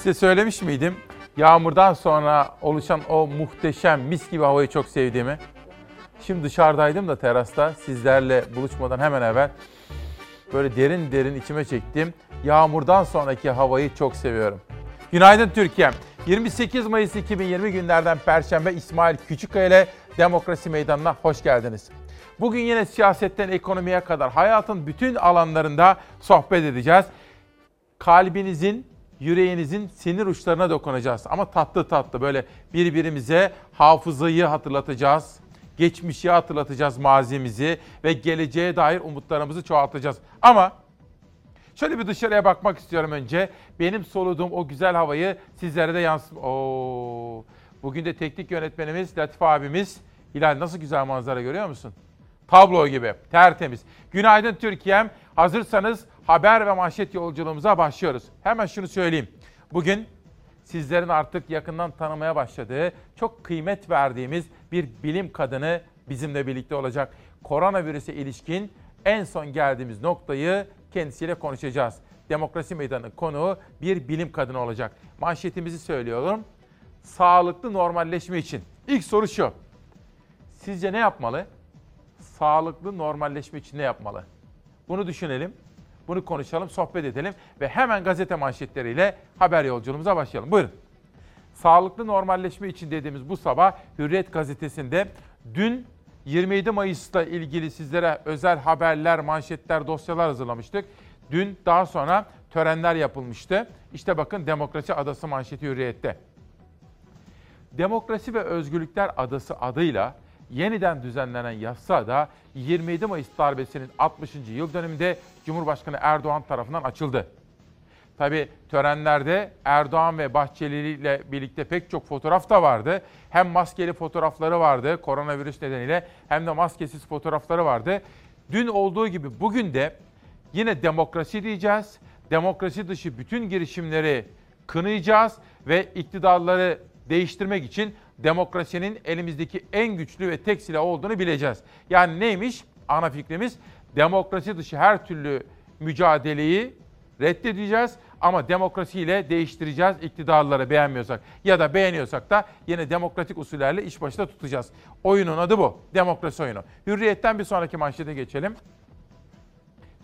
Size söylemiş miydim? Yağmurdan sonra oluşan o muhteşem mis gibi havayı çok sevdiğimi. Şimdi dışarıdaydım da terasta sizlerle buluşmadan hemen evvel böyle derin derin içime çektim. Yağmurdan sonraki havayı çok seviyorum. Günaydın Türkiye. 28 Mayıs 2020 günlerden Perşembe İsmail Küçükkaya ile Demokrasi Meydanı'na hoş geldiniz. Bugün yine siyasetten ekonomiye kadar hayatın bütün alanlarında sohbet edeceğiz. Kalbinizin, yüreğinizin sinir uçlarına dokunacağız. Ama tatlı tatlı böyle birbirimize hafızayı hatırlatacağız. Geçmişi hatırlatacağız mazimizi ve geleceğe dair umutlarımızı çoğaltacağız. Ama şöyle bir dışarıya bakmak istiyorum önce. Benim soluduğum o güzel havayı sizlere de yansıt... Oo. Bugün de teknik yönetmenimiz Latif abimiz. Hilal nasıl güzel manzara görüyor musun? Tablo gibi, tertemiz. Günaydın Türkiye'm. Hazırsanız haber ve manşet yolculuğumuza başlıyoruz. Hemen şunu söyleyeyim. Bugün sizlerin artık yakından tanımaya başladığı, çok kıymet verdiğimiz bir bilim kadını bizimle birlikte olacak. Koronavirüse ilişkin en son geldiğimiz noktayı kendisiyle konuşacağız. Demokrasi Meydanı konuğu bir bilim kadını olacak. Manşetimizi söylüyorum. Sağlıklı normalleşme için. İlk soru şu. Sizce ne yapmalı? Sağlıklı normalleşme için ne yapmalı? Bunu düşünelim. Bunu konuşalım, sohbet edelim ve hemen gazete manşetleriyle haber yolculuğumuza başlayalım. Buyurun. Sağlıklı normalleşme için dediğimiz bu sabah Hürriyet gazetesinde dün 27 Mayıs'ta ilgili sizlere özel haberler, manşetler, dosyalar hazırlamıştık. Dün daha sonra törenler yapılmıştı. İşte bakın Demokrasi Adası manşeti Hürriyet'te. Demokrasi ve Özgürlükler Adası adıyla yeniden düzenlenen yasada 27 Mayıs darbesinin 60. yıl dönümünde Cumhurbaşkanı Erdoğan tarafından açıldı. Tabi törenlerde Erdoğan ve Bahçeli ile birlikte pek çok fotoğraf da vardı. Hem maskeli fotoğrafları vardı koronavirüs nedeniyle hem de maskesiz fotoğrafları vardı. Dün olduğu gibi bugün de yine demokrasi diyeceğiz. Demokrasi dışı bütün girişimleri kınayacağız ve iktidarları değiştirmek için demokrasinin elimizdeki en güçlü ve tek silah olduğunu bileceğiz. Yani neymiş? Ana fikrimiz demokrasi dışı her türlü mücadeleyi reddedeceğiz ama demokrasiyle değiştireceğiz iktidarları beğenmiyorsak ya da beğeniyorsak da yine demokratik usullerle iş başında tutacağız. Oyunun adı bu. Demokrasi oyunu. Hürriyetten bir sonraki manşete geçelim.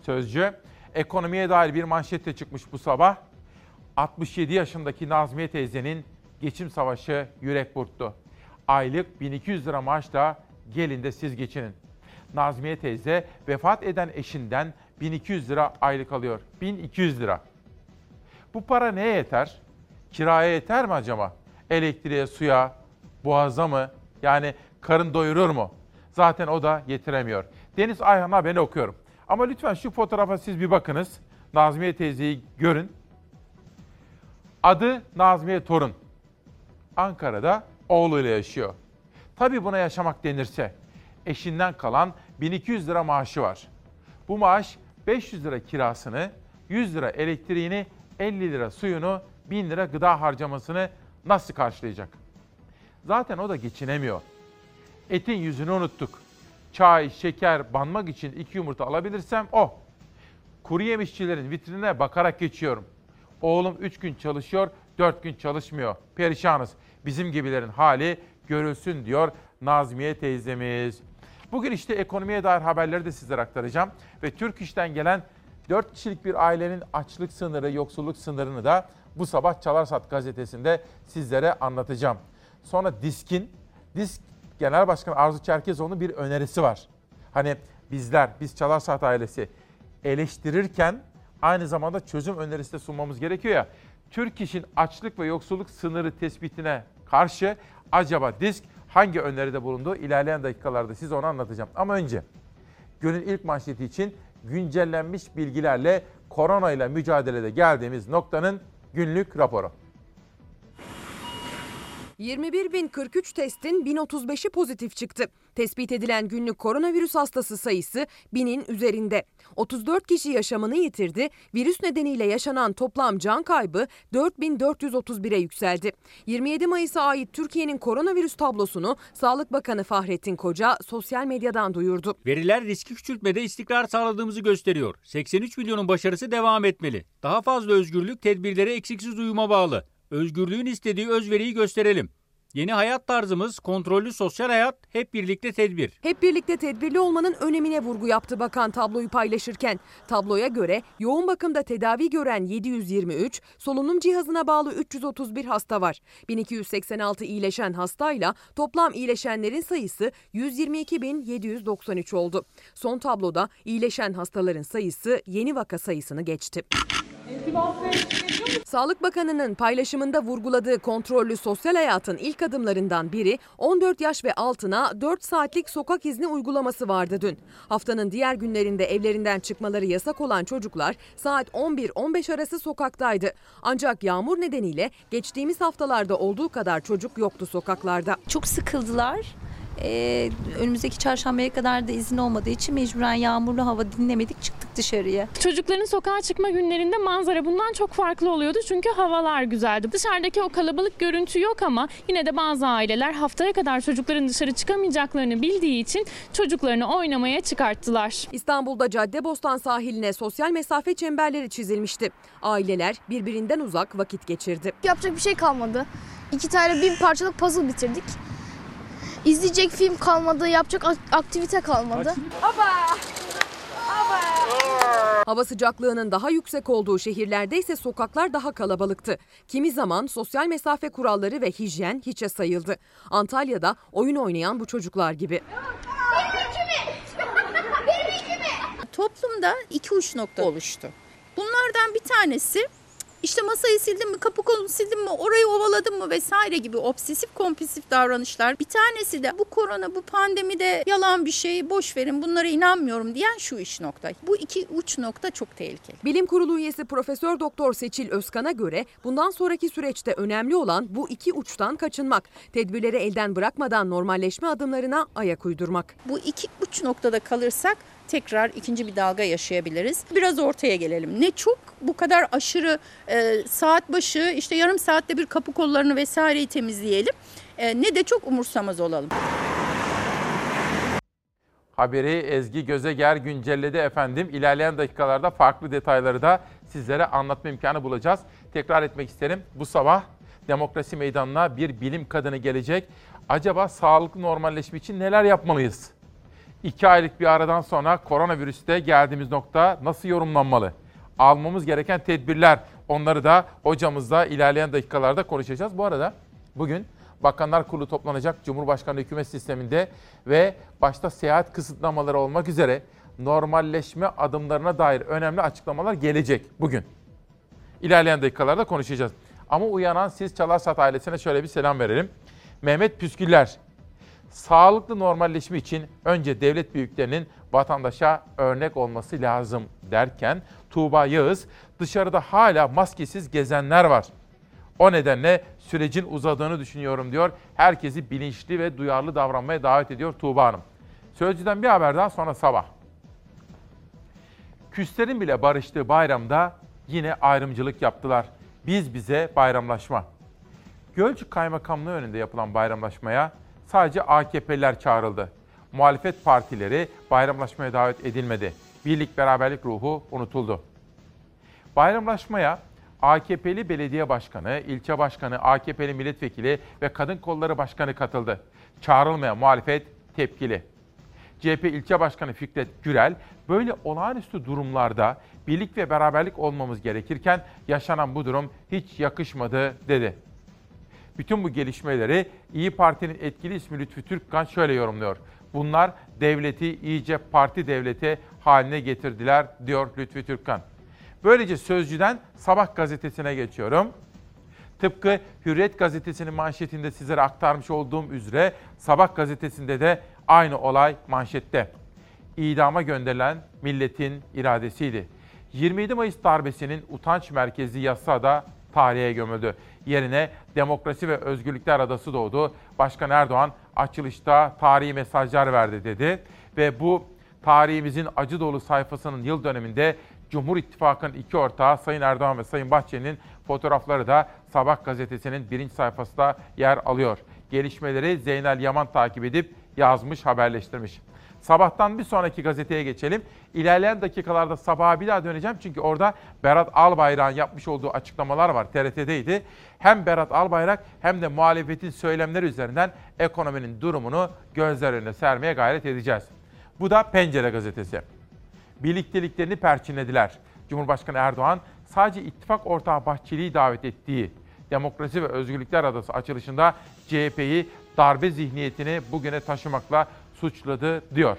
Sözcü ekonomiye dair bir manşette çıkmış bu sabah. 67 yaşındaki Nazmiye teyzenin geçim savaşı yürek burktu. Aylık 1200 lira maaşla gelin de siz geçinin. Nazmiye teyze vefat eden eşinden 1200 lira aylık alıyor. 1200 lira. Bu para neye yeter? Kiraya yeter mi acaba? Elektriğe, suya, boğaza mı? Yani karın doyurur mu? Zaten o da yetiremiyor. Deniz Ayhan haberini okuyorum. Ama lütfen şu fotoğrafa siz bir bakınız. Nazmiye teyzeyi görün. Adı Nazmiye Torun. Ankara'da oğluyla yaşıyor. Tabii buna yaşamak denirse eşinden kalan 1200 lira maaşı var. Bu maaş 500 lira kirasını, 100 lira elektriğini, 50 lira suyunu, 1000 lira gıda harcamasını nasıl karşılayacak? Zaten o da geçinemiyor. Etin yüzünü unuttuk. Çay, şeker, banmak için iki yumurta alabilirsem o. Kuru yemişçilerin vitrinine bakarak geçiyorum. Oğlum 3 gün çalışıyor, 4 gün çalışmıyor. Perişanız. Bizim gibilerin hali görülsün diyor Nazmiye teyzemiz. Bugün işte ekonomiye dair haberleri de sizlere aktaracağım. Ve Türk İş'ten gelen 4 kişilik bir ailenin açlık sınırı, yoksulluk sınırını da bu sabah Çalarsat gazetesinde sizlere anlatacağım. Sonra DİSK'in, DİSK Genel Başkanı Arzu Çerkezoğlu'nun bir önerisi var. Hani bizler, biz Çalarsat ailesi eleştirirken aynı zamanda çözüm önerisi de sunmamız gerekiyor ya. Türk İş'in açlık ve yoksulluk sınırı tespitine karşı acaba DİSK hangi öneride bulunduğu ilerleyen dakikalarda size onu anlatacağım. Ama önce günün ilk manşeti için güncellenmiş bilgilerle korona ile mücadelede geldiğimiz noktanın günlük raporu. 21.043 testin 1035'i pozitif çıktı. Tespit edilen günlük koronavirüs hastası sayısı binin üzerinde. 34 kişi yaşamını yitirdi. Virüs nedeniyle yaşanan toplam can kaybı 4431'e yükseldi. 27 Mayıs'a ait Türkiye'nin koronavirüs tablosunu Sağlık Bakanı Fahrettin Koca sosyal medyadan duyurdu. Veriler riski küçültmede istikrar sağladığımızı gösteriyor. 83 milyonun başarısı devam etmeli. Daha fazla özgürlük tedbirlere eksiksiz uyuma bağlı. Özgürlüğün istediği özveriyi gösterelim. Yeni hayat tarzımız kontrollü sosyal hayat, hep birlikte tedbir. Hep birlikte tedbirli olmanın önemine vurgu yaptı bakan tabloyu paylaşırken. Tabloya göre yoğun bakımda tedavi gören 723, solunum cihazına bağlı 331 hasta var. 1286 iyileşen hastayla toplam iyileşenlerin sayısı 122.793 oldu. Son tabloda iyileşen hastaların sayısı yeni vaka sayısını geçti. Sağlık Bakanı'nın paylaşımında vurguladığı kontrollü sosyal hayatın ilk adımlarından biri 14 yaş ve altına 4 saatlik sokak izni uygulaması vardı dün. Haftanın diğer günlerinde evlerinden çıkmaları yasak olan çocuklar saat 11-15 arası sokaktaydı. Ancak yağmur nedeniyle geçtiğimiz haftalarda olduğu kadar çocuk yoktu sokaklarda. Çok sıkıldılar. Ee, önümüzdeki çarşambaya kadar da izin olmadığı için mecburen yağmurlu hava dinlemedik çıktık dışarıya. Çocukların sokağa çıkma günlerinde manzara bundan çok farklı oluyordu çünkü havalar güzeldi. Dışarıdaki o kalabalık görüntü yok ama yine de bazı aileler haftaya kadar çocukların dışarı çıkamayacaklarını bildiği için çocuklarını oynamaya çıkarttılar. İstanbul'da Caddebostan sahiline sosyal mesafe çemberleri çizilmişti. Aileler birbirinden uzak vakit geçirdi. Yapacak bir şey kalmadı. İki tane bin parçalık puzzle bitirdik. İzleyecek film kalmadı, yapacak aktivite kalmadı. Hava sıcaklığının daha yüksek olduğu şehirlerde ise sokaklar daha kalabalıktı. Kimi zaman sosyal mesafe kuralları ve hijyen hiçe sayıldı. Antalya'da oyun oynayan bu çocuklar gibi. Toplumda iki uç nokta oluştu. Bunlardan bir tanesi işte masayı sildim mi, kapı kolunu sildim mi, orayı ovaladım mı vesaire gibi obsesif kompulsif davranışlar. Bir tanesi de bu korona, bu pandemi de yalan bir şey, boş verin bunlara inanmıyorum diyen şu iş nokta. Bu iki uç nokta çok tehlikeli. Bilim Kurulu üyesi Profesör Doktor Seçil Özkan'a göre bundan sonraki süreçte önemli olan bu iki uçtan kaçınmak. Tedbirleri elden bırakmadan normalleşme adımlarına ayak uydurmak. Bu iki uç noktada kalırsak tekrar ikinci bir dalga yaşayabiliriz. Biraz ortaya gelelim. Ne çok bu kadar aşırı e, saat başı işte yarım saatte bir kapı kollarını vesaireyi temizleyelim. E, ne de çok umursamaz olalım. Haberi Ezgi Gözeger güncelledi efendim. İlerleyen dakikalarda farklı detayları da sizlere anlatma imkanı bulacağız. Tekrar etmek isterim. Bu sabah demokrasi meydanına bir bilim kadını gelecek. Acaba sağlıklı normalleşme için neler yapmalıyız? İki aylık bir aradan sonra koronavirüste geldiğimiz nokta nasıl yorumlanmalı? Almamız gereken tedbirler onları da hocamızla ilerleyen dakikalarda konuşacağız. Bu arada bugün Bakanlar Kurulu toplanacak Cumhurbaşkanı hükümet sisteminde ve başta seyahat kısıtlamaları olmak üzere normalleşme adımlarına dair önemli açıklamalar gelecek bugün. İlerleyen dakikalarda konuşacağız. Ama uyanan siz Çalarsat ailesine şöyle bir selam verelim. Mehmet Püsküller, sağlıklı normalleşme için önce devlet büyüklerinin vatandaşa örnek olması lazım derken Tuğba Yağız dışarıda hala maskesiz gezenler var. O nedenle sürecin uzadığını düşünüyorum diyor. Herkesi bilinçli ve duyarlı davranmaya davet ediyor Tuğba Hanım. Sözcüden bir haber daha sonra sabah. Küslerin bile barıştığı bayramda yine ayrımcılık yaptılar. Biz bize bayramlaşma. Gölcük Kaymakamlığı önünde yapılan bayramlaşmaya sadece AKP'liler çağrıldı. Muhalefet partileri bayramlaşmaya davet edilmedi. Birlik beraberlik ruhu unutuldu. Bayramlaşmaya AKP'li belediye başkanı, ilçe başkanı, AKP'li milletvekili ve kadın kolları başkanı katıldı. Çağrılmayan muhalefet tepkili. CHP ilçe başkanı Fikret Gürel, böyle olağanüstü durumlarda birlik ve beraberlik olmamız gerekirken yaşanan bu durum hiç yakışmadı dedi. Bütün bu gelişmeleri İyi Parti'nin etkili ismi Lütfü Türkkan şöyle yorumluyor. Bunlar devleti iyice parti devleti haline getirdiler diyor Lütfü Türkkan. Böylece Sözcü'den Sabah gazetesine geçiyorum. Tıpkı Hürriyet gazetesinin manşetinde sizlere aktarmış olduğum üzere Sabah gazetesinde de aynı olay manşette. İdama gönderilen milletin iradesiydi. 27 Mayıs darbesinin utanç merkezi yasa da tarihe gömüldü. Yerine Demokrasi ve Özgürlükler Adası doğdu. Başkan Erdoğan açılışta tarihi mesajlar verdi dedi ve bu tarihimizin acı dolu sayfasının yıl döneminde Cumhur İttifakı'nın iki ortağı Sayın Erdoğan ve Sayın Bahçeli'nin fotoğrafları da Sabah gazetesinin birinci sayfasında yer alıyor. Gelişmeleri Zeynel Yaman takip edip yazmış, haberleştirmiş. Sabahtan bir sonraki gazeteye geçelim. İlerleyen dakikalarda sabaha bir daha döneceğim. Çünkü orada Berat Albayrak'ın yapmış olduğu açıklamalar var. TRT'deydi. Hem Berat Albayrak hem de muhalefetin söylemleri üzerinden ekonominin durumunu gözler önüne sermeye gayret edeceğiz. Bu da Pencere gazetesi. Birlikteliklerini perçinlediler. Cumhurbaşkanı Erdoğan sadece ittifak ortağı Bahçeli'yi davet ettiği Demokrasi ve Özgürlükler Adası açılışında CHP'yi darbe zihniyetini bugüne taşımakla suçladı diyor.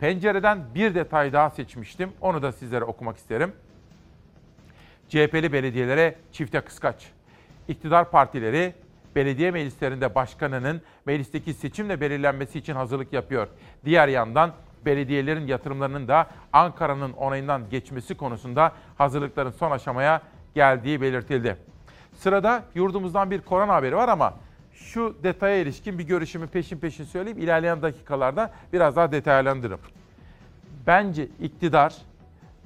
Pencereden bir detay daha seçmiştim. Onu da sizlere okumak isterim. CHP'li belediyelere çifte kıskaç. İktidar partileri belediye meclislerinde başkanının meclisteki seçimle belirlenmesi için hazırlık yapıyor. Diğer yandan belediyelerin yatırımlarının da Ankara'nın onayından geçmesi konusunda hazırlıkların son aşamaya geldiği belirtildi. Sırada yurdumuzdan bir korona haberi var ama şu detaya ilişkin bir görüşümü peşin peşin söyleyeyim. İlerleyen dakikalarda biraz daha detaylandırırım. Bence iktidar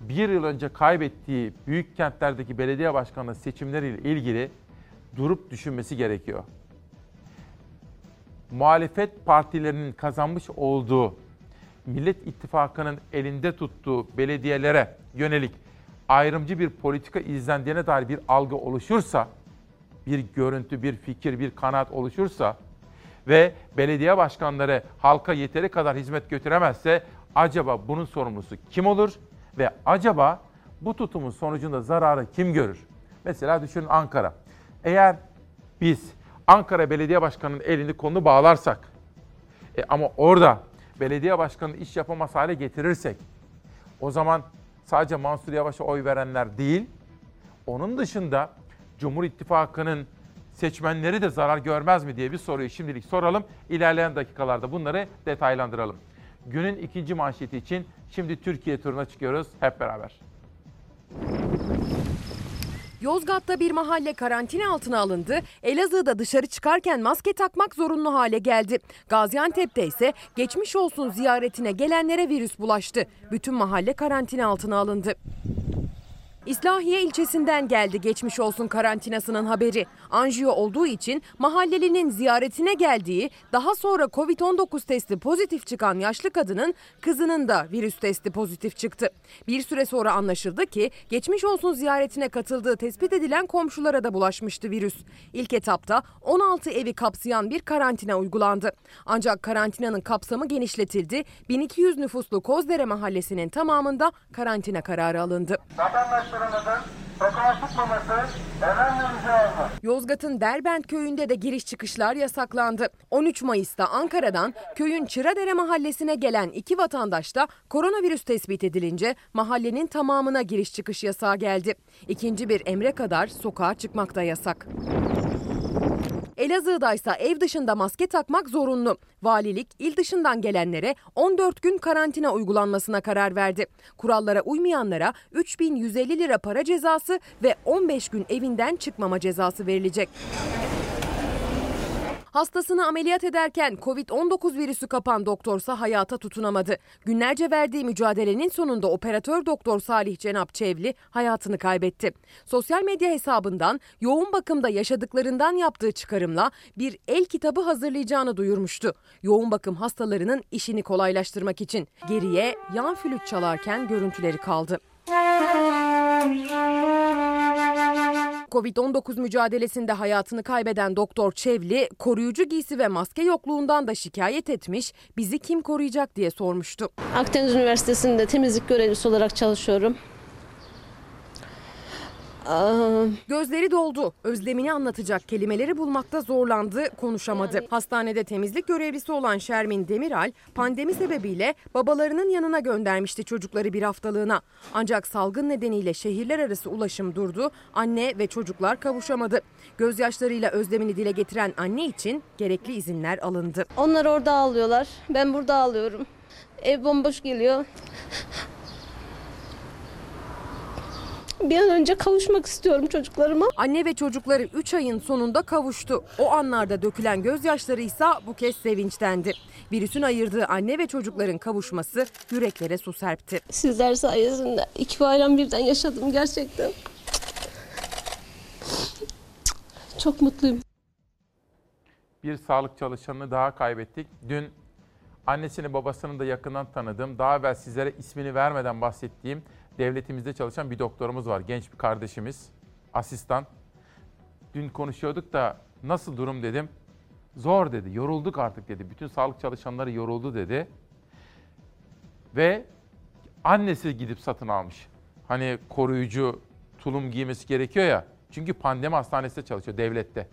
bir yıl önce kaybettiği büyük kentlerdeki belediye başkanlığı seçimleriyle ilgili durup düşünmesi gerekiyor. Muhalefet partilerinin kazanmış olduğu Millet İttifakı'nın elinde tuttuğu belediyelere yönelik ayrımcı bir politika izlendiğine dair bir algı oluşursa, bir görüntü, bir fikir, bir kanaat oluşursa ve belediye başkanları halka yeteri kadar hizmet götüremezse acaba bunun sorumlusu kim olur ve acaba bu tutumun sonucunda zararı kim görür? Mesela düşünün Ankara. Eğer biz Ankara Belediye Başkanı'nın elini kolunu bağlarsak e, ama orada belediye başkanı iş yapamaz hale getirirsek o zaman sadece Mansur Yavaş'a oy verenler değil, onun dışında Cumhur İttifakı'nın seçmenleri de zarar görmez mi diye bir soruyu şimdilik soralım. İlerleyen dakikalarda bunları detaylandıralım. Günün ikinci manşeti için şimdi Türkiye turuna çıkıyoruz hep beraber. Yozgat'ta bir mahalle karantina altına alındı. Elazığ'da dışarı çıkarken maske takmak zorunlu hale geldi. Gaziantep'te ise geçmiş olsun ziyaretine gelenlere virüs bulaştı. Bütün mahalle karantina altına alındı. İslahiye ilçesinden geldi geçmiş olsun karantinasının haberi. Anjiyo olduğu için mahallelinin ziyaretine geldiği, daha sonra Covid-19 testi pozitif çıkan yaşlı kadının kızının da virüs testi pozitif çıktı. Bir süre sonra anlaşıldı ki geçmiş olsun ziyaretine katıldığı tespit edilen komşulara da bulaşmıştı virüs. İlk etapta 16 evi kapsayan bir karantina uygulandı. Ancak karantinanın kapsamı genişletildi. 1200 nüfuslu Kozdere mahallesinin tamamında karantina kararı alındı. Olunur. Yozgat'ın Derbent köyünde de giriş çıkışlar yasaklandı. 13 Mayıs'ta Ankara'dan köyün Çıradere mahallesine gelen iki vatandaş da koronavirüs tespit edilince mahallenin tamamına giriş çıkış yasağı geldi. İkinci bir emre kadar sokağa çıkmak da yasak. Elazığ'da ise ev dışında maske takmak zorunlu. Valilik il dışından gelenlere 14 gün karantina uygulanmasına karar verdi. Kurallara uymayanlara 3150 lira para cezası ve 15 gün evinden çıkmama cezası verilecek. Hastasını ameliyat ederken Covid-19 virüsü kapan doktorsa hayata tutunamadı. Günlerce verdiği mücadelenin sonunda operatör doktor Salih Cenap Çevli hayatını kaybetti. Sosyal medya hesabından yoğun bakımda yaşadıklarından yaptığı çıkarımla bir el kitabı hazırlayacağını duyurmuştu. Yoğun bakım hastalarının işini kolaylaştırmak için geriye yan flüt çalarken görüntüleri kaldı. Covid-19 mücadelesinde hayatını kaybeden Doktor Çevli, koruyucu giysi ve maske yokluğundan da şikayet etmiş, bizi kim koruyacak diye sormuştu. Akdeniz Üniversitesi'nde temizlik görevlisi olarak çalışıyorum. Aa, Gözleri doldu. Özlemini anlatacak kelimeleri bulmakta zorlandı, konuşamadı. Hastanede temizlik görevlisi olan Şermin Demiral, pandemi sebebiyle babalarının yanına göndermişti çocukları bir haftalığına. Ancak salgın nedeniyle şehirler arası ulaşım durdu, anne ve çocuklar kavuşamadı. Gözyaşlarıyla özlemini dile getiren anne için gerekli izinler alındı. onlar orada ağlıyorlar. Ben burada ağlıyorum. Ev bomboş geliyor. Bir an önce kavuşmak istiyorum çocuklarıma. Anne ve çocukları 3 ayın sonunda kavuştu. O anlarda dökülen gözyaşları ise bu kez sevinçtendi. Virüsün ayırdığı anne ve çocukların kavuşması yüreklere su serpti. Sizler sayesinde iki bayram birden yaşadım gerçekten. Çok mutluyum. Bir sağlık çalışanını daha kaybettik. Dün annesini babasını da yakından tanıdığım, daha evvel sizlere ismini vermeden bahsettiğim devletimizde çalışan bir doktorumuz var. Genç bir kardeşimiz, asistan. Dün konuşuyorduk da nasıl durum dedim. Zor dedi, yorulduk artık dedi. Bütün sağlık çalışanları yoruldu dedi. Ve annesi gidip satın almış. Hani koruyucu tulum giymesi gerekiyor ya. Çünkü pandemi hastanesinde çalışıyor devlette.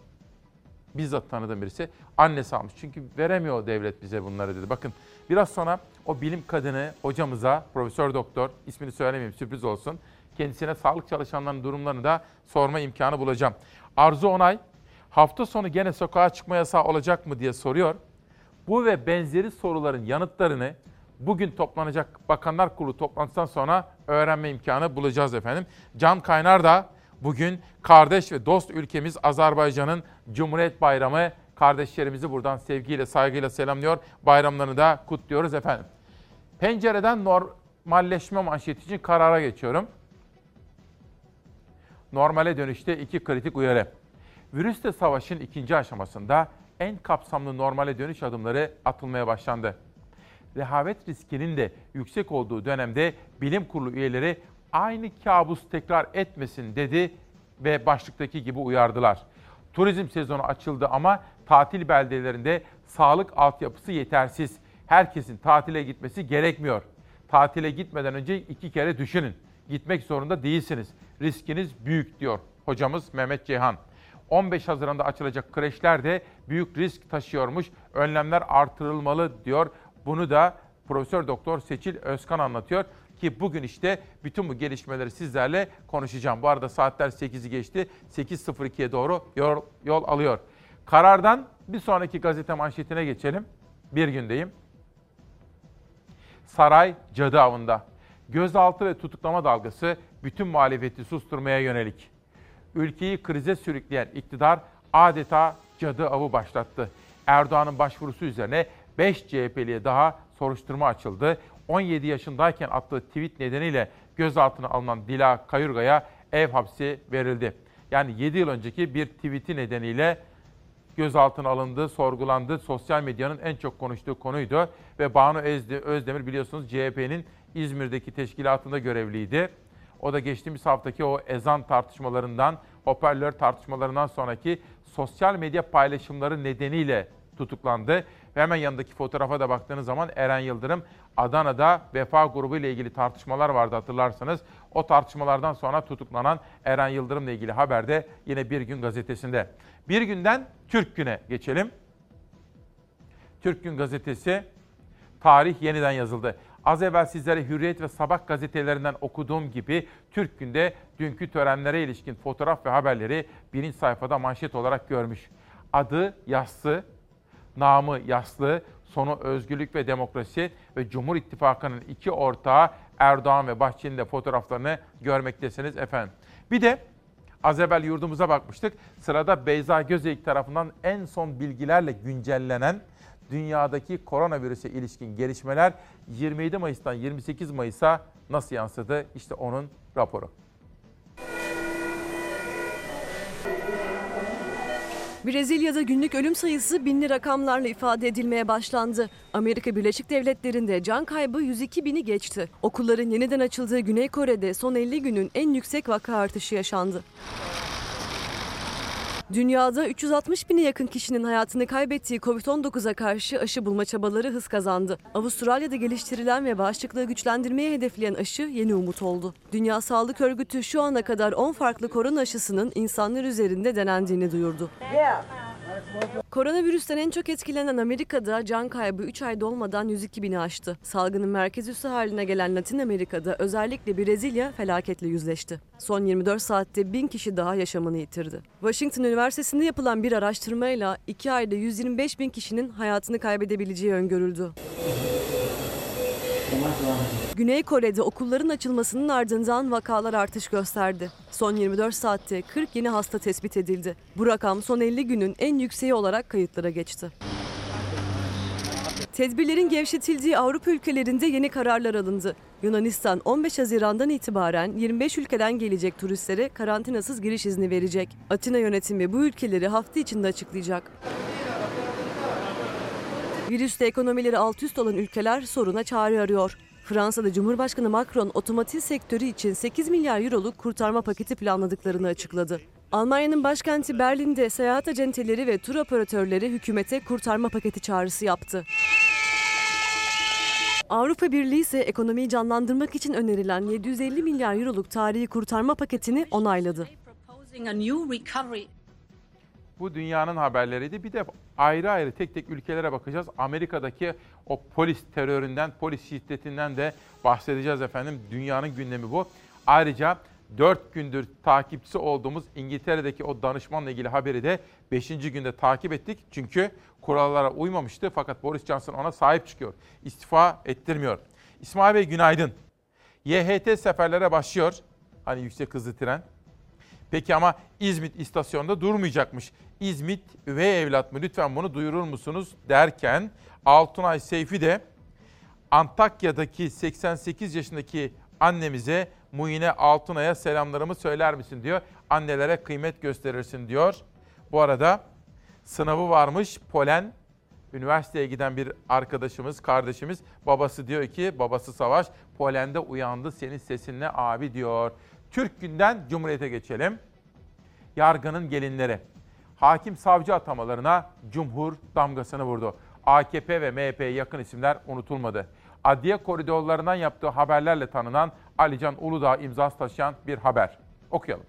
Bizzat tanıdığım birisi. Annesi almış. Çünkü veremiyor devlet bize bunları dedi. Bakın biraz sonra o bilim kadını hocamıza, profesör doktor, ismini söylemeyeyim sürpriz olsun. Kendisine sağlık çalışanlarının durumlarını da sorma imkanı bulacağım. Arzu Onay, hafta sonu gene sokağa çıkma yasağı olacak mı diye soruyor. Bu ve benzeri soruların yanıtlarını bugün toplanacak Bakanlar Kurulu toplantısından sonra öğrenme imkanı bulacağız efendim. Can Kaynar da bugün kardeş ve dost ülkemiz Azerbaycan'ın Cumhuriyet Bayramı kardeşlerimizi buradan sevgiyle, saygıyla selamlıyor. Bayramlarını da kutluyoruz efendim. Pencereden normalleşme manşeti için karara geçiyorum. Normale dönüşte iki kritik uyarı. Virüsle savaşın ikinci aşamasında en kapsamlı normale dönüş adımları atılmaya başlandı. Rehavet riskinin de yüksek olduğu dönemde bilim kurulu üyeleri aynı kabus tekrar etmesin dedi ve başlıktaki gibi uyardılar. Turizm sezonu açıldı ama tatil beldelerinde sağlık altyapısı yetersiz. Herkesin tatile gitmesi gerekmiyor. Tatile gitmeden önce iki kere düşünün. Gitmek zorunda değilsiniz. Riskiniz büyük diyor hocamız Mehmet Ceyhan. 15 Haziran'da açılacak kreşler de büyük risk taşıyormuş. Önlemler artırılmalı diyor. Bunu da Profesör Doktor Seçil Özkan anlatıyor ki bugün işte bütün bu gelişmeleri sizlerle konuşacağım. Bu arada saatler 8'i geçti. 8.02'ye doğru yol, yol alıyor. Karardan bir sonraki gazete manşetine geçelim. Bir gündeyim. Saray cadı avında. Gözaltı ve tutuklama dalgası bütün muhalefeti susturmaya yönelik. Ülkeyi krize sürükleyen iktidar adeta cadı avı başlattı. Erdoğan'ın başvurusu üzerine 5 CHP'liye daha soruşturma açıldı. 17 yaşındayken attığı tweet nedeniyle gözaltına alınan Dila Kayurga'ya ev hapsi verildi. Yani 7 yıl önceki bir tweeti nedeniyle gözaltına alındı, sorgulandı. Sosyal medyanın en çok konuştuğu konuydu. Ve Banu Özdemir biliyorsunuz CHP'nin İzmir'deki teşkilatında görevliydi. O da geçtiğimiz haftaki o ezan tartışmalarından, hoparlör tartışmalarından sonraki sosyal medya paylaşımları nedeniyle tutuklandı. Ve hemen yanındaki fotoğrafa da baktığınız zaman Eren Yıldırım Adana'da Vefa grubu ile ilgili tartışmalar vardı hatırlarsanız. O tartışmalardan sonra tutuklanan Eren Yıldırım ile ilgili haber de yine Bir Gün gazetesinde. Bir günden Türk Gün'e geçelim. Türk Gün gazetesi tarih yeniden yazıldı. Az evvel sizlere Hürriyet ve Sabah gazetelerinden okuduğum gibi Türk Gün'de dünkü törenlere ilişkin fotoğraf ve haberleri birinci sayfada manşet olarak görmüş. Adı yassı, namı yaslı, sonu özgürlük ve demokrasi ve Cumhur İttifakı'nın iki ortağı Erdoğan ve Bahçeli'nin de fotoğraflarını görmektesiniz efendim. Bir de az evvel yurdumuza bakmıştık. Sırada Beyza Gözeyik tarafından en son bilgilerle güncellenen dünyadaki koronavirüse ilişkin gelişmeler 27 Mayıs'tan 28 Mayıs'a nasıl yansıdı? İşte onun raporu. Brezilya'da günlük ölüm sayısı binli rakamlarla ifade edilmeye başlandı. Amerika Birleşik Devletleri'nde can kaybı 102 bini geçti. Okulların yeniden açıldığı Güney Kore'de son 50 günün en yüksek vaka artışı yaşandı. Dünyada 360 bine yakın kişinin hayatını kaybettiği Covid-19'a karşı aşı bulma çabaları hız kazandı. Avustralya'da geliştirilen ve bağışıklığı güçlendirmeye hedefleyen aşı yeni umut oldu. Dünya Sağlık Örgütü şu ana kadar 10 farklı korona aşısının insanlar üzerinde denendiğini duyurdu. Koronavirüsten en çok etkilenen Amerika'da can kaybı 3 ay dolmadan 102 bini aştı. Salgının merkez üssü haline gelen Latin Amerika'da özellikle Brezilya felaketle yüzleşti. Son 24 saatte 1000 kişi daha yaşamını yitirdi. Washington Üniversitesi'nde yapılan bir araştırmayla 2 ayda 125 bin kişinin hayatını kaybedebileceği öngörüldü. Güney Kore'de okulların açılmasının ardından vakalar artış gösterdi. Son 24 saatte 40 yeni hasta tespit edildi. Bu rakam son 50 günün en yükseği olarak kayıtlara geçti. Tedbirlerin gevşetildiği Avrupa ülkelerinde yeni kararlar alındı. Yunanistan 15 Haziran'dan itibaren 25 ülkeden gelecek turistlere karantinasız giriş izni verecek. Atina yönetimi bu ülkeleri hafta içinde açıklayacak. Virüste ekonomileri alt üst olan ülkeler soruna çare arıyor. Fransa'da Cumhurbaşkanı Macron otomotiv sektörü için 8 milyar euroluk kurtarma paketi planladıklarını açıkladı. Almanya'nın başkenti Berlin'de seyahat acenteleri ve tur operatörleri hükümete kurtarma paketi çağrısı yaptı. Avrupa Birliği ise ekonomiyi canlandırmak için önerilen 750 milyar euroluk tarihi kurtarma paketini onayladı. Bu dünyanın haberleriydi. Bir de ayrı ayrı tek tek ülkelere bakacağız. Amerika'daki o polis teröründen, polis şiddetinden de bahsedeceğiz efendim. Dünyanın gündemi bu. Ayrıca 4 gündür takipçisi olduğumuz İngiltere'deki o danışmanla ilgili haberi de 5. günde takip ettik. Çünkü kurallara uymamıştı fakat Boris Johnson ona sahip çıkıyor. İstifa ettirmiyor. İsmail Bey günaydın. YHT seferlere başlıyor. Hani yüksek hızlı tren. Peki ama İzmit istasyonunda durmayacakmış. İzmit üvey evlat mı lütfen bunu duyurur musunuz derken Altunay Seyfi de Antakya'daki 88 yaşındaki annemize Muine Altunay'a selamlarımı söyler misin diyor. Annelere kıymet gösterirsin diyor. Bu arada sınavı varmış polen üniversiteye giden bir arkadaşımız, kardeşimiz babası diyor ki babası Savaş polende uyandı senin sesinle abi diyor. Türk günden Cumhuriyet'e geçelim. Yargının gelinleri. Hakim savcı atamalarına Cumhur damgasını vurdu. AKP ve MHP'ye yakın isimler unutulmadı. Adliye koridorlarından yaptığı haberlerle tanınan Alican Uludağ imzası taşıyan bir haber. Okuyalım.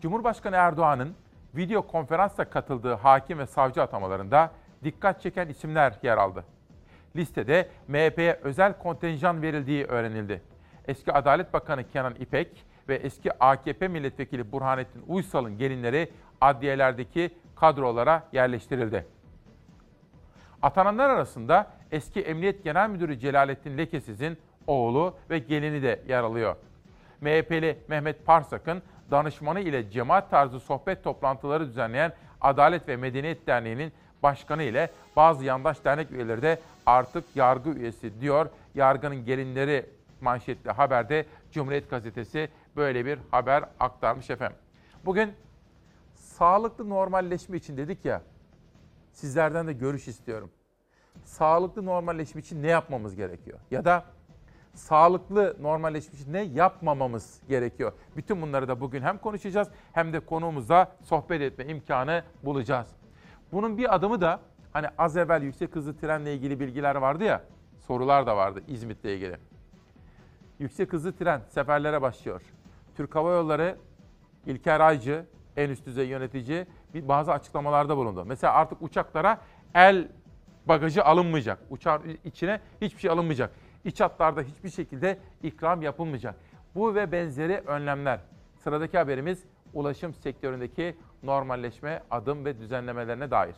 Cumhurbaşkanı Erdoğan'ın video konferansla katıldığı hakim ve savcı atamalarında dikkat çeken isimler yer aldı. Listede MHP'ye özel kontenjan verildiği öğrenildi. Eski Adalet Bakanı Kenan İpek ve eski AKP milletvekili Burhanettin Uysal'ın gelinleri adliyelerdeki kadrolara yerleştirildi. Atananlar arasında eski Emniyet Genel Müdürü Celalettin Lekesiz'in oğlu ve gelini de yer alıyor. MHP'li Mehmet Parsak'ın danışmanı ile cemaat tarzı sohbet toplantıları düzenleyen Adalet ve Medeniyet Derneği'nin başkanı ile bazı yandaş dernek üyeleri de artık yargı üyesi diyor. Yargının gelinleri manşetli haberde Cumhuriyet Gazetesi böyle bir haber aktarmış efendim. Bugün sağlıklı normalleşme için dedik ya, sizlerden de görüş istiyorum. Sağlıklı normalleşme için ne yapmamız gerekiyor? Ya da sağlıklı normalleşme için ne yapmamamız gerekiyor? Bütün bunları da bugün hem konuşacağız hem de konuğumuzla sohbet etme imkanı bulacağız. Bunun bir adımı da hani az evvel yüksek hızlı trenle ilgili bilgiler vardı ya, sorular da vardı İzmit'le ilgili. Yüksek hızlı tren seferlere başlıyor. Türk Hava Yolları İlker Aycı, en üst düzey yönetici bir bazı açıklamalarda bulundu. Mesela artık uçaklara el bagajı alınmayacak. Uçağın içine hiçbir şey alınmayacak. İç hatlarda hiçbir şekilde ikram yapılmayacak. Bu ve benzeri önlemler. Sıradaki haberimiz ulaşım sektöründeki normalleşme adım ve düzenlemelerine dair.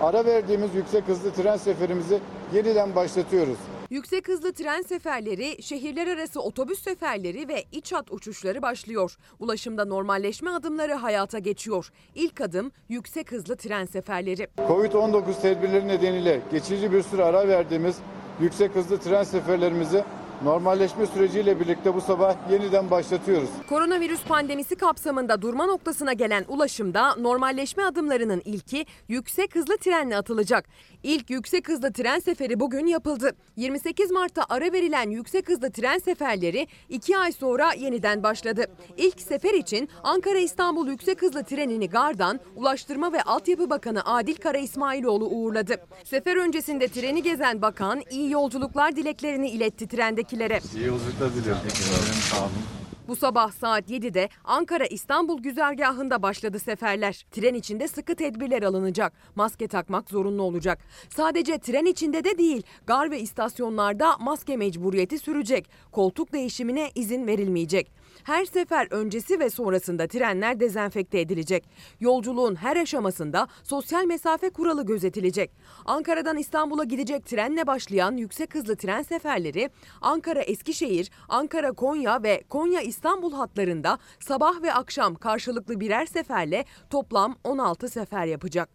Ara verdiğimiz yüksek hızlı tren seferimizi yeniden başlatıyoruz. Yüksek hızlı tren seferleri, şehirler arası otobüs seferleri ve iç hat uçuşları başlıyor. Ulaşımda normalleşme adımları hayata geçiyor. İlk adım yüksek hızlı tren seferleri. Covid-19 tedbirleri nedeniyle geçici bir süre ara verdiğimiz yüksek hızlı tren seferlerimizi normalleşme süreciyle birlikte bu sabah yeniden başlatıyoruz. Koronavirüs pandemisi kapsamında durma noktasına gelen ulaşımda normalleşme adımlarının ilki yüksek hızlı trenle atılacak. İlk yüksek hızlı tren seferi bugün yapıldı. 28 Mart'ta ara verilen yüksek hızlı tren seferleri 2 ay sonra yeniden başladı. İlk sefer için Ankara-İstanbul yüksek hızlı trenini gardan Ulaştırma ve Altyapı Bakanı Adil Kara İsmailoğlu uğurladı. Sefer öncesinde treni gezen bakan iyi yolculuklar dileklerini iletti trendekilere. İyi yolculuklar diliyorum. Sağ olun. Bu sabah saat 7'de Ankara-İstanbul güzergahında başladı seferler. Tren içinde sıkı tedbirler alınacak. Maske takmak zorunlu olacak. Sadece tren içinde de değil, gar ve istasyonlarda maske mecburiyeti sürecek. Koltuk değişimine izin verilmeyecek. Her sefer öncesi ve sonrasında trenler dezenfekte edilecek. Yolculuğun her aşamasında sosyal mesafe kuralı gözetilecek. Ankara'dan İstanbul'a gidecek trenle başlayan yüksek hızlı tren seferleri Ankara Eskişehir, Ankara Konya ve Konya İstanbul hatlarında sabah ve akşam karşılıklı birer seferle toplam 16 sefer yapacak.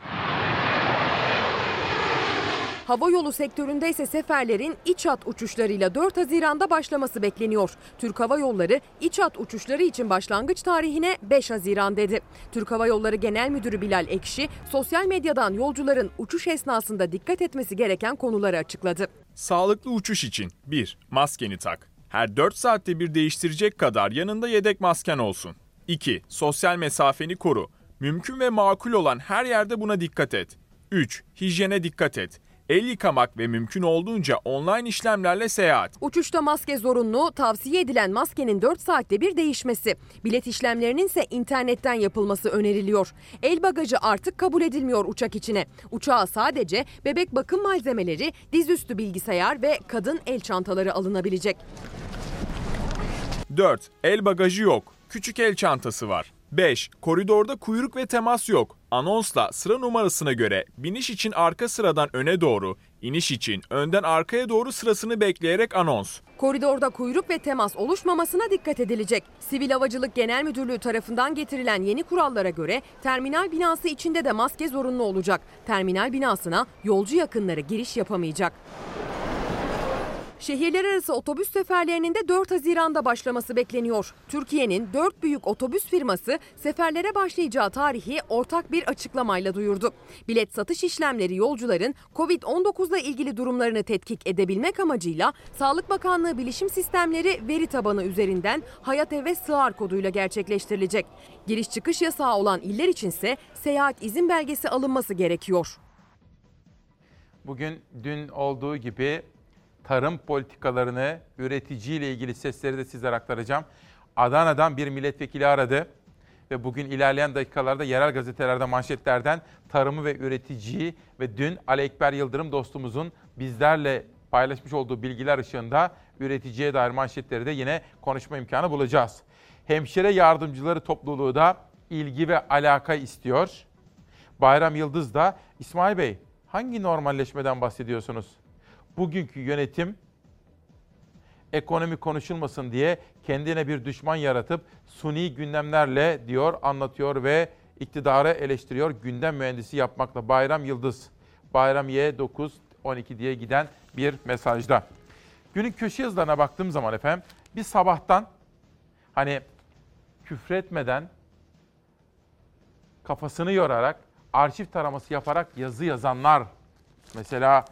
Hava yolu sektöründe ise seferlerin iç hat uçuşlarıyla 4 Haziran'da başlaması bekleniyor. Türk Hava Yolları iç hat uçuşları için başlangıç tarihine 5 Haziran dedi. Türk Hava Yolları Genel Müdürü Bilal Ekşi sosyal medyadan yolcuların uçuş esnasında dikkat etmesi gereken konuları açıkladı. Sağlıklı uçuş için 1. Maskeni tak. Her 4 saatte bir değiştirecek kadar yanında yedek masken olsun. 2. Sosyal mesafeni koru. Mümkün ve makul olan her yerde buna dikkat et. 3. Hijyene dikkat et. El yıkamak ve mümkün olduğunca online işlemlerle seyahat. Uçuşta maske zorunlu, tavsiye edilen maskenin 4 saatte bir değişmesi. Bilet işlemlerinin ise internetten yapılması öneriliyor. El bagajı artık kabul edilmiyor uçak içine. Uçağa sadece bebek bakım malzemeleri, dizüstü bilgisayar ve kadın el çantaları alınabilecek. 4. El bagajı yok. Küçük el çantası var. 5. Koridorda kuyruk ve temas yok. Anonsla sıra numarasına göre biniş için arka sıradan öne doğru, iniş için önden arkaya doğru sırasını bekleyerek anons. Koridorda kuyruk ve temas oluşmamasına dikkat edilecek. Sivil Havacılık Genel Müdürlüğü tarafından getirilen yeni kurallara göre terminal binası içinde de maske zorunlu olacak. Terminal binasına yolcu yakınları giriş yapamayacak. Şehirler arası otobüs seferlerinin de 4 Haziran'da başlaması bekleniyor. Türkiye'nin 4 büyük otobüs firması seferlere başlayacağı tarihi ortak bir açıklamayla duyurdu. Bilet satış işlemleri yolcuların Covid-19 ile ilgili durumlarını tetkik edebilmek amacıyla Sağlık Bakanlığı Bilişim Sistemleri veri tabanı üzerinden Hayat Eve Sığar koduyla gerçekleştirilecek. Giriş çıkış yasağı olan iller içinse seyahat izin belgesi alınması gerekiyor. Bugün dün olduğu gibi tarım politikalarını, üreticiyle ilgili sesleri de sizlere aktaracağım. Adana'dan bir milletvekili aradı ve bugün ilerleyen dakikalarda yerel gazetelerde manşetlerden tarımı ve üreticiyi ve dün Ali Ekber Yıldırım dostumuzun bizlerle paylaşmış olduğu bilgiler ışığında üreticiye dair manşetleri de yine konuşma imkanı bulacağız. Hemşire yardımcıları topluluğu da ilgi ve alaka istiyor. Bayram Yıldız da İsmail Bey hangi normalleşmeden bahsediyorsunuz? Bugünkü yönetim ekonomi konuşulmasın diye kendine bir düşman yaratıp suni gündemlerle diyor, anlatıyor ve iktidarı eleştiriyor. Gündem mühendisi yapmakla Bayram Yıldız, Bayram Y 9 12 diye giden bir mesajda. Günün köşe yazılarına baktığım zaman efendim bir sabahtan hani küfretmeden kafasını yorarak arşiv taraması yaparak yazı yazanlar mesela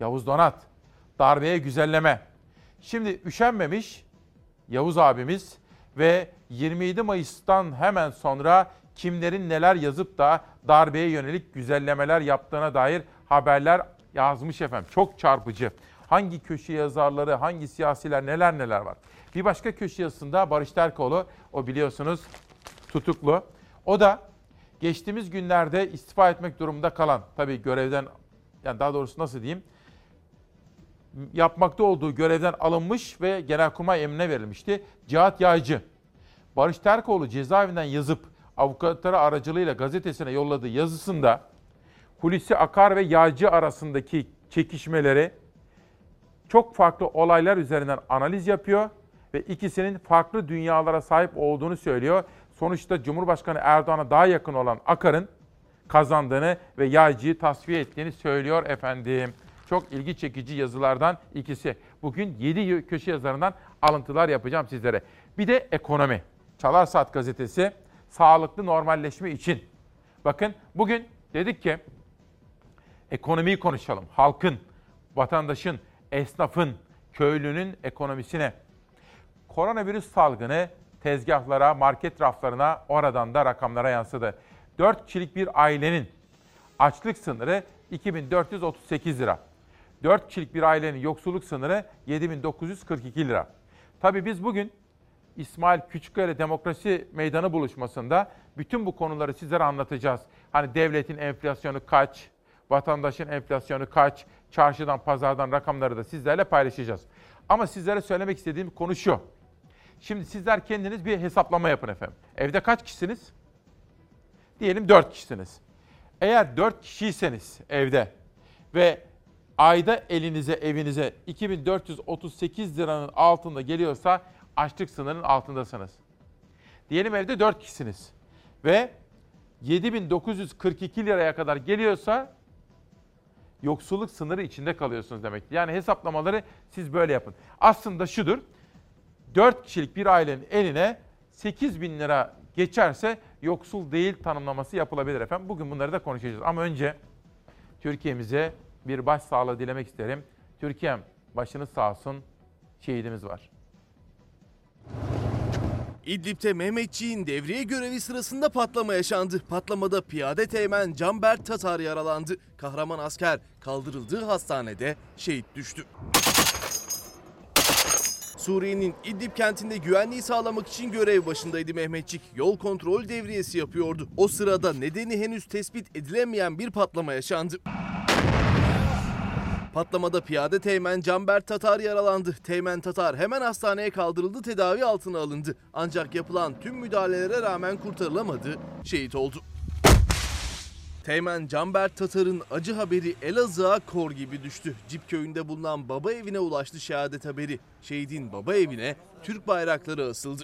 Yavuz Donat. Darbeye güzelleme. Şimdi üşenmemiş Yavuz abimiz ve 27 Mayıs'tan hemen sonra kimlerin neler yazıp da darbeye yönelik güzellemeler yaptığına dair haberler yazmış efendim. Çok çarpıcı. Hangi köşe yazarları, hangi siyasiler neler neler var. Bir başka köşe yazısında Barış Terkoğlu, o biliyorsunuz tutuklu. O da geçtiğimiz günlerde istifa etmek durumunda kalan, tabii görevden, yani daha doğrusu nasıl diyeyim, yapmakta olduğu görevden alınmış ve Genelkurmay emrine verilmişti. Cihat Yaycı, Barış Terkoğlu cezaevinden yazıp avukatları aracılığıyla gazetesine yolladığı yazısında Hulusi Akar ve Yağcı arasındaki çekişmeleri çok farklı olaylar üzerinden analiz yapıyor ve ikisinin farklı dünyalara sahip olduğunu söylüyor. Sonuçta Cumhurbaşkanı Erdoğan'a daha yakın olan Akar'ın kazandığını ve Yağcı'yı tasfiye ettiğini söylüyor efendim. Çok ilgi çekici yazılardan ikisi. Bugün 7 köşe yazarından alıntılar yapacağım sizlere. Bir de ekonomi. Çalar Saat gazetesi sağlıklı normalleşme için. Bakın bugün dedik ki ekonomiyi konuşalım. Halkın, vatandaşın, esnafın, köylünün ekonomisine. Koronavirüs salgını tezgahlara, market raflarına, oradan da rakamlara yansıdı. 4 kişilik bir ailenin açlık sınırı 2438 lira. 4 kişilik bir ailenin yoksulluk sınırı 7942 lira. Tabii biz bugün İsmail Küçükkaya Demokrasi Meydanı buluşmasında bütün bu konuları sizlere anlatacağız. Hani devletin enflasyonu kaç, vatandaşın enflasyonu kaç, çarşıdan pazardan rakamları da sizlerle paylaşacağız. Ama sizlere söylemek istediğim konu şu. Şimdi sizler kendiniz bir hesaplama yapın efendim. Evde kaç kişisiniz? Diyelim 4 kişisiniz. Eğer 4 kişiyseniz evde ve ayda elinize evinize 2438 liranın altında geliyorsa açlık sınırının altındasınız. Diyelim evde 4 kişisiniz ve 7942 liraya kadar geliyorsa yoksulluk sınırı içinde kalıyorsunuz demek. Yani hesaplamaları siz böyle yapın. Aslında şudur. 4 kişilik bir ailenin eline 8 bin lira geçerse yoksul değil tanımlaması yapılabilir efendim. Bugün bunları da konuşacağız. Ama önce Türkiye'mize bir başsağlığı dilemek isterim. Türkiye'm başınız sağ olsun. Şehidimiz var. İdlib'te Mehmetçiğin devriye görevi sırasında patlama yaşandı. Patlamada piyade teğmen Canberk Tatar yaralandı. Kahraman asker kaldırıldığı hastanede şehit düştü. Suriye'nin İdlib kentinde güvenliği sağlamak için görev başındaydı Mehmetçik. Yol kontrol devriyesi yapıyordu. O sırada nedeni henüz tespit edilemeyen bir patlama yaşandı. Patlamada piyade teğmen Canberk Tatar yaralandı. Teğmen Tatar hemen hastaneye kaldırıldı, tedavi altına alındı. Ancak yapılan tüm müdahalelere rağmen kurtarılamadı, şehit oldu. Teğmen Canberk Tatar'ın acı haberi Elazığ'a kor gibi düştü. Cip köyünde bulunan baba evine ulaştı şehadet haberi. Şehidin baba evine Türk bayrakları asıldı.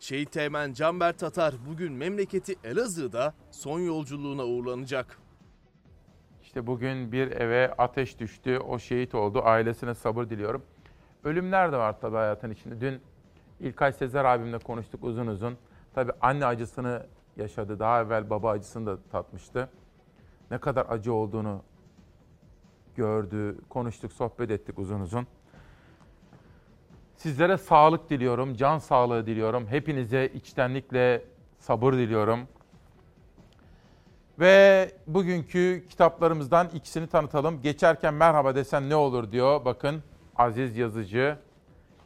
Şehit Teğmen Canberk Tatar bugün memleketi Elazığ'da son yolculuğuna uğurlanacak. İşte bugün bir eve ateş düştü, o şehit oldu. Ailesine sabır diliyorum. Ölümler de var tabii hayatın içinde. Dün İlkay Sezer abimle konuştuk uzun uzun. Tabii anne acısını yaşadı. Daha evvel baba acısını da tatmıştı. Ne kadar acı olduğunu gördü, konuştuk, sohbet ettik uzun uzun. Sizlere sağlık diliyorum, can sağlığı diliyorum. Hepinize içtenlikle sabır diliyorum. Ve bugünkü kitaplarımızdan ikisini tanıtalım. Geçerken merhaba desen ne olur diyor. Bakın Aziz Yazıcı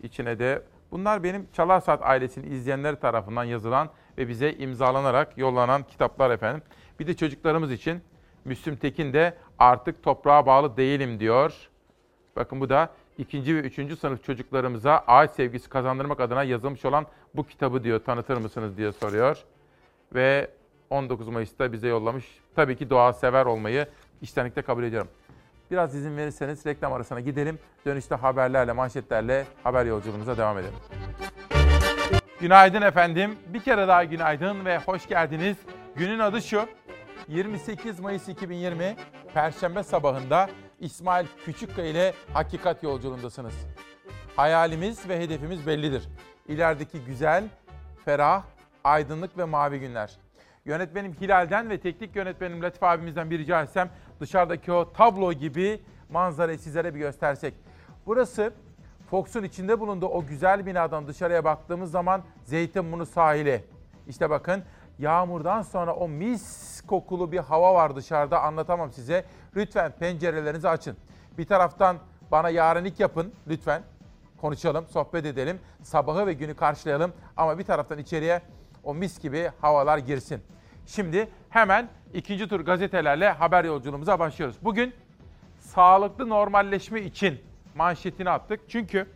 içine de bunlar benim Çalar Saat ailesini izleyenler tarafından yazılan ve bize imzalanarak yollanan kitaplar efendim. Bir de çocuklarımız için Müslüm Tekin de artık toprağa bağlı değilim diyor. Bakın bu da ikinci ve üçüncü sınıf çocuklarımıza ağaç sevgisi kazandırmak adına yazılmış olan bu kitabı diyor tanıtır mısınız diye soruyor. Ve 19 Mayıs'ta bize yollamış. Tabii ki doğa sever olmayı içtenlikle kabul ediyorum. Biraz izin verirseniz reklam arasına gidelim. Dönüşte haberlerle, manşetlerle haber yolculuğumuza devam edelim. Günaydın efendim. Bir kere daha günaydın ve hoş geldiniz. Günün adı şu. 28 Mayıs 2020 Perşembe sabahında İsmail Küçükkaya ile Hakikat Yolculuğundasınız. Hayalimiz ve hedefimiz bellidir. İlerideki güzel, ferah, aydınlık ve mavi günler. Yönetmenim Hilal'den ve teknik yönetmenim Latif abimizden bir rica etsem dışarıdaki o tablo gibi manzarayı sizlere bir göstersek. Burası Fox'un içinde bulunduğu o güzel binadan dışarıya baktığımız zaman Zeytinburnu sahili. İşte bakın yağmurdan sonra o mis kokulu bir hava var dışarıda anlatamam size. Lütfen pencerelerinizi açın. Bir taraftan bana yarınlık yapın lütfen. Konuşalım, sohbet edelim. Sabahı ve günü karşılayalım ama bir taraftan içeriye o mis gibi havalar girsin. Şimdi hemen ikinci tur gazetelerle haber yolculuğumuza başlıyoruz. Bugün sağlıklı normalleşme için manşetini attık. Çünkü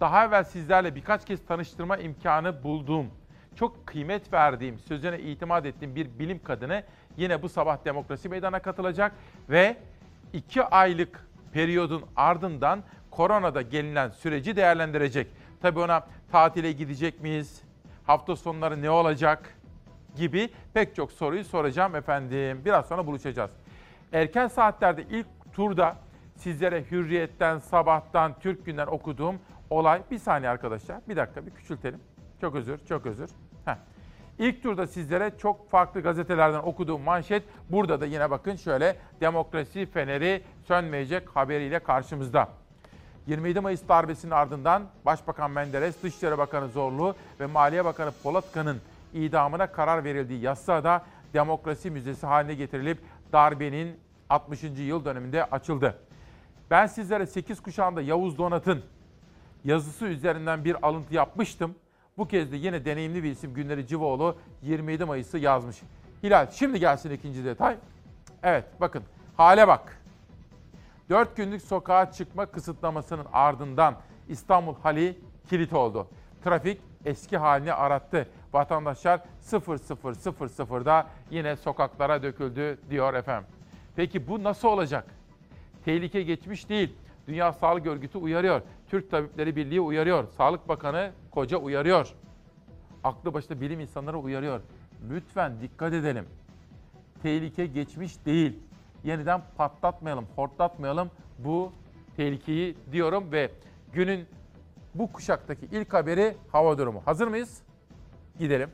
daha evvel sizlerle birkaç kez tanıştırma imkanı bulduğum, çok kıymet verdiğim, sözüne itimat ettiğim bir bilim kadını yine bu sabah demokrasi meydana katılacak ve iki aylık periyodun ardından koronada gelinen süreci değerlendirecek. Tabii ona tatile gidecek miyiz? Hafta sonları ne olacak? Gibi pek çok soruyu soracağım efendim. Biraz sonra buluşacağız. Erken saatlerde ilk turda sizlere Hürriyet'ten, Sabah'tan, Türk Günden okuduğum olay. Bir saniye arkadaşlar. Bir dakika bir küçültelim. Çok özür, çok özür. Heh. İlk turda sizlere çok farklı gazetelerden okuduğum manşet. Burada da yine bakın şöyle demokrasi feneri sönmeyecek haberiyle karşımızda. 27 Mayıs darbesinin ardından Başbakan Menderes, Dışişleri Bakanı Zorlu ve Maliye Bakanı Polatkan'ın idamına karar verildiği Yassıada Demokrasi Müzesi haline getirilip darbenin 60. yıl döneminde açıldı. Ben sizlere 8 kuşağında Yavuz Donat'ın yazısı üzerinden bir alıntı yapmıştım. Bu kez de yine deneyimli bir isim Günleri Civoğlu 27 Mayıs'ı yazmış. Hilal şimdi gelsin ikinci detay. Evet bakın hale bak. 4 günlük sokağa çıkma kısıtlamasının ardından İstanbul hali kilit oldu. Trafik eski halini arattı. Vatandaşlar 00.00'da yine sokaklara döküldü diyor efendim. Peki bu nasıl olacak? Tehlike geçmiş değil. Dünya Sağlık Örgütü uyarıyor. Türk Tabipleri Birliği uyarıyor. Sağlık Bakanı Koca uyarıyor. Aklı başında bilim insanları uyarıyor. Lütfen dikkat edelim. Tehlike geçmiş değil. Yeniden patlatmayalım, hortlatmayalım bu tehlikeyi diyorum ve günün bu kuşaktaki ilk haberi hava durumu. Hazır mıyız? Gidelim.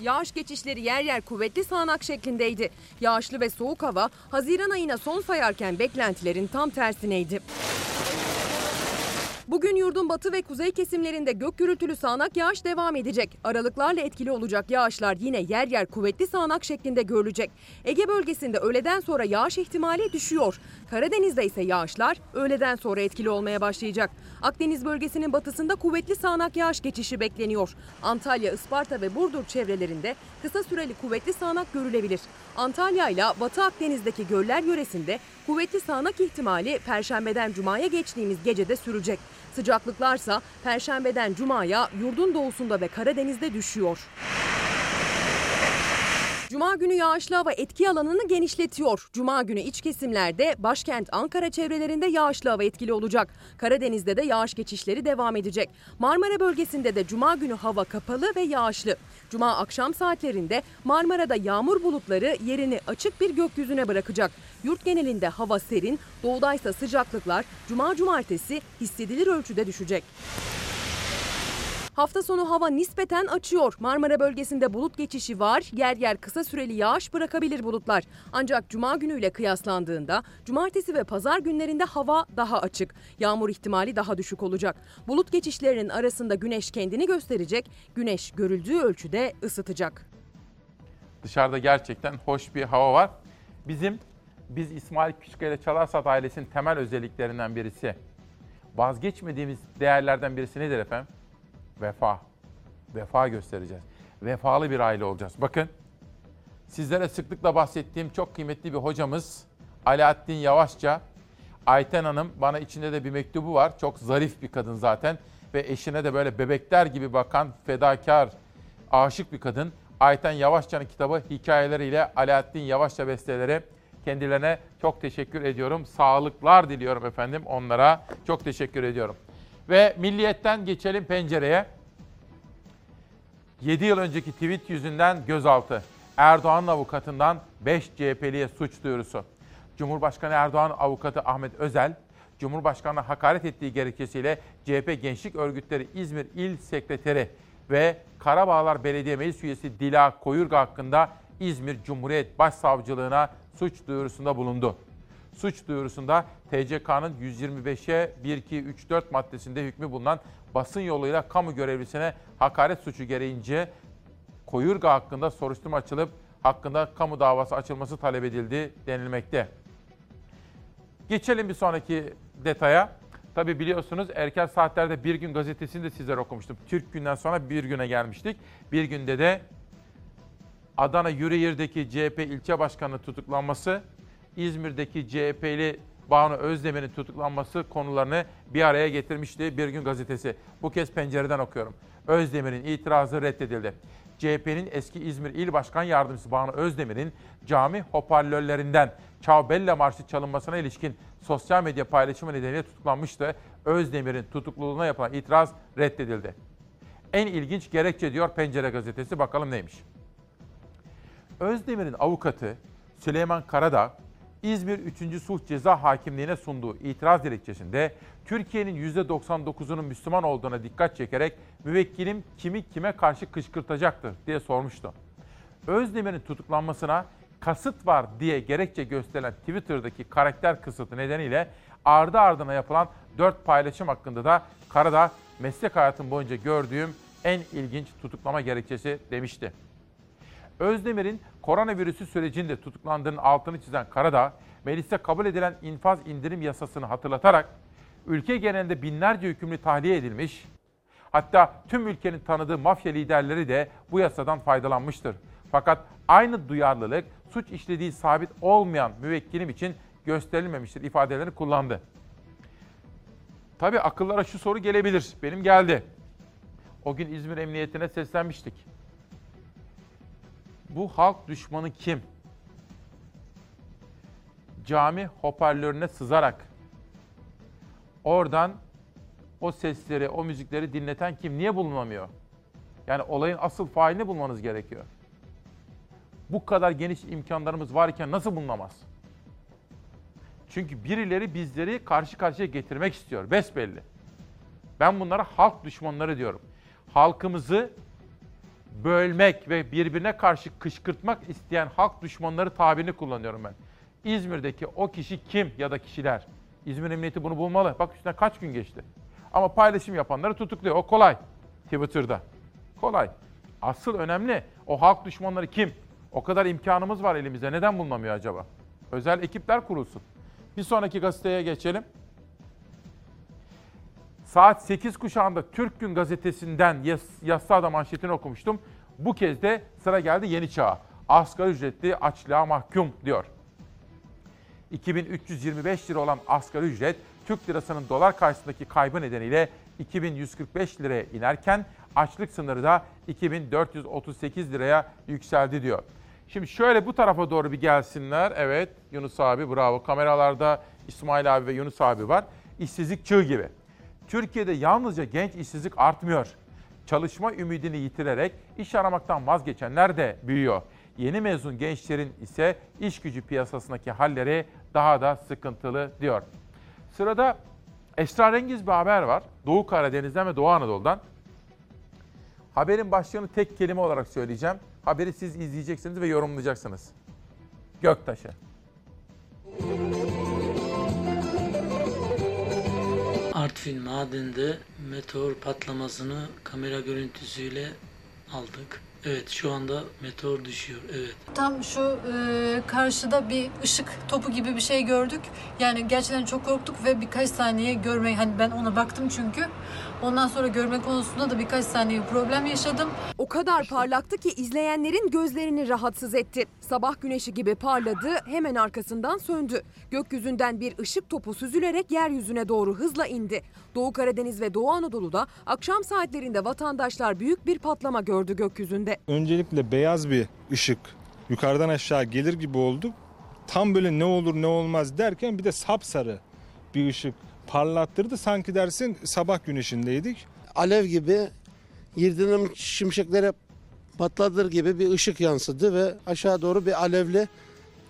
Yağış geçişleri yer yer kuvvetli sağanak şeklindeydi. Yağışlı ve soğuk hava Haziran ayına son sayarken beklentilerin tam tersineydi. Bugün yurdun batı ve kuzey kesimlerinde gök gürültülü sağanak yağış devam edecek. Aralıklarla etkili olacak yağışlar yine yer yer kuvvetli sağanak şeklinde görülecek. Ege bölgesinde öğleden sonra yağış ihtimali düşüyor. Karadeniz'de ise yağışlar öğleden sonra etkili olmaya başlayacak. Akdeniz bölgesinin batısında kuvvetli sağanak yağış geçişi bekleniyor. Antalya, Isparta ve Burdur çevrelerinde kısa süreli kuvvetli sağanak görülebilir. Antalya ile Batı Akdeniz'deki göller yöresinde kuvvetli sağanak ihtimali Perşembeden Cuma'ya geçtiğimiz gecede sürecek. Sıcaklıklarsa Perşembeden Cuma'ya yurdun doğusunda ve Karadeniz'de düşüyor. Cuma günü yağışlı hava etki alanını genişletiyor. Cuma günü iç kesimlerde başkent Ankara çevrelerinde yağışlı hava etkili olacak. Karadeniz'de de yağış geçişleri devam edecek. Marmara bölgesinde de cuma günü hava kapalı ve yağışlı. Cuma akşam saatlerinde Marmara'da yağmur bulutları yerini açık bir gökyüzüne bırakacak. Yurt genelinde hava serin, doğudaysa sıcaklıklar cuma cumartesi hissedilir ölçüde düşecek. Hafta sonu hava nispeten açıyor. Marmara bölgesinde bulut geçişi var. Yer yer kısa süreli yağış bırakabilir bulutlar. Ancak cuma günüyle kıyaslandığında cumartesi ve pazar günlerinde hava daha açık. Yağmur ihtimali daha düşük olacak. Bulut geçişlerinin arasında güneş kendini gösterecek. Güneş görüldüğü ölçüde ısıtacak. Dışarıda gerçekten hoş bir hava var. Bizim biz İsmail Küçükkaya ile Çalarsat ailesinin temel özelliklerinden birisi. Vazgeçmediğimiz değerlerden birisi nedir efendim? Vefa. Vefa göstereceğiz. Vefalı bir aile olacağız. Bakın sizlere sıklıkla bahsettiğim çok kıymetli bir hocamız Alaaddin Yavaşça. Ayten Hanım bana içinde de bir mektubu var. Çok zarif bir kadın zaten ve eşine de böyle bebekler gibi bakan fedakar, aşık bir kadın. Ayten Yavaşça'nın kitabı hikayeleriyle Alaaddin Yavaşça besteleri kendilerine çok teşekkür ediyorum. Sağlıklar diliyorum efendim onlara. Çok teşekkür ediyorum. Ve milliyetten geçelim pencereye. 7 yıl önceki tweet yüzünden gözaltı. Erdoğan'ın avukatından 5 CHP'liye suç duyurusu. Cumhurbaşkanı Erdoğan avukatı Ahmet Özel, Cumhurbaşkanı'na hakaret ettiği gerekçesiyle CHP Gençlik Örgütleri İzmir İl Sekreteri ve Karabağlar Belediye Meclis Üyesi Dila Koyurga hakkında İzmir Cumhuriyet Başsavcılığına suç duyurusunda bulundu. Suç duyurusunda TCK'nın 125'e 1234 maddesinde hükmü bulunan basın yoluyla kamu görevlisine hakaret suçu gereğince Koyurga hakkında soruşturma açılıp hakkında kamu davası açılması talep edildi denilmekte. Geçelim bir sonraki detaya. Tabi biliyorsunuz erken saatlerde Bir Gün gazetesini de sizlere okumuştum. Türk günden sonra bir güne gelmiştik. Bir günde de Adana Yüreğir'deki CHP ilçe başkanı tutuklanması, İzmir'deki CHP'li Banu Özdemir'in tutuklanması konularını bir araya getirmişti Bir Gün gazetesi. Bu kez pencereden okuyorum. Özdemir'in itirazı reddedildi. CHP'nin eski İzmir İl Başkan Yardımcısı Banu Özdemir'in cami hoparlörlerinden Çavbella Marşı çalınmasına ilişkin sosyal medya paylaşımı nedeniyle tutuklanmıştı. Özdemir'in tutukluluğuna yapılan itiraz reddedildi. En ilginç gerekçe diyor Pencere gazetesi bakalım neymiş. Özdemir'in avukatı Süleyman Karadağ, İzmir 3. Sulh Ceza Hakimliği'ne sunduğu itiraz dilekçesinde Türkiye'nin %99'unun Müslüman olduğuna dikkat çekerek müvekkilim kimi kime karşı kışkırtacaktır diye sormuştu. Özdemir'in tutuklanmasına kasıt var diye gerekçe gösterilen Twitter'daki karakter kısıtı nedeniyle ardı ardına yapılan 4 paylaşım hakkında da Karadağ meslek hayatım boyunca gördüğüm en ilginç tutuklama gerekçesi demişti. Özdemir'in koronavirüsü sürecinde tutuklandığının altını çizen Karadağ, mecliste kabul edilen infaz indirim yasasını hatırlatarak ülke genelinde binlerce hükümlü tahliye edilmiş, hatta tüm ülkenin tanıdığı mafya liderleri de bu yasadan faydalanmıştır. Fakat aynı duyarlılık suç işlediği sabit olmayan müvekkilim için gösterilmemiştir ifadelerini kullandı. Tabii akıllara şu soru gelebilir. Benim geldi. O gün İzmir Emniyetine seslenmiştik. Bu halk düşmanı kim? Cami hoparlörüne sızarak oradan o sesleri, o müzikleri dinleten kim? Niye bulunamıyor? Yani olayın asıl failini bulmanız gerekiyor. Bu kadar geniş imkanlarımız varken nasıl bulunamaz? Çünkü birileri bizleri karşı karşıya getirmek istiyor. Besbelli. Ben bunlara halk düşmanları diyorum. Halkımızı bölmek ve birbirine karşı kışkırtmak isteyen halk düşmanları tabirini kullanıyorum ben. İzmir'deki o kişi kim ya da kişiler? İzmir Emniyeti bunu bulmalı. Bak üstüne kaç gün geçti. Ama paylaşım yapanları tutukluyor. O kolay. Twitter'da. Kolay. Asıl önemli o halk düşmanları kim? O kadar imkanımız var elimizde. Neden bulunamıyor acaba? Özel ekipler kurulsun. Bir sonraki gazeteye geçelim. Saat 8 kuşağında Türk Gün gazetesinden yas, manşetini okumuştum. Bu kez de sıra geldi yeni çağa. Asgari ücretli açlığa mahkum diyor. 2325 lira olan asgari ücret Türk lirasının dolar karşısındaki kaybı nedeniyle 2145 liraya inerken açlık sınırı da 2438 liraya yükseldi diyor. Şimdi şöyle bu tarafa doğru bir gelsinler. Evet Yunus abi bravo. Kameralarda İsmail abi ve Yunus abi var. İşsizlik çığ gibi. Türkiye'de yalnızca genç işsizlik artmıyor. Çalışma ümidini yitirerek iş aramaktan vazgeçenler de büyüyor. Yeni mezun gençlerin ise iş gücü piyasasındaki halleri daha da sıkıntılı diyor. Sırada esrarengiz bir haber var. Doğu Karadeniz'den ve Doğu Anadolu'dan. Haberin başlığını tek kelime olarak söyleyeceğim. Haberi siz izleyeceksiniz ve yorumlayacaksınız. Göktaşı. Artvin Maden'de meteor patlamasını kamera görüntüsüyle aldık. Evet şu anda meteor düşüyor. Evet. Tam şu e, karşıda bir ışık topu gibi bir şey gördük. Yani gerçekten çok korktuk ve birkaç saniye görmeyi hani ben ona baktım çünkü. Ondan sonra görme konusunda da birkaç saniye problem yaşadım. O kadar parlaktı ki izleyenlerin gözlerini rahatsız etti. Sabah güneşi gibi parladı, hemen arkasından söndü. Gökyüzünden bir ışık topu süzülerek yeryüzüne doğru hızla indi. Doğu Karadeniz ve Doğu Anadolu'da akşam saatlerinde vatandaşlar büyük bir patlama gördü gökyüzünde. Öncelikle beyaz bir ışık yukarıdan aşağı gelir gibi oldu. Tam böyle ne olur ne olmaz derken bir de sapsarı bir ışık parlattırdı. Sanki dersin sabah güneşindeydik. Alev gibi yirdinim şimşeklere patladır gibi bir ışık yansıdı ve aşağı doğru bir alevli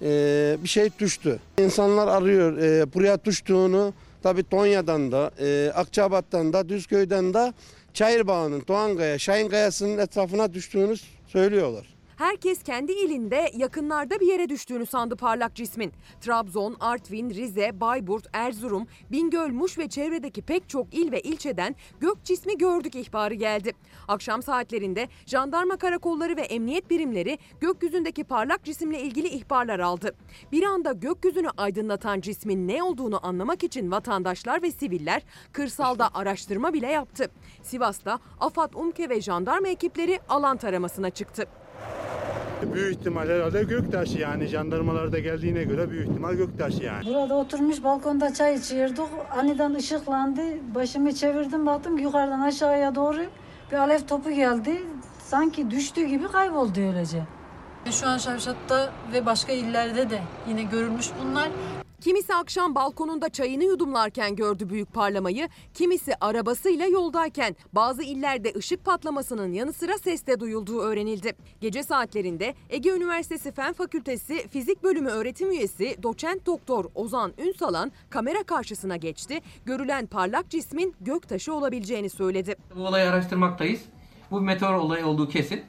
e, bir şey düştü. İnsanlar arıyor e, buraya düştüğünü tabi Tonya'dan da e, Akçabat'tan da Düzköy'den de Çayırbağ'ın Doğangaya, Şahin Kayası'nın etrafına düştüğünü söylüyorlar. Herkes kendi ilinde yakınlarda bir yere düştüğünü sandı parlak cismin. Trabzon, Artvin, Rize, Bayburt, Erzurum, Bingöl, Muş ve çevredeki pek çok il ve ilçeden gök cismi gördük ihbarı geldi. Akşam saatlerinde jandarma karakolları ve emniyet birimleri gökyüzündeki parlak cisimle ilgili ihbarlar aldı. Bir anda gökyüzünü aydınlatan cismin ne olduğunu anlamak için vatandaşlar ve siviller kırsalda araştırma bile yaptı. Sivas'ta AFAD, UMKE ve jandarma ekipleri alan taramasına çıktı. Büyük ihtimal herhalde göktaşı yani jandarmalarda geldiğine göre büyük ihtimal göktaşı yani. Burada oturmuş balkonda çay içiyorduk. Aniden ışıklandı. Başımı çevirdim baktım yukarıdan aşağıya doğru bir alev topu geldi. Sanki düştüğü gibi kayboldu öylece. Şu an Şavşat'ta ve başka illerde de yine görülmüş bunlar. Kimisi akşam balkonunda çayını yudumlarken gördü büyük parlamayı, kimisi arabasıyla yoldayken bazı illerde ışık patlamasının yanı sıra ses de duyulduğu öğrenildi. Gece saatlerinde Ege Üniversitesi Fen Fakültesi Fizik Bölümü öğretim üyesi doçent doktor Ozan Ünsalan kamera karşısına geçti. Görülen parlak cismin göktaşı olabileceğini söyledi. Bu olayı araştırmaktayız. Bu bir meteor olayı olduğu kesin.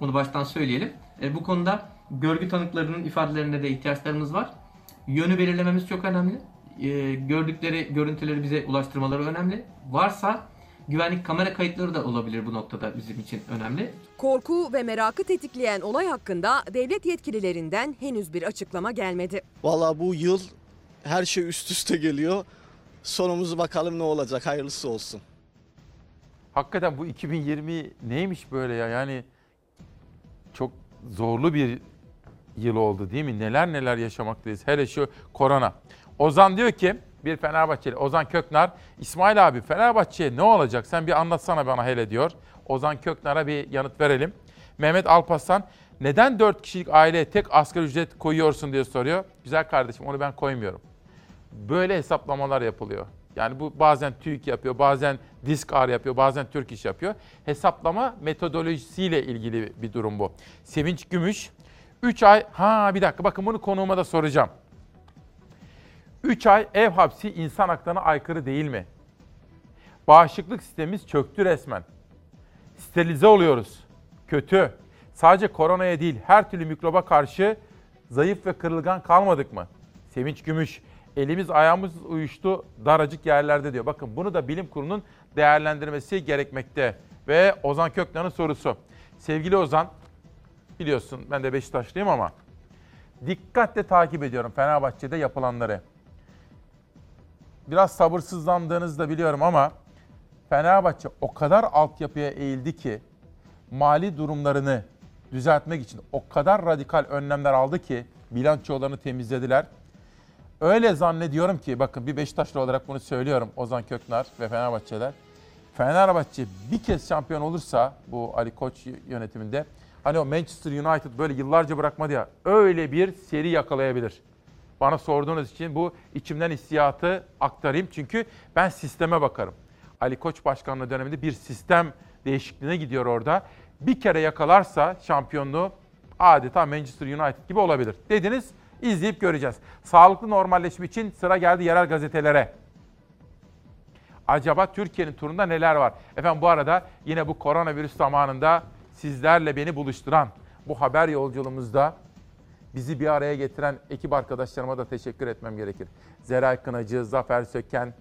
Onu baştan söyleyelim. E, bu konuda görgü tanıklarının ifadelerine de ihtiyaçlarımız var. Yönü belirlememiz çok önemli. E, gördükleri görüntüleri bize ulaştırmaları önemli. Varsa güvenlik kamera kayıtları da olabilir bu noktada bizim için önemli. Korku ve merakı tetikleyen olay hakkında devlet yetkililerinden henüz bir açıklama gelmedi. Valla bu yıl her şey üst üste geliyor. Sonumuzu bakalım ne olacak hayırlısı olsun. Hakikaten bu 2020 neymiş böyle ya? Yani çok zorlu bir yıl oldu değil mi? Neler neler yaşamaktayız. Hele şu korona. Ozan diyor ki bir Fenerbahçeli Ozan Köknar İsmail abi Fenerbahçe'ye ne olacak sen bir anlatsana bana hele diyor. Ozan Köknar'a bir yanıt verelim. Mehmet Alpaslan neden 4 kişilik aileye tek asgari ücret koyuyorsun diye soruyor. Güzel kardeşim onu ben koymuyorum. Böyle hesaplamalar yapılıyor. Yani bu bazen TÜİK yapıyor, bazen Diskar yapıyor, bazen Türk İş yapıyor. Hesaplama metodolojisiyle ilgili bir durum bu. Sevinç Gümüş, 3 ay, ha bir dakika bakın bunu konuğuma da soracağım. 3 ay ev hapsi insan haklarına aykırı değil mi? Bağışıklık sistemimiz çöktü resmen. Sterilize oluyoruz. Kötü. Sadece koronaya değil her türlü mikroba karşı zayıf ve kırılgan kalmadık mı? Sevinç Gümüş, elimiz ayağımız uyuştu daracık yerlerde diyor. Bakın bunu da bilim kurulunun değerlendirmesi gerekmekte. Ve Ozan Köklan'ın sorusu. Sevgili Ozan, biliyorsun ben de Beşiktaşlıyım ama dikkatle takip ediyorum Fenerbahçe'de yapılanları. Biraz sabırsızlandığınızı da biliyorum ama Fenerbahçe o kadar altyapıya eğildi ki mali durumlarını düzeltmek için o kadar radikal önlemler aldı ki bilançolarını temizlediler. Öyle zannediyorum ki bakın bir Beşiktaşlı olarak bunu söylüyorum Ozan Köknar ve Fenerbahçeler. Fenerbahçe bir kez şampiyon olursa bu Ali Koç yönetiminde hani o Manchester United böyle yıllarca bırakmadı ya öyle bir seri yakalayabilir. Bana sorduğunuz için bu içimden hissiyatı aktarayım. Çünkü ben sisteme bakarım. Ali Koç başkanlığı döneminde bir sistem değişikliğine gidiyor orada. Bir kere yakalarsa şampiyonluğu adeta Manchester United gibi olabilir. Dediniz izleyip göreceğiz. Sağlıklı normalleşme için sıra geldi yerel gazetelere. Acaba Türkiye'nin turunda neler var? Efendim bu arada yine bu koronavirüs zamanında sizlerle beni buluşturan bu haber yolculuğumuzda bizi bir araya getiren ekip arkadaşlarıma da teşekkür etmem gerekir. Zeray Kınacı, Zafer Söken,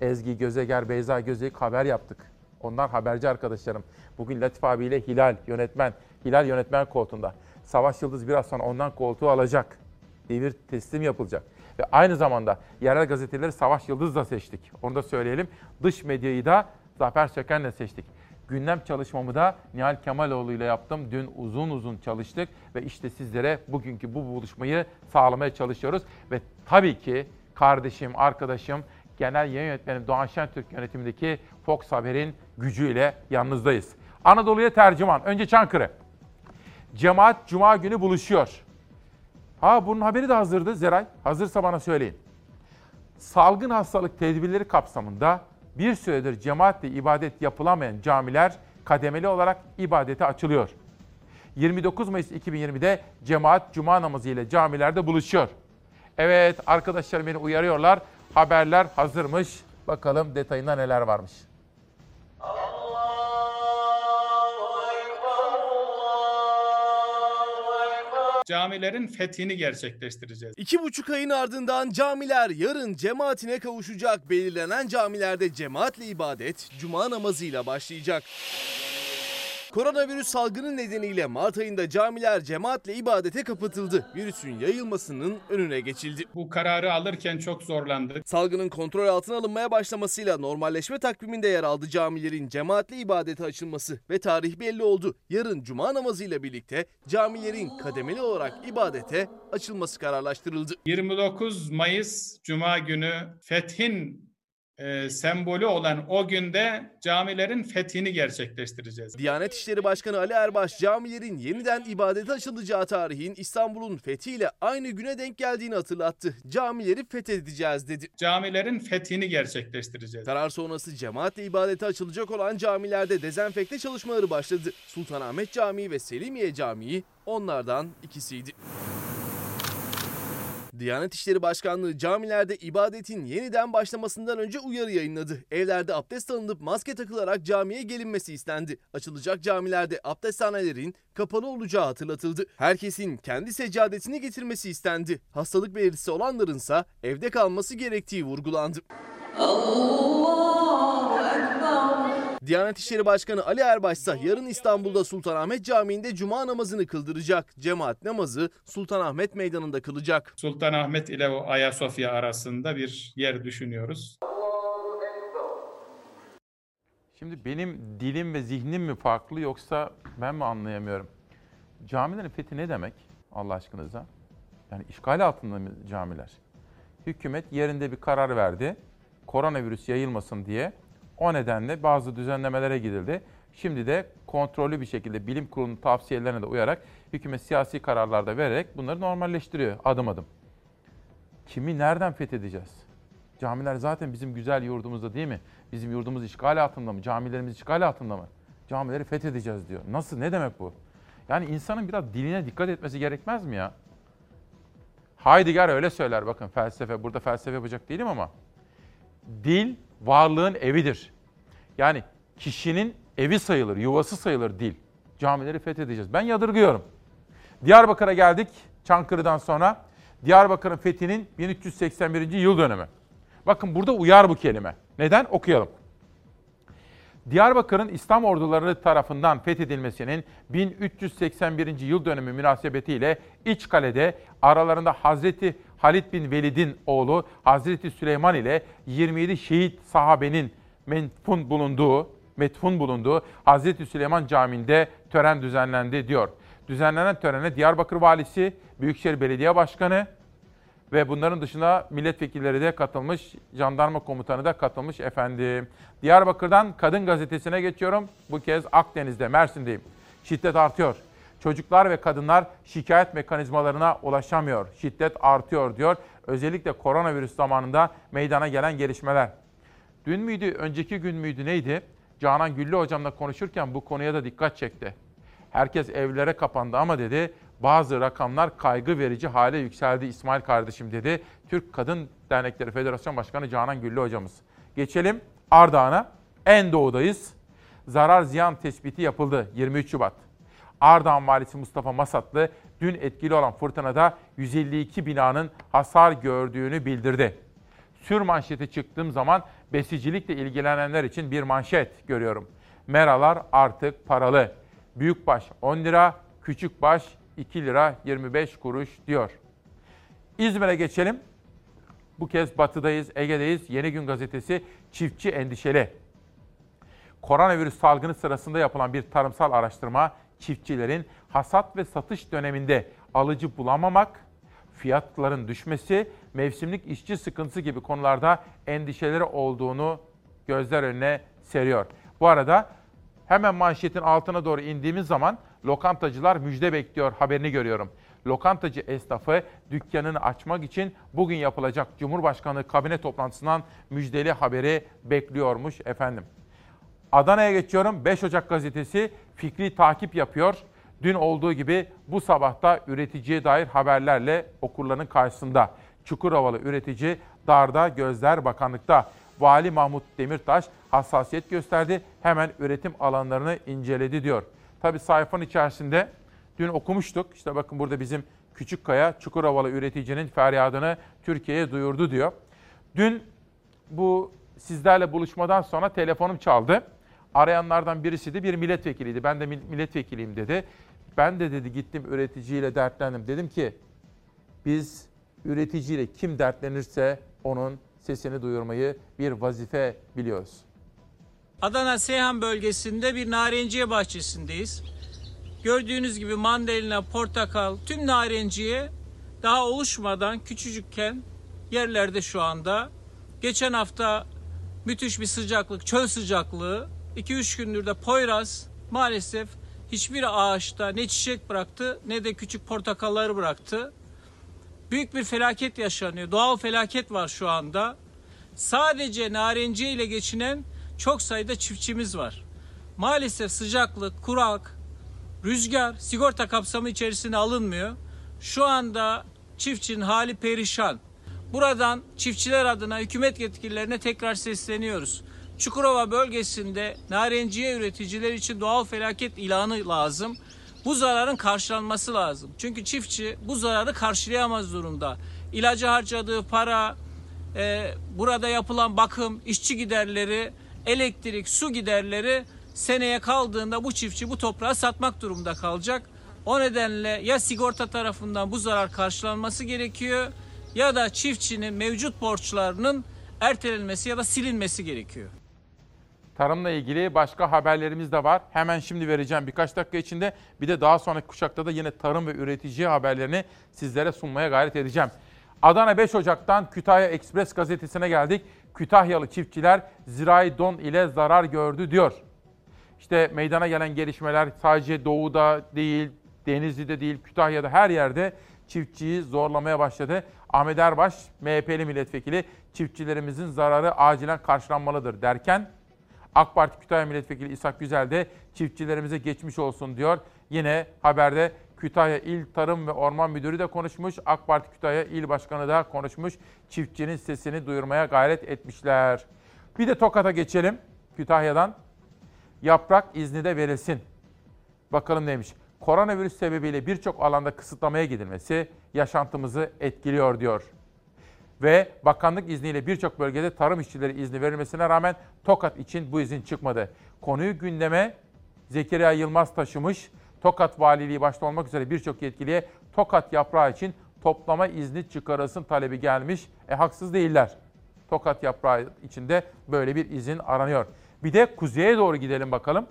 Ezgi Gözeger, Beyza Gözeyik haber yaptık. Onlar haberci arkadaşlarım. Bugün Latif abiyle Hilal yönetmen, Hilal yönetmen koltuğunda. Savaş Yıldız biraz sonra ondan koltuğu alacak. Devir teslim yapılacak. Ve aynı zamanda yerel gazeteleri Savaş Yıldız'la seçtik. Onu da söyleyelim. Dış medyayı da Zafer Söken'le seçtik. Gündem çalışmamı da Nihal Kemaloğlu ile yaptım. Dün uzun uzun çalıştık ve işte sizlere bugünkü bu buluşmayı sağlamaya çalışıyoruz. Ve tabii ki kardeşim, arkadaşım, genel yayın yönetmenim Doğan Şentürk yönetimindeki Fox Haber'in gücüyle yanınızdayız. Anadolu'ya tercüman. Önce Çankırı. Cemaat Cuma günü buluşuyor. Ha bunun haberi de hazırdı Zeray. Hazırsa bana söyleyin. Salgın hastalık tedbirleri kapsamında bir süredir cemaatle ibadet yapılamayan camiler kademeli olarak ibadete açılıyor. 29 Mayıs 2020'de cemaat cuma namazı ile camilerde buluşuyor. Evet arkadaşlar beni uyarıyorlar. Haberler hazırmış. Bakalım detayında neler varmış. Camilerin fethini gerçekleştireceğiz. İki buçuk ayın ardından camiler yarın cemaatine kavuşacak. Belirlenen camilerde cemaatle ibadet cuma namazıyla başlayacak. Koronavirüs salgını nedeniyle Mart ayında camiler cemaatle ibadete kapatıldı. Virüsün yayılmasının önüne geçildi. Bu kararı alırken çok zorlandık. Salgının kontrol altına alınmaya başlamasıyla normalleşme takviminde yer aldı camilerin cemaatle ibadete açılması ve tarih belli oldu. Yarın cuma namazıyla birlikte camilerin kademeli olarak ibadete açılması kararlaştırıldı. 29 Mayıs Cuma günü fethin e, sembolü olan o günde camilerin fethini gerçekleştireceğiz. Diyanet İşleri Başkanı Ali Erbaş camilerin yeniden ibadete açılacağı tarihin İstanbul'un fethiyle aynı güne denk geldiğini hatırlattı. Camileri fethedeceğiz dedi. Camilerin fethini gerçekleştireceğiz. Karar sonrası cemaatle ibadete açılacak olan camilerde dezenfekte çalışmaları başladı. Sultanahmet Camii ve Selimiye Camii onlardan ikisiydi. Diyanet İşleri Başkanlığı camilerde ibadetin yeniden başlamasından önce uyarı yayınladı. Evlerde abdest alınıp maske takılarak camiye gelinmesi istendi. Açılacak camilerde abdesthanelerin kapalı olacağı hatırlatıldı. Herkesin kendi seccadesini getirmesi istendi. Hastalık belirtisi olanlarınsa evde kalması gerektiği vurgulandı. Diyanet İşleri Başkanı Ali Erbaş ise yarın İstanbul'da Sultanahmet Camii'nde cuma namazını kıldıracak. Cemaat namazı Sultanahmet Meydanı'nda kılacak. Sultanahmet ile o Ayasofya arasında bir yer düşünüyoruz. Şimdi benim dilim ve zihnim mi farklı yoksa ben mi anlayamıyorum? Camilerin fethi ne demek? Allah aşkınıza? Yani işgal altında mı camiler? Hükümet yerinde bir karar verdi. Koronavirüs yayılmasın diye. O nedenle bazı düzenlemelere gidildi. Şimdi de kontrollü bir şekilde bilim kurulunun tavsiyelerine de uyarak hükümet siyasi kararlarda vererek bunları normalleştiriyor adım adım. Kimi nereden fethedeceğiz? Camiler zaten bizim güzel yurdumuzda değil mi? Bizim yurdumuz işgal altında mı? Camilerimiz işgal altında mı? Camileri fethedeceğiz diyor. Nasıl? Ne demek bu? Yani insanın biraz diline dikkat etmesi gerekmez mi ya? Heidegger öyle söyler bakın felsefe. Burada felsefe yapacak değilim ama. Dil varlığın evidir. Yani kişinin evi sayılır, yuvası sayılır dil. Camileri fethedeceğiz. Ben yadırgıyorum. Diyarbakır'a geldik Çankırı'dan sonra. Diyarbakır'ın fethinin 1381. yıl dönümü. Bakın burada uyar bu kelime. Neden? Okuyalım. Diyarbakır'ın İslam orduları tarafından fethedilmesinin 1381. yıl dönümü münasebetiyle İçkale'de aralarında Hazreti Halid bin Velid'in oğlu Hazreti Süleyman ile 27 şehit sahabenin metfun bulunduğu, metfun bulunduğu Hazreti Süleyman Camii'nde tören düzenlendi diyor. Düzenlenen törene Diyarbakır Valisi, Büyükşehir Belediye Başkanı, ve bunların dışında milletvekilleri de katılmış, jandarma komutanı da katılmış efendim. Diyarbakır'dan Kadın Gazetesi'ne geçiyorum. Bu kez Akdeniz'de, Mersin'deyim. Şiddet artıyor. Çocuklar ve kadınlar şikayet mekanizmalarına ulaşamıyor. Şiddet artıyor diyor. Özellikle koronavirüs zamanında meydana gelen gelişmeler. Dün müydü, önceki gün müydü neydi? Canan Güllü hocamla konuşurken bu konuya da dikkat çekti. Herkes evlere kapandı ama dedi bazı rakamlar kaygı verici hale yükseldi İsmail kardeşim dedi. Türk Kadın Dernekleri Federasyon Başkanı Canan Güllü hocamız. Geçelim Ardahan'a. En doğudayız. Zarar ziyan tespiti yapıldı 23 Şubat. Ardahan Valisi Mustafa Masatlı dün etkili olan fırtınada 152 binanın hasar gördüğünü bildirdi. Sür manşeti çıktığım zaman besicilikle ilgilenenler için bir manşet görüyorum. Meralar artık paralı. Büyükbaş 10 lira, küçükbaş 2 lira 25 kuruş diyor. İzmir'e geçelim. Bu kez batıdayız, Ege'deyiz. Yeni Gün Gazetesi çiftçi endişeli. Koronavirüs salgını sırasında yapılan bir tarımsal araştırma çiftçilerin hasat ve satış döneminde alıcı bulamamak, fiyatların düşmesi, mevsimlik işçi sıkıntısı gibi konularda endişeleri olduğunu gözler önüne seriyor. Bu arada hemen manşetin altına doğru indiğimiz zaman lokantacılar müjde bekliyor haberini görüyorum. Lokantacı esnafı dükkanını açmak için bugün yapılacak Cumhurbaşkanı kabine toplantısından müjdeli haberi bekliyormuş efendim. Adana'ya geçiyorum. 5 Ocak gazetesi fikri takip yapıyor. Dün olduğu gibi bu sabahta üreticiye dair haberlerle okurların karşısında. Çukurovalı üretici darda gözler bakanlıkta. Vali Mahmut Demirtaş hassasiyet gösterdi. Hemen üretim alanlarını inceledi diyor. Tabi sayfanın içerisinde dün okumuştuk. İşte bakın burada bizim Küçükkaya Çukurovalı üreticinin feryadını Türkiye'ye duyurdu diyor. Dün bu sizlerle buluşmadan sonra telefonum çaldı. Arayanlardan birisi de bir milletvekiliydi. Ben de milletvekiliyim dedi. Ben de dedi gittim üreticiyle dertlendim. Dedim ki biz üreticiyle kim dertlenirse onun sesini duyurmayı bir vazife biliyoruz. Adana Seyhan bölgesinde bir narenciye bahçesindeyiz. Gördüğünüz gibi mandalina, portakal, tüm narenciye daha oluşmadan küçücükken yerlerde şu anda. Geçen hafta müthiş bir sıcaklık, çöl sıcaklığı. 2-3 gündür de Poyraz maalesef hiçbir ağaçta ne çiçek bıraktı ne de küçük portakalları bıraktı. Büyük bir felaket yaşanıyor. Doğal felaket var şu anda. Sadece narenciye ile geçinen çok sayıda çiftçimiz var. Maalesef sıcaklık, kurak, rüzgar sigorta kapsamı içerisine alınmıyor. Şu anda çiftçinin hali perişan. Buradan çiftçiler adına hükümet yetkililerine tekrar sesleniyoruz. Çukurova bölgesinde narenciye üreticiler için doğal felaket ilanı lazım. Bu zararın karşılanması lazım. Çünkü çiftçi bu zararı karşılayamaz durumda. İlacı harcadığı para, e, burada yapılan bakım, işçi giderleri, elektrik, su giderleri seneye kaldığında bu çiftçi bu toprağı satmak durumunda kalacak. O nedenle ya sigorta tarafından bu zarar karşılanması gerekiyor ya da çiftçinin mevcut borçlarının ertelenmesi ya da silinmesi gerekiyor. Tarımla ilgili başka haberlerimiz de var. Hemen şimdi vereceğim birkaç dakika içinde. Bir de daha sonraki kuşakta da yine tarım ve üretici haberlerini sizlere sunmaya gayret edeceğim. Adana 5 Ocak'tan Kütahya Ekspres gazetesine geldik. Kütahyalı çiftçiler zirai don ile zarar gördü diyor. İşte meydana gelen gelişmeler sadece doğuda değil, Denizli'de değil, Kütahya'da her yerde çiftçiyi zorlamaya başladı. Ahmet Erbaş, MHP'li milletvekili çiftçilerimizin zararı acilen karşılanmalıdır derken AK Parti Kütahya Milletvekili İshak Güzel de çiftçilerimize geçmiş olsun diyor. Yine haberde Kütahya İl Tarım ve Orman Müdürü de konuşmuş. AK Parti Kütahya İl Başkanı da konuşmuş. Çiftçinin sesini duyurmaya gayret etmişler. Bir de Tokat'a geçelim. Kütahya'dan yaprak izni de verilsin. Bakalım neymiş. Koronavirüs sebebiyle birçok alanda kısıtlamaya gidilmesi yaşantımızı etkiliyor diyor. Ve bakanlık izniyle birçok bölgede tarım işçileri izni verilmesine rağmen Tokat için bu izin çıkmadı. Konuyu gündeme Zekeriya Yılmaz taşımış. Tokat Valiliği başta olmak üzere birçok yetkiliye Tokat yaprağı için toplama izni çıkarılsın talebi gelmiş. E haksız değiller. Tokat yaprağı içinde böyle bir izin aranıyor. Bir de kuzeye doğru gidelim bakalım.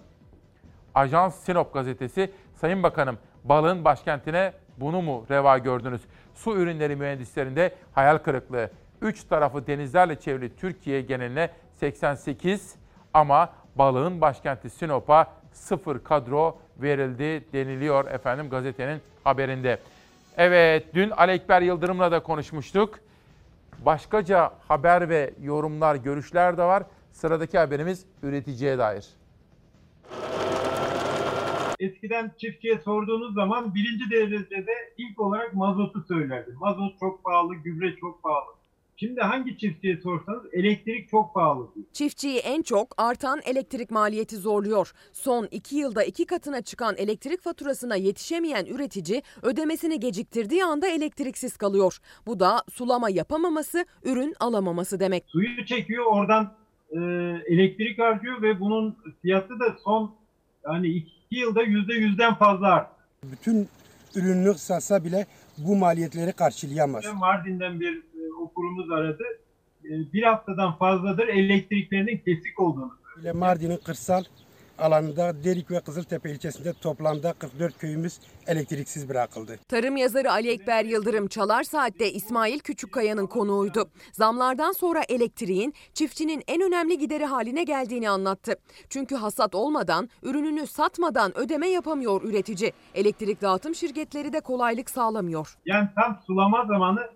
Ajans Sinop gazetesi, Sayın Bakanım balığın başkentine bunu mu reva gördünüz? Su ürünleri mühendislerinde hayal kırıklığı. Üç tarafı denizlerle çevrili Türkiye geneline 88 ama balığın başkenti Sinop'a sıfır kadro verildi deniliyor efendim gazetenin haberinde. Evet dün Ali Ekber Yıldırım'la da konuşmuştuk. Başkaca haber ve yorumlar, görüşler de var. Sıradaki haberimiz üreticiye dair. Eskiden çiftçiye sorduğunuz zaman birinci derecede ilk olarak mazotu söylerdi. Mazot çok pahalı, gübre çok pahalı. Şimdi hangi çiftçiye sorsanız elektrik çok pahalı diyor. Çiftçiyi en çok artan elektrik maliyeti zorluyor. Son iki yılda iki katına çıkan elektrik faturasına yetişemeyen üretici ödemesini geciktirdiği anda elektriksiz kalıyor. Bu da sulama yapamaması, ürün alamaması demek. Suyu çekiyor oradan e, elektrik harcıyor ve bunun fiyatı da son yani iki yılda yüzde yüzden fazla arttı. Bütün ürünü satsa bile bu maliyetleri karşılayamaz. Mardin'den bir e, okurumuz aradı. E, bir haftadan fazladır elektriklerinin kesik olduğunu. Mardin'in kırsal alanında Derik ve Kızıltepe ilçesinde toplamda 44 köyümüz elektriksiz bırakıldı. Tarım yazarı Ali Ekber Yıldırım Çalar Saat'te İsmail Küçükkaya'nın konuğuydu. Zamlardan sonra elektriğin çiftçinin en önemli gideri haline geldiğini anlattı. Çünkü hasat olmadan, ürününü satmadan ödeme yapamıyor üretici. Elektrik dağıtım şirketleri de kolaylık sağlamıyor. Yani tam sulama zamanı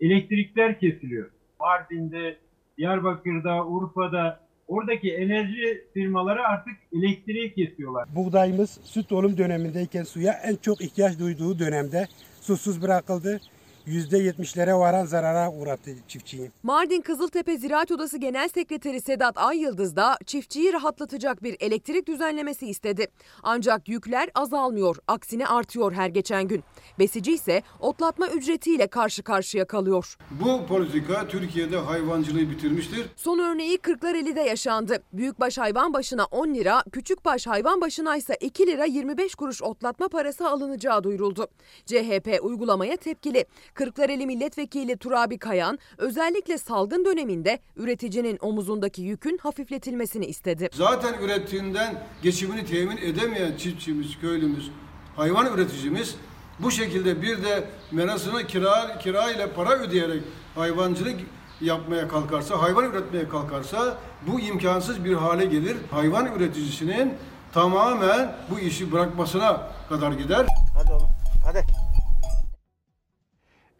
elektrikler kesiliyor. Mardin'de, Diyarbakır'da, Urfa'da oradaki enerji firmaları artık elektriği kesiyorlar. Buğdayımız süt olum dönemindeyken suya en çok ihtiyaç duyduğu dönemde susuz bırakıldı. %70'lere varan zarara uğrattı çiftçiyi. Mardin Kızıltepe Ziraat Odası Genel Sekreteri Sedat Ayyıldız da çiftçiyi rahatlatacak bir elektrik düzenlemesi istedi. Ancak yükler azalmıyor, aksine artıyor her geçen gün. Besici ise otlatma ücretiyle karşı karşıya kalıyor. Bu politika Türkiye'de hayvancılığı bitirmiştir. Son örneği Kırklareli'de yaşandı. Büyükbaş hayvan başına 10 lira, küçükbaş hayvan başına ise 2 lira 25 kuruş otlatma parası alınacağı duyuruldu. CHP uygulamaya tepkili. Kırklareli Milletvekili Turabi Kayan özellikle salgın döneminde üreticinin omuzundaki yükün hafifletilmesini istedi. Zaten ürettiğinden geçimini temin edemeyen çiftçimiz, köylümüz, hayvan üreticimiz bu şekilde bir de merasına kira, kira ile para ödeyerek hayvancılık yapmaya kalkarsa, hayvan üretmeye kalkarsa bu imkansız bir hale gelir. Hayvan üreticisinin tamamen bu işi bırakmasına kadar gider. Hadi oğlum, hadi.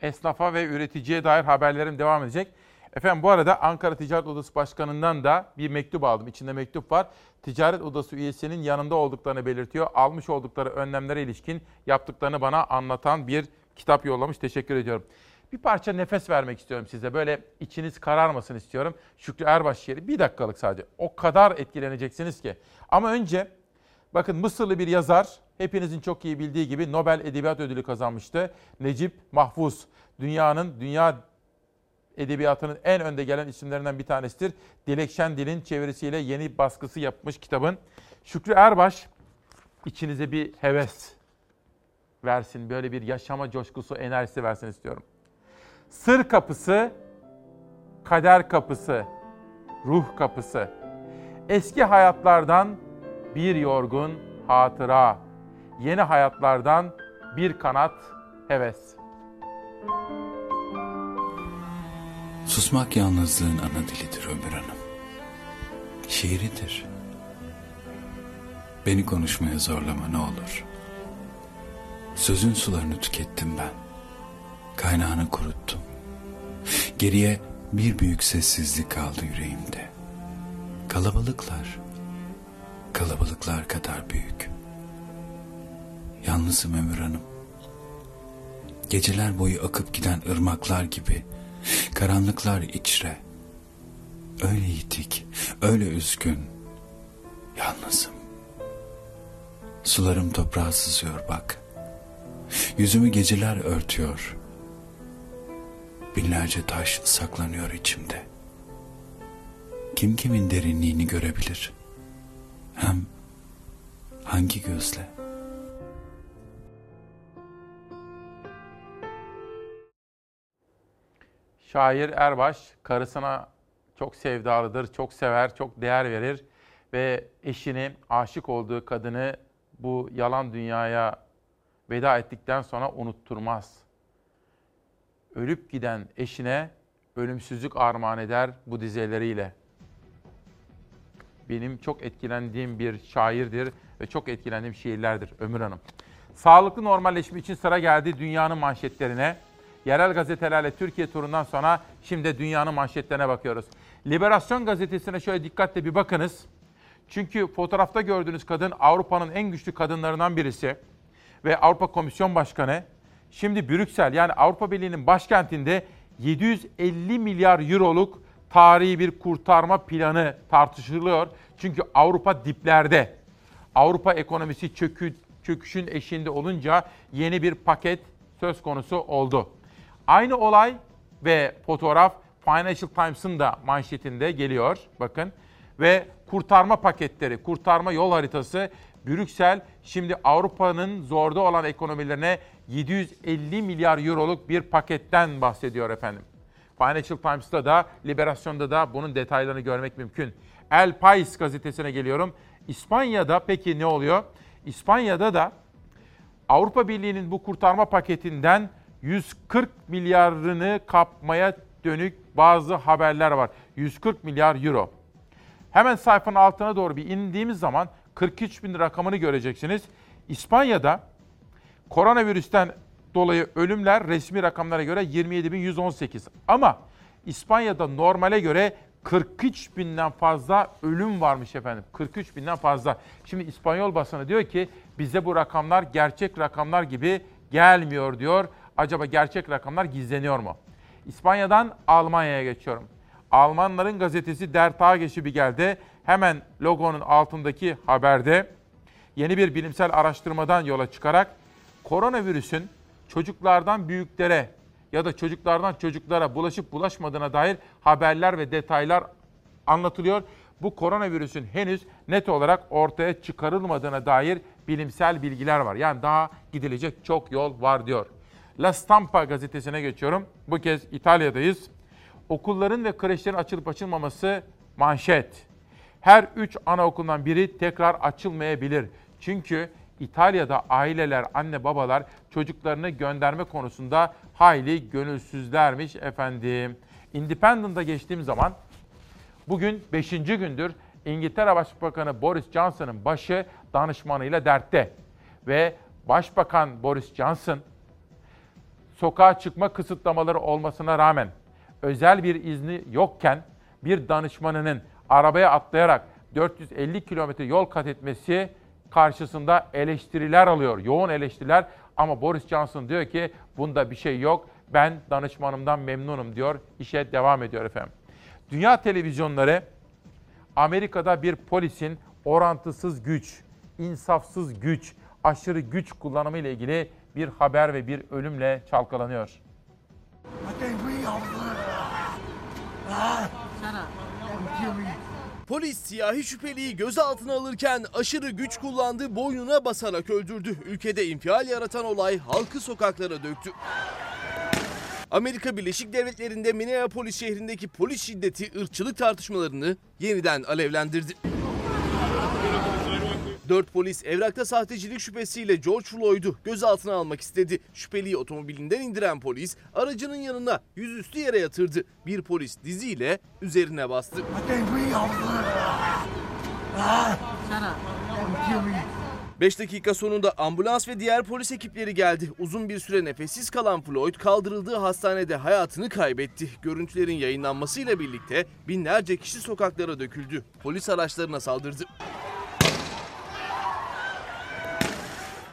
Esnafa ve üreticiye dair haberlerim devam edecek. Efendim bu arada Ankara Ticaret Odası Başkanı'ndan da bir mektup aldım. İçinde mektup var. Ticaret Odası üyesinin yanında olduklarını belirtiyor. Almış oldukları önlemlere ilişkin yaptıklarını bana anlatan bir kitap yollamış. Teşekkür ediyorum. Bir parça nefes vermek istiyorum size. Böyle içiniz kararmasın istiyorum. Şükrü Erbaş şiiri bir dakikalık sadece. O kadar etkileneceksiniz ki. Ama önce bakın Mısırlı bir yazar hepinizin çok iyi bildiği gibi Nobel Edebiyat Ödülü kazanmıştı. Necip Mahfuz. Dünyanın, dünya edebiyatının en önde gelen isimlerinden bir tanesidir. Dilekşen Dil'in çevirisiyle yeni baskısı yapmış kitabın. Şükrü Erbaş içinize bir heves versin. Böyle bir yaşama coşkusu, enerjisi versin istiyorum. Sır kapısı, kader kapısı, ruh kapısı. Eski hayatlardan bir yorgun hatıra. Yeni hayatlardan bir kanat heves. Susmak yalnızlığın ana dilidir Ömür Hanım. Şiiridir. Beni konuşmaya zorlama ne olur. Sözün sularını tükettim ben. Kaynağını kuruttum. Geriye bir büyük sessizlik kaldı yüreğimde. Kalabalıklar, kalabalıklar kadar büyük. Yalnızım Ömür Hanım. Geceler boyu akıp giden ırmaklar gibi karanlıklar içre. Öyle yitik, öyle üzgün. Yalnızım. Sularım toprağa sızıyor bak. Yüzümü geceler örtüyor. Binlerce taş saklanıyor içimde. Kim kimin derinliğini görebilir? Hem hangi gözle? Şair Erbaş karısına çok sevdalıdır, çok sever, çok değer verir ve eşini, aşık olduğu kadını bu yalan dünyaya veda ettikten sonra unutturmaz. Ölüp giden eşine ölümsüzlük armağan eder bu dizeleriyle. Benim çok etkilendiğim bir şairdir ve çok etkilendiğim şiirlerdir Ömür Hanım. Sağlıklı normalleşme için sıra geldi dünyanın manşetlerine. Yerel gazetelerle Türkiye turundan sonra şimdi dünyanın manşetlerine bakıyoruz. Liberasyon gazetesine şöyle dikkatle bir bakınız. Çünkü fotoğrafta gördüğünüz kadın Avrupa'nın en güçlü kadınlarından birisi ve Avrupa Komisyon Başkanı. Şimdi Brüksel yani Avrupa Birliği'nin başkentinde 750 milyar euroluk tarihi bir kurtarma planı tartışılıyor. Çünkü Avrupa diplerde. Avrupa ekonomisi çökü, çöküşün eşiğinde olunca yeni bir paket söz konusu oldu. Aynı olay ve fotoğraf Financial Times'ın da manşetinde geliyor. Bakın ve kurtarma paketleri, kurtarma yol haritası Brüksel şimdi Avrupa'nın zorda olan ekonomilerine 750 milyar euroluk bir paketten bahsediyor efendim. Financial Times'ta da, Liberation'da da bunun detaylarını görmek mümkün. El Pais gazetesine geliyorum. İspanya'da peki ne oluyor? İspanya'da da Avrupa Birliği'nin bu kurtarma paketinden 140 milyarını kapmaya dönük bazı haberler var. 140 milyar euro. Hemen sayfanın altına doğru bir indiğimiz zaman 43 bin rakamını göreceksiniz. İspanya'da koronavirüsten dolayı ölümler resmi rakamlara göre 27.118. Ama İspanya'da normale göre 43 binden fazla ölüm varmış efendim. 43 binden fazla. Şimdi İspanyol basını diyor ki bize bu rakamlar gerçek rakamlar gibi gelmiyor diyor. Acaba gerçek rakamlar gizleniyor mu? İspanya'dan Almanya'ya geçiyorum. Almanların gazetesi Der Tagesspiegel hemen logonun altındaki haberde yeni bir bilimsel araştırmadan yola çıkarak koronavirüsün çocuklardan büyüklere ya da çocuklardan çocuklara bulaşıp bulaşmadığına dair haberler ve detaylar anlatılıyor. Bu koronavirüsün henüz net olarak ortaya çıkarılmadığına dair bilimsel bilgiler var. Yani daha gidilecek çok yol var diyor. La Stampa gazetesine geçiyorum. Bu kez İtalya'dayız. Okulların ve kreşlerin açılıp açılmaması manşet. Her üç anaokulundan biri tekrar açılmayabilir. Çünkü İtalya'da aileler, anne babalar çocuklarını gönderme konusunda hayli gönülsüzlermiş efendim. Independent'a geçtiğim zaman bugün 5. gündür İngiltere Başbakanı Boris Johnson'ın başı danışmanıyla dertte. Ve Başbakan Boris Johnson sokağa çıkma kısıtlamaları olmasına rağmen özel bir izni yokken bir danışmanının arabaya atlayarak 450 kilometre yol kat etmesi karşısında eleştiriler alıyor. Yoğun eleştiriler ama Boris Johnson diyor ki bunda bir şey yok. Ben danışmanımdan memnunum diyor. İşe devam ediyor efendim. Dünya televizyonları Amerika'da bir polisin orantısız güç, insafsız güç, aşırı güç kullanımı ile ilgili bir haber ve bir ölümle çalkalanıyor. Polis siyahi şüpheliyi gözaltına alırken aşırı güç kullandı, boynuna basarak öldürdü. Ülkede infial yaratan olay halkı sokaklara döktü. Amerika Birleşik Devletleri'nde Minneapolis şehrindeki polis şiddeti ırkçılık tartışmalarını yeniden alevlendirdi. Dört polis evrakta sahtecilik şüphesiyle George Floyd'u gözaltına almak istedi. Şüpheliyi otomobilinden indiren polis aracının yanına yüzüstü yere yatırdı. Bir polis diziyle üzerine bastı. 5 dakika sonunda ambulans ve diğer polis ekipleri geldi. Uzun bir süre nefessiz kalan Floyd kaldırıldığı hastanede hayatını kaybetti. Görüntülerin yayınlanmasıyla birlikte binlerce kişi sokaklara döküldü. Polis araçlarına saldırdı.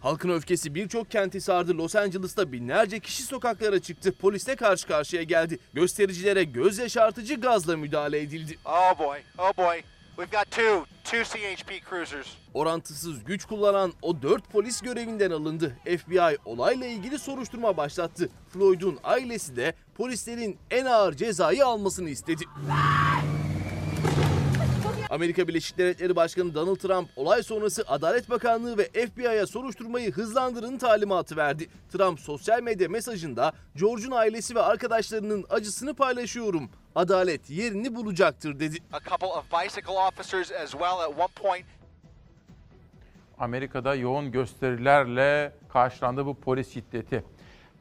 Halkın öfkesi birçok kenti sardı. Los Angeles'ta binlerce kişi sokaklara çıktı. Polisle karşı karşıya geldi. Göstericilere göz yaşartıcı gazla müdahale edildi. Oh boy, oh boy. We've got two, two CHP cruisers. Orantısız güç kullanan o dört polis görevinden alındı. FBI olayla ilgili soruşturma başlattı. Floyd'un ailesi de polislerin en ağır cezayı almasını istedi. Amerika Birleşik Devletleri Başkanı Donald Trump olay sonrası Adalet Bakanlığı ve FBI'ya soruşturmayı hızlandırın talimatı verdi. Trump sosyal medya mesajında George'un ailesi ve arkadaşlarının acısını paylaşıyorum. Adalet yerini bulacaktır dedi. A couple of bicycle officers as well at one point. Amerika'da yoğun gösterilerle karşılandı bu polis şiddeti.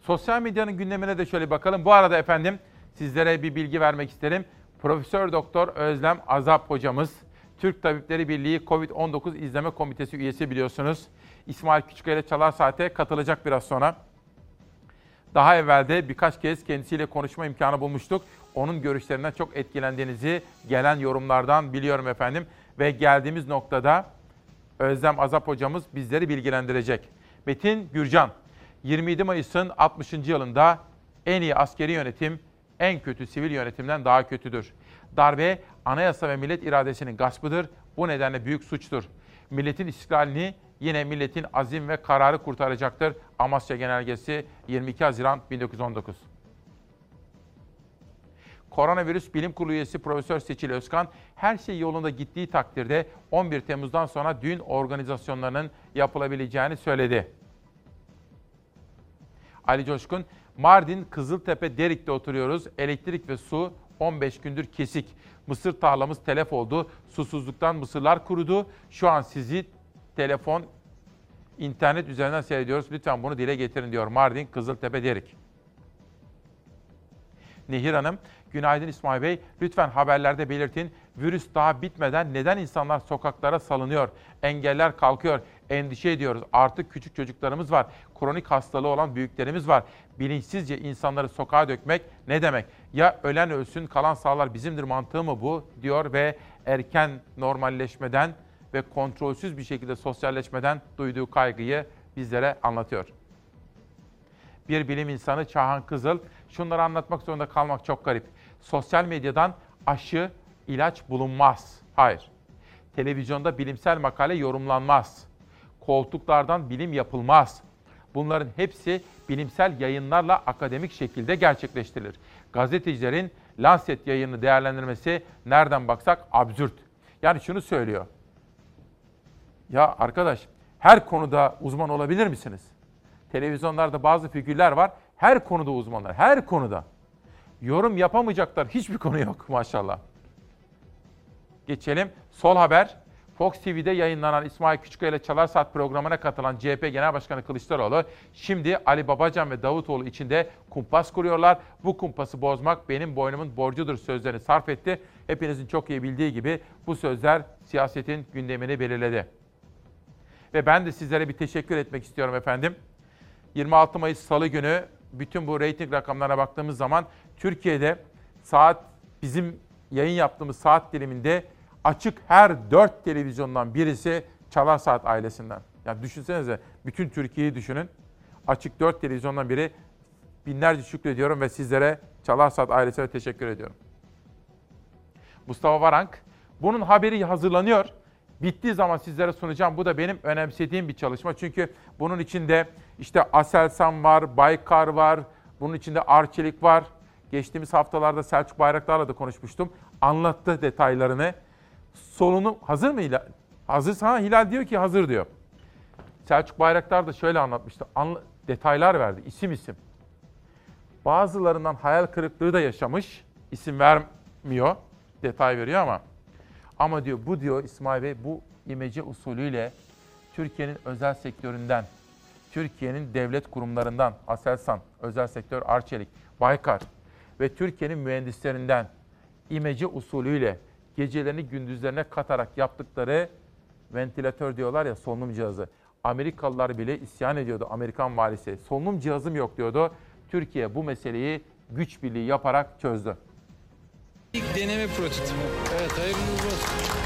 Sosyal medyanın gündemine de şöyle bakalım. Bu arada efendim sizlere bir bilgi vermek isterim. Profesör Doktor Özlem Azap hocamız, Türk Tabipleri Birliği Covid-19 İzleme Komitesi üyesi biliyorsunuz. İsmail Küçükkaya ile Çalar Saat'e katılacak biraz sonra. Daha evvel de birkaç kez kendisiyle konuşma imkanı bulmuştuk. Onun görüşlerinden çok etkilendiğinizi gelen yorumlardan biliyorum efendim. Ve geldiğimiz noktada Özlem Azap hocamız bizleri bilgilendirecek. Metin Gürcan, 27 Mayıs'ın 60. yılında en iyi askeri yönetim en kötü sivil yönetimden daha kötüdür. Darbe anayasa ve millet iradesinin gaspıdır. Bu nedenle büyük suçtur. Milletin istiklalini yine milletin azim ve kararı kurtaracaktır. Amasya Genelgesi 22 Haziran 1919. Koronavirüs Bilim Kurulu üyesi Profesör Seçil Özkan, her şey yolunda gittiği takdirde 11 Temmuz'dan sonra düğün organizasyonlarının yapılabileceğini söyledi. Ali Coşkun, Mardin Kızıltepe Derik'te oturuyoruz. Elektrik ve su 15 gündür kesik. Mısır tarlamız telef oldu. Susuzluktan mısırlar kurudu. Şu an sizi telefon, internet üzerinden seyrediyoruz. Lütfen bunu dile getirin diyor Mardin Kızıltepe Derik. Nehir Hanım, günaydın İsmail Bey. Lütfen haberlerde belirtin. Virüs daha bitmeden neden insanlar sokaklara salınıyor? Engeller kalkıyor. Endişe ediyoruz. Artık küçük çocuklarımız var. Kronik hastalığı olan büyüklerimiz var. Bilinçsizce insanları sokağa dökmek ne demek? Ya ölen ölsün, kalan sağlar bizimdir mantığı mı bu? diyor ve erken normalleşmeden ve kontrolsüz bir şekilde sosyalleşmeden duyduğu kaygıyı bizlere anlatıyor. Bir bilim insanı Çağhan Kızıl, şunları anlatmak zorunda kalmak çok garip. Sosyal medyadan aşı, ilaç bulunmaz. Hayır. Televizyonda bilimsel makale yorumlanmaz. Koltuklardan bilim yapılmaz. Bunların hepsi bilimsel yayınlarla akademik şekilde gerçekleştirilir. Gazetecilerin Lancet yayını değerlendirmesi nereden baksak absürt. Yani şunu söylüyor. Ya arkadaş her konuda uzman olabilir misiniz? Televizyonlarda bazı figürler var. Her konuda uzmanlar. Her konuda. Yorum yapamayacaklar hiçbir konu yok maşallah. Geçelim. Sol Haber. Fox TV'de yayınlanan İsmail Küçükkaya ile Çalar Saat programına katılan CHP Genel Başkanı Kılıçdaroğlu şimdi Ali Babacan ve Davutoğlu içinde kumpas kuruyorlar. Bu kumpası bozmak benim boynumun borcudur sözlerini sarf etti. Hepinizin çok iyi bildiği gibi bu sözler siyasetin gündemini belirledi. Ve ben de sizlere bir teşekkür etmek istiyorum efendim. 26 Mayıs Salı günü bütün bu reyting rakamlarına baktığımız zaman Türkiye'de saat bizim yayın yaptığımız saat diliminde açık her dört televizyondan birisi Çalar Saat ailesinden. Yani düşünsenize bütün Türkiye'yi düşünün. Açık dört televizyondan biri binlerce şükrediyorum ve sizlere Çalar Saat ailesine teşekkür ediyorum. Mustafa Varank, bunun haberi hazırlanıyor. Bittiği zaman sizlere sunacağım. Bu da benim önemsediğim bir çalışma. Çünkü bunun içinde işte Aselsan var, Baykar var, bunun içinde Arçelik var. Geçtiğimiz haftalarda Selçuk Bayraktar'la da konuşmuştum. Anlattı detaylarını. Solunu hazır mı Hilal? Hazırsa Hilal diyor ki hazır diyor. Selçuk Bayraktar da şöyle anlatmıştı. Anla, detaylar verdi isim isim. Bazılarından hayal kırıklığı da yaşamış. İsim vermiyor, detay veriyor ama. Ama diyor bu diyor İsmail Bey bu imece usulüyle Türkiye'nin özel sektöründen, Türkiye'nin devlet kurumlarından, Aselsan, özel sektör Arçelik, Baykar ve Türkiye'nin mühendislerinden imece usulüyle gecelerini gündüzlerine katarak yaptıkları ventilatör diyorlar ya solunum cihazı. Amerikalılar bile isyan ediyordu Amerikan valisi. Solunum cihazım yok diyordu. Türkiye bu meseleyi güç birliği yaparak çözdü. İlk deneme prototipi. Evet hayırlı olsun.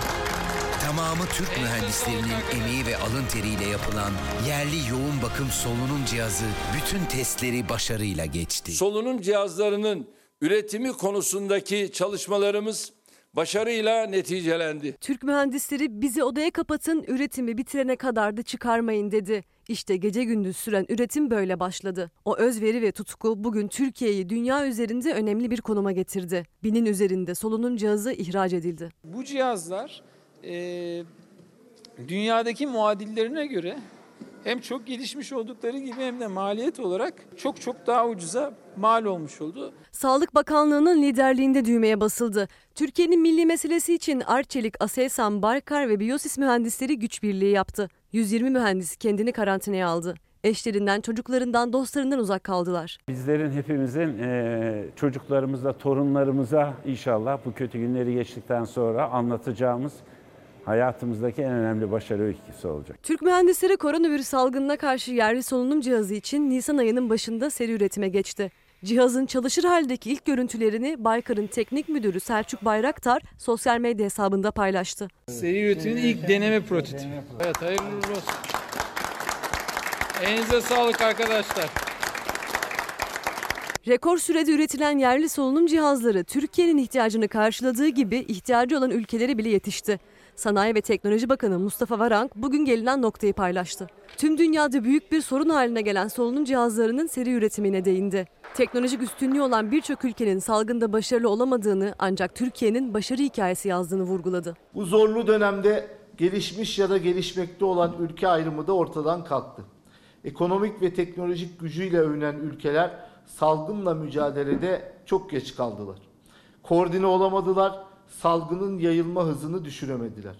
Tamamı Türk mühendislerinin emeği ve alın teriyle yapılan yerli yoğun bakım solunum cihazı bütün testleri başarıyla geçti. Solunum cihazlarının üretimi konusundaki çalışmalarımız başarıyla neticelendi. Türk mühendisleri bizi odaya kapatın, üretimi bitirene kadar da çıkarmayın dedi. İşte gece gündüz süren üretim böyle başladı. O özveri ve tutku bugün Türkiye'yi dünya üzerinde önemli bir konuma getirdi. Binin üzerinde solunum cihazı ihraç edildi. Bu cihazlar e, dünyadaki muadillerine göre hem çok gelişmiş oldukları gibi hem de maliyet olarak çok çok daha ucuza mal olmuş oldu. Sağlık Bakanlığı'nın liderliğinde düğmeye basıldı. Türkiye'nin milli meselesi için Arçelik, Aselsan, Baykar ve Biyosis mühendisleri güç birliği yaptı. 120 mühendis kendini karantinaya aldı. Eşlerinden, çocuklarından, dostlarından uzak kaldılar. Bizlerin hepimizin e, çocuklarımıza, torunlarımıza inşallah bu kötü günleri geçtikten sonra anlatacağımız hayatımızdaki en önemli başarı öyküsü olacak. Türk mühendisleri koronavirüs salgınına karşı yerli solunum cihazı için Nisan ayının başında seri üretime geçti. Cihazın çalışır haldeki ilk görüntülerini Baykar'ın teknik müdürü Selçuk Bayraktar sosyal medya hesabında paylaştı. Seri üretimin ilk deneme prototipi. Evet hayırlı olsun. Elinize sağlık arkadaşlar. Rekor sürede üretilen yerli solunum cihazları Türkiye'nin ihtiyacını karşıladığı gibi ihtiyacı olan ülkelere bile yetişti. Sanayi ve Teknoloji Bakanı Mustafa Varank bugün gelinen noktayı paylaştı. Tüm dünyada büyük bir sorun haline gelen solunum cihazlarının seri üretimine değindi. Teknolojik üstünlüğü olan birçok ülkenin salgında başarılı olamadığını ancak Türkiye'nin başarı hikayesi yazdığını vurguladı. Bu zorlu dönemde gelişmiş ya da gelişmekte olan ülke ayrımı da ortadan kalktı. Ekonomik ve teknolojik gücüyle övünen ülkeler salgınla mücadelede çok geç kaldılar. Koordine olamadılar, salgının yayılma hızını düşüremediler.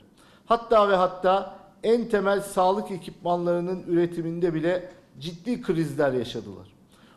Hatta ve hatta en temel sağlık ekipmanlarının üretiminde bile ciddi krizler yaşadılar.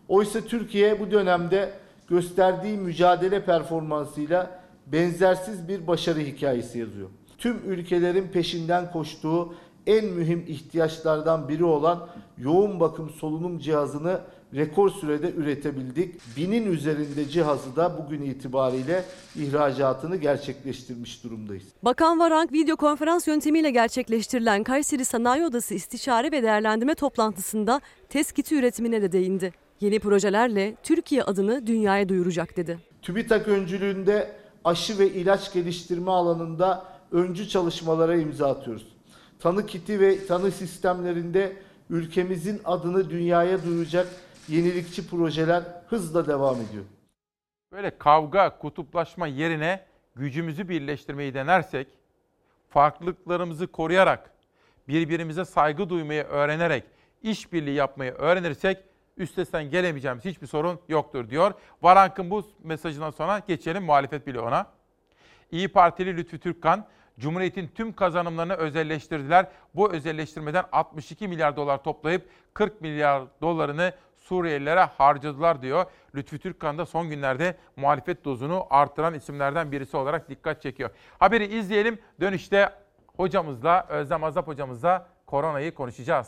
Oysa Türkiye bu dönemde gösterdiği mücadele performansıyla benzersiz bir başarı hikayesi yazıyor. Tüm ülkelerin peşinden koştuğu en mühim ihtiyaçlardan biri olan yoğun bakım solunum cihazını rekor sürede üretebildik. Binin üzerinde cihazı da bugün itibariyle ihracatını gerçekleştirmiş durumdayız. Bakan Varank video konferans yöntemiyle gerçekleştirilen Kayseri Sanayi Odası istişare ve değerlendirme toplantısında test kiti üretimine de değindi. Yeni projelerle Türkiye adını dünyaya duyuracak dedi. TÜBİTAK öncülüğünde aşı ve ilaç geliştirme alanında öncü çalışmalara imza atıyoruz. Tanı kiti ve tanı sistemlerinde ülkemizin adını dünyaya duyuracak yenilikçi projeler hızla devam ediyor. Böyle kavga, kutuplaşma yerine gücümüzü birleştirmeyi denersek, farklılıklarımızı koruyarak, birbirimize saygı duymayı öğrenerek, işbirliği yapmayı öğrenirsek üstesinden gelemeyeceğimiz hiçbir sorun yoktur diyor. Varank'ın bu mesajından sonra geçelim muhalefet bloğuna. İyi Partili Lütfü Türkkan, Cumhuriyet'in tüm kazanımlarını özelleştirdiler. Bu özelleştirmeden 62 milyar dolar toplayıp 40 milyar dolarını Suriyelilere harcadılar diyor. Lütfü Türkkan da son günlerde muhalefet dozunu arttıran isimlerden birisi olarak dikkat çekiyor. Haberi izleyelim. Dönüşte hocamızla, Özlem Azap hocamızla koronayı konuşacağız.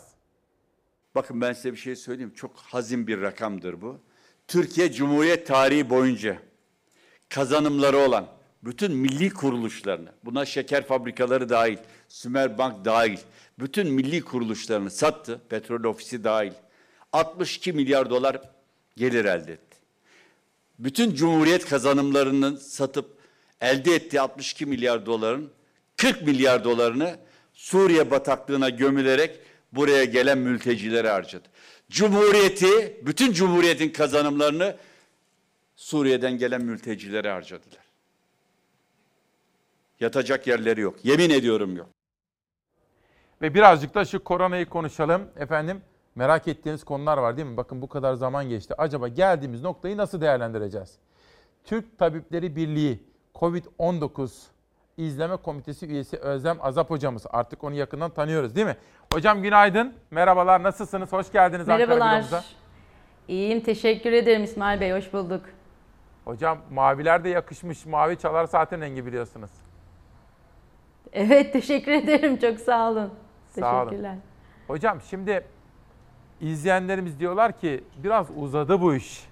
Bakın ben size bir şey söyleyeyim. Çok hazin bir rakamdır bu. Türkiye Cumhuriyet tarihi boyunca kazanımları olan bütün milli kuruluşlarını, buna şeker fabrikaları dahil, Sümer Bank dahil, bütün milli kuruluşlarını sattı, petrol ofisi dahil. 62 milyar dolar gelir elde etti. Bütün cumhuriyet kazanımlarını satıp elde ettiği 62 milyar doların 40 milyar dolarını Suriye bataklığına gömülerek buraya gelen mültecilere harcadı. Cumhuriyeti, bütün cumhuriyetin kazanımlarını Suriye'den gelen mültecilere harcadılar. Yatacak yerleri yok. Yemin ediyorum yok. Ve birazcık da şu koronayı konuşalım. Efendim Merak ettiğiniz konular var değil mi? Bakın bu kadar zaman geçti. Acaba geldiğimiz noktayı nasıl değerlendireceğiz? Türk Tabipleri Birliği COVID-19 İzleme Komitesi üyesi Özlem Azap hocamız. Artık onu yakından tanıyoruz değil mi? Hocam günaydın. Merhabalar. Nasılsınız? Hoş geldiniz Ankara Merhabalar. İyiyim, teşekkür ederim İsmail Bey, hoş bulduk. Hocam maviler de yakışmış. Mavi çalar saatin rengi biliyorsunuz. Evet, teşekkür ederim, çok sağ olun. Sağ olun. Teşekkürler. Hocam şimdi izleyenlerimiz diyorlar ki biraz uzadı bu iş.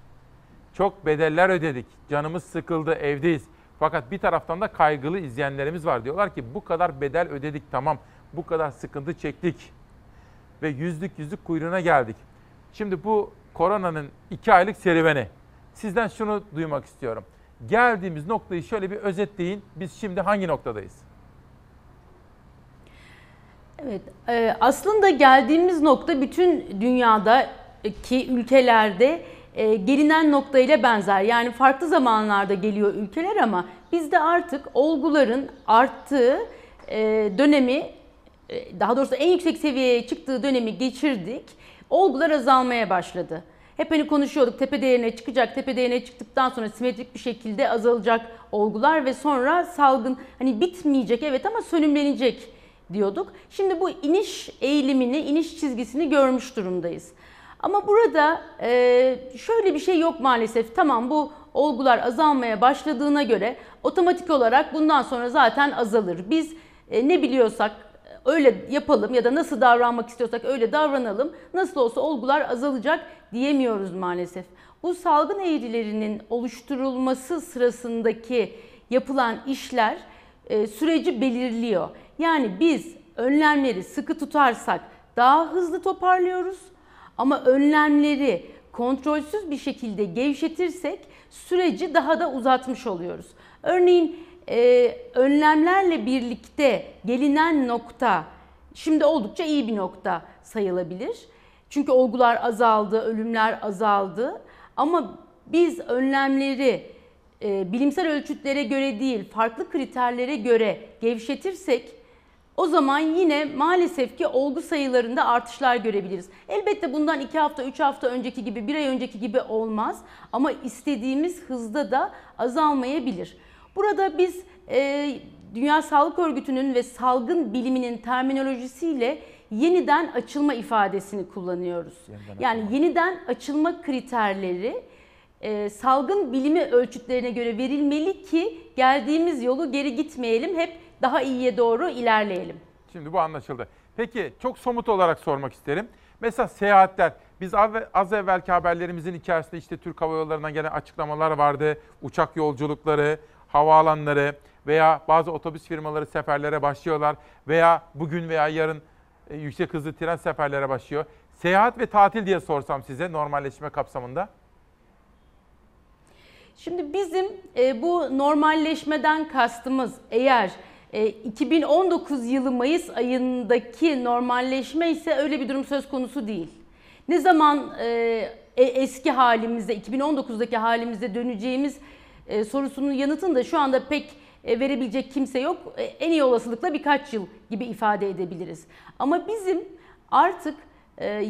Çok bedeller ödedik. Canımız sıkıldı, evdeyiz. Fakat bir taraftan da kaygılı izleyenlerimiz var. Diyorlar ki bu kadar bedel ödedik tamam. Bu kadar sıkıntı çektik. Ve yüzlük yüzlük kuyruğuna geldik. Şimdi bu koronanın iki aylık serüveni. Sizden şunu duymak istiyorum. Geldiğimiz noktayı şöyle bir özetleyin. Biz şimdi hangi noktadayız? Evet, e, aslında geldiğimiz nokta bütün dünyadaki ülkelerde e, gelinen noktayla benzer. Yani farklı zamanlarda geliyor ülkeler ama bizde artık olguların arttığı e, dönemi, e, daha doğrusu en yüksek seviyeye çıktığı dönemi geçirdik. Olgular azalmaya başladı. Hep hani konuşuyorduk tepe değerine çıkacak, tepe değerine çıktıktan sonra simetrik bir şekilde azalacak olgular ve sonra salgın hani bitmeyecek evet ama sönümlenecek diyorduk. Şimdi bu iniş eğilimini, iniş çizgisini görmüş durumdayız. Ama burada e, şöyle bir şey yok maalesef. Tamam bu olgular azalmaya başladığına göre otomatik olarak bundan sonra zaten azalır. Biz e, ne biliyorsak öyle yapalım ya da nasıl davranmak istiyorsak öyle davranalım. Nasıl olsa olgular azalacak diyemiyoruz maalesef. Bu salgın eğrilerinin oluşturulması sırasındaki yapılan işler e, süreci belirliyor. Yani biz önlemleri sıkı tutarsak daha hızlı toparlıyoruz. Ama önlemleri kontrolsüz bir şekilde gevşetirsek süreci daha da uzatmış oluyoruz. Örneğin e, önlemlerle birlikte gelinen nokta şimdi oldukça iyi bir nokta sayılabilir. Çünkü olgular azaldı, ölümler azaldı. Ama biz önlemleri e, bilimsel ölçütlere göre değil, farklı kriterlere göre gevşetirsek o zaman yine maalesef ki olgu sayılarında artışlar görebiliriz. Elbette bundan 2 hafta, 3 hafta önceki gibi, 1 ay önceki gibi olmaz ama istediğimiz hızda da azalmayabilir. Burada biz e, Dünya Sağlık Örgütü'nün ve salgın biliminin terminolojisiyle yeniden açılma ifadesini kullanıyoruz. Yeniden yani açılma. yeniden açılma kriterleri e, salgın bilimi ölçütlerine göre verilmeli ki geldiğimiz yolu geri gitmeyelim, hep daha iyiye doğru ilerleyelim. Şimdi bu anlaşıldı. Peki çok somut olarak sormak isterim. Mesela seyahatler, biz az evvelki haberlerimizin içerisinde işte Türk Hava Yolları'ndan gelen açıklamalar vardı. Uçak yolculukları, havaalanları veya bazı otobüs firmaları seferlere başlıyorlar veya bugün veya yarın e, yüksek hızlı tren seferlere başlıyor. Seyahat ve tatil diye sorsam size normalleşme kapsamında. Şimdi bizim e, bu normalleşmeden kastımız eğer 2019 e, yılı Mayıs ayındaki normalleşme ise öyle bir durum söz konusu değil. Ne zaman eski halimizde 2019'daki halimizde döneceğimiz sorusunun yanıtını da şu anda pek verebilecek kimse yok. En iyi olasılıkla birkaç yıl gibi ifade edebiliriz. Ama bizim artık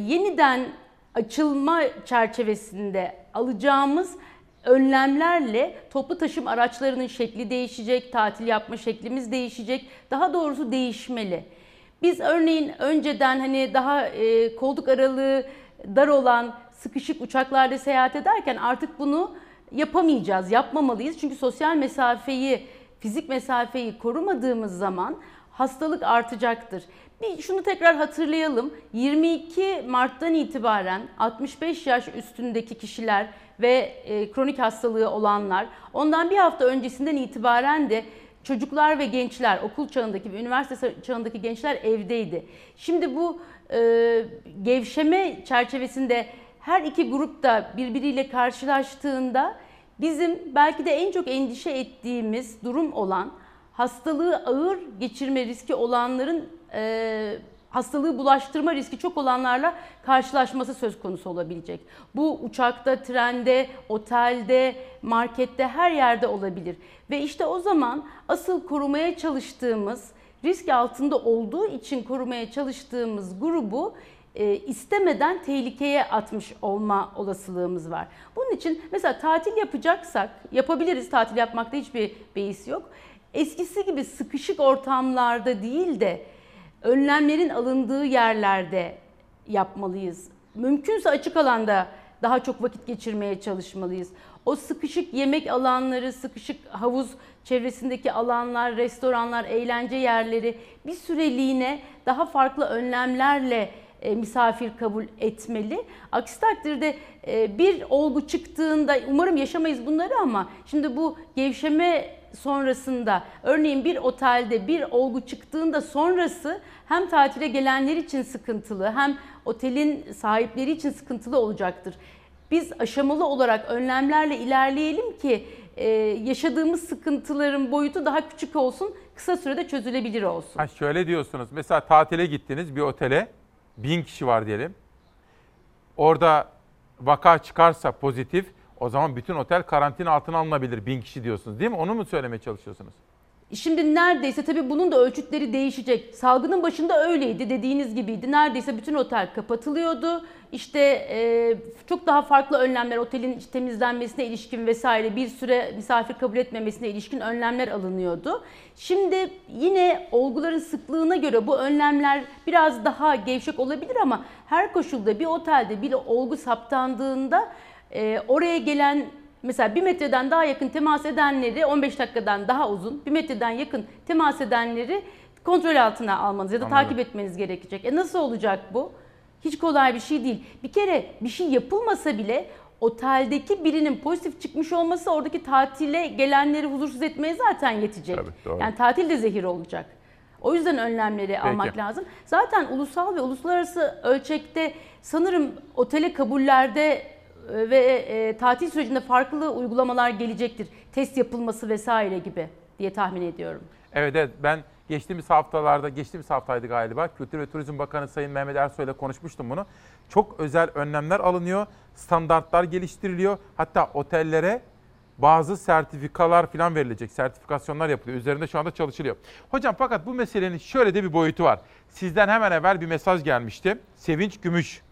yeniden açılma çerçevesinde alacağımız önlemlerle toplu taşım araçlarının şekli değişecek, tatil yapma şeklimiz değişecek. Daha doğrusu değişmeli. Biz örneğin önceden hani daha e, koltuk aralığı dar olan sıkışık uçaklarda seyahat ederken artık bunu yapamayacağız, yapmamalıyız. Çünkü sosyal mesafeyi, fizik mesafeyi korumadığımız zaman hastalık artacaktır. Bir şunu tekrar hatırlayalım. 22 Mart'tan itibaren 65 yaş üstündeki kişiler ve e, kronik hastalığı olanlar ondan bir hafta öncesinden itibaren de çocuklar ve gençler okul çağındaki ve üniversite çağındaki gençler evdeydi. Şimdi bu e, gevşeme çerçevesinde her iki grup da birbiriyle karşılaştığında bizim belki de en çok endişe ettiğimiz durum olan hastalığı ağır geçirme riski olanların e, hastalığı bulaştırma riski çok olanlarla karşılaşması söz konusu olabilecek. Bu uçakta, trende, otelde, markette her yerde olabilir. Ve işte o zaman asıl korumaya çalıştığımız, risk altında olduğu için korumaya çalıştığımız grubu e, istemeden tehlikeye atmış olma olasılığımız var. Bunun için mesela tatil yapacaksak yapabiliriz. Tatil yapmakta hiçbir beis yok. Eskisi gibi sıkışık ortamlarda değil de önlemlerin alındığı yerlerde yapmalıyız. Mümkünse açık alanda daha çok vakit geçirmeye çalışmalıyız. O sıkışık yemek alanları, sıkışık havuz çevresindeki alanlar, restoranlar, eğlence yerleri bir süreliğine daha farklı önlemlerle e, misafir kabul etmeli. Aksi takdirde e, bir olgu çıktığında umarım yaşamayız bunları ama şimdi bu gevşeme sonrasında örneğin bir otelde bir olgu çıktığında sonrası hem tatile gelenler için sıkıntılı hem otelin sahipleri için sıkıntılı olacaktır. Biz aşamalı olarak önlemlerle ilerleyelim ki e, yaşadığımız sıkıntıların boyutu daha küçük olsun, kısa sürede çözülebilir olsun. Ha şöyle diyorsunuz. Mesela tatile gittiniz bir otele. Bin kişi var diyelim. Orada vaka çıkarsa pozitif o zaman bütün otel karantina altına alınabilir bin kişi diyorsunuz değil mi? Onu mu söylemeye çalışıyorsunuz? Şimdi neredeyse tabii bunun da ölçütleri değişecek. Salgının başında öyleydi dediğiniz gibiydi. Neredeyse bütün otel kapatılıyordu. İşte e, çok daha farklı önlemler otelin temizlenmesine ilişkin vesaire bir süre misafir kabul etmemesine ilişkin önlemler alınıyordu. Şimdi yine olguların sıklığına göre bu önlemler biraz daha gevşek olabilir ama her koşulda bir otelde bir olgu saptandığında e, oraya gelen Mesela bir metreden daha yakın temas edenleri 15 dakikadan daha uzun, bir metreden yakın temas edenleri kontrol altına almanız ya da Anladım. takip etmeniz gerekecek. E nasıl olacak bu? Hiç kolay bir şey değil. Bir kere bir şey yapılmasa bile oteldeki birinin pozitif çıkmış olması oradaki tatile gelenleri huzursuz etmeye zaten yetecek. Tabii, doğru. Yani tatil de zehir olacak. O yüzden önlemleri Peki. almak lazım. Zaten ulusal ve uluslararası ölçekte sanırım otele kabullerde ve e, tatil sürecinde farklı uygulamalar gelecektir. Test yapılması vesaire gibi diye tahmin ediyorum. Evet evet ben geçtiğimiz haftalarda, geçtiğimiz haftaydı galiba Kültür ve Turizm Bakanı Sayın Mehmet Ersoy ile konuşmuştum bunu. Çok özel önlemler alınıyor, standartlar geliştiriliyor. Hatta otellere bazı sertifikalar falan verilecek, sertifikasyonlar yapılıyor. Üzerinde şu anda çalışılıyor. Hocam fakat bu meselenin şöyle de bir boyutu var. Sizden hemen evvel bir mesaj gelmişti. Sevinç Gümüş.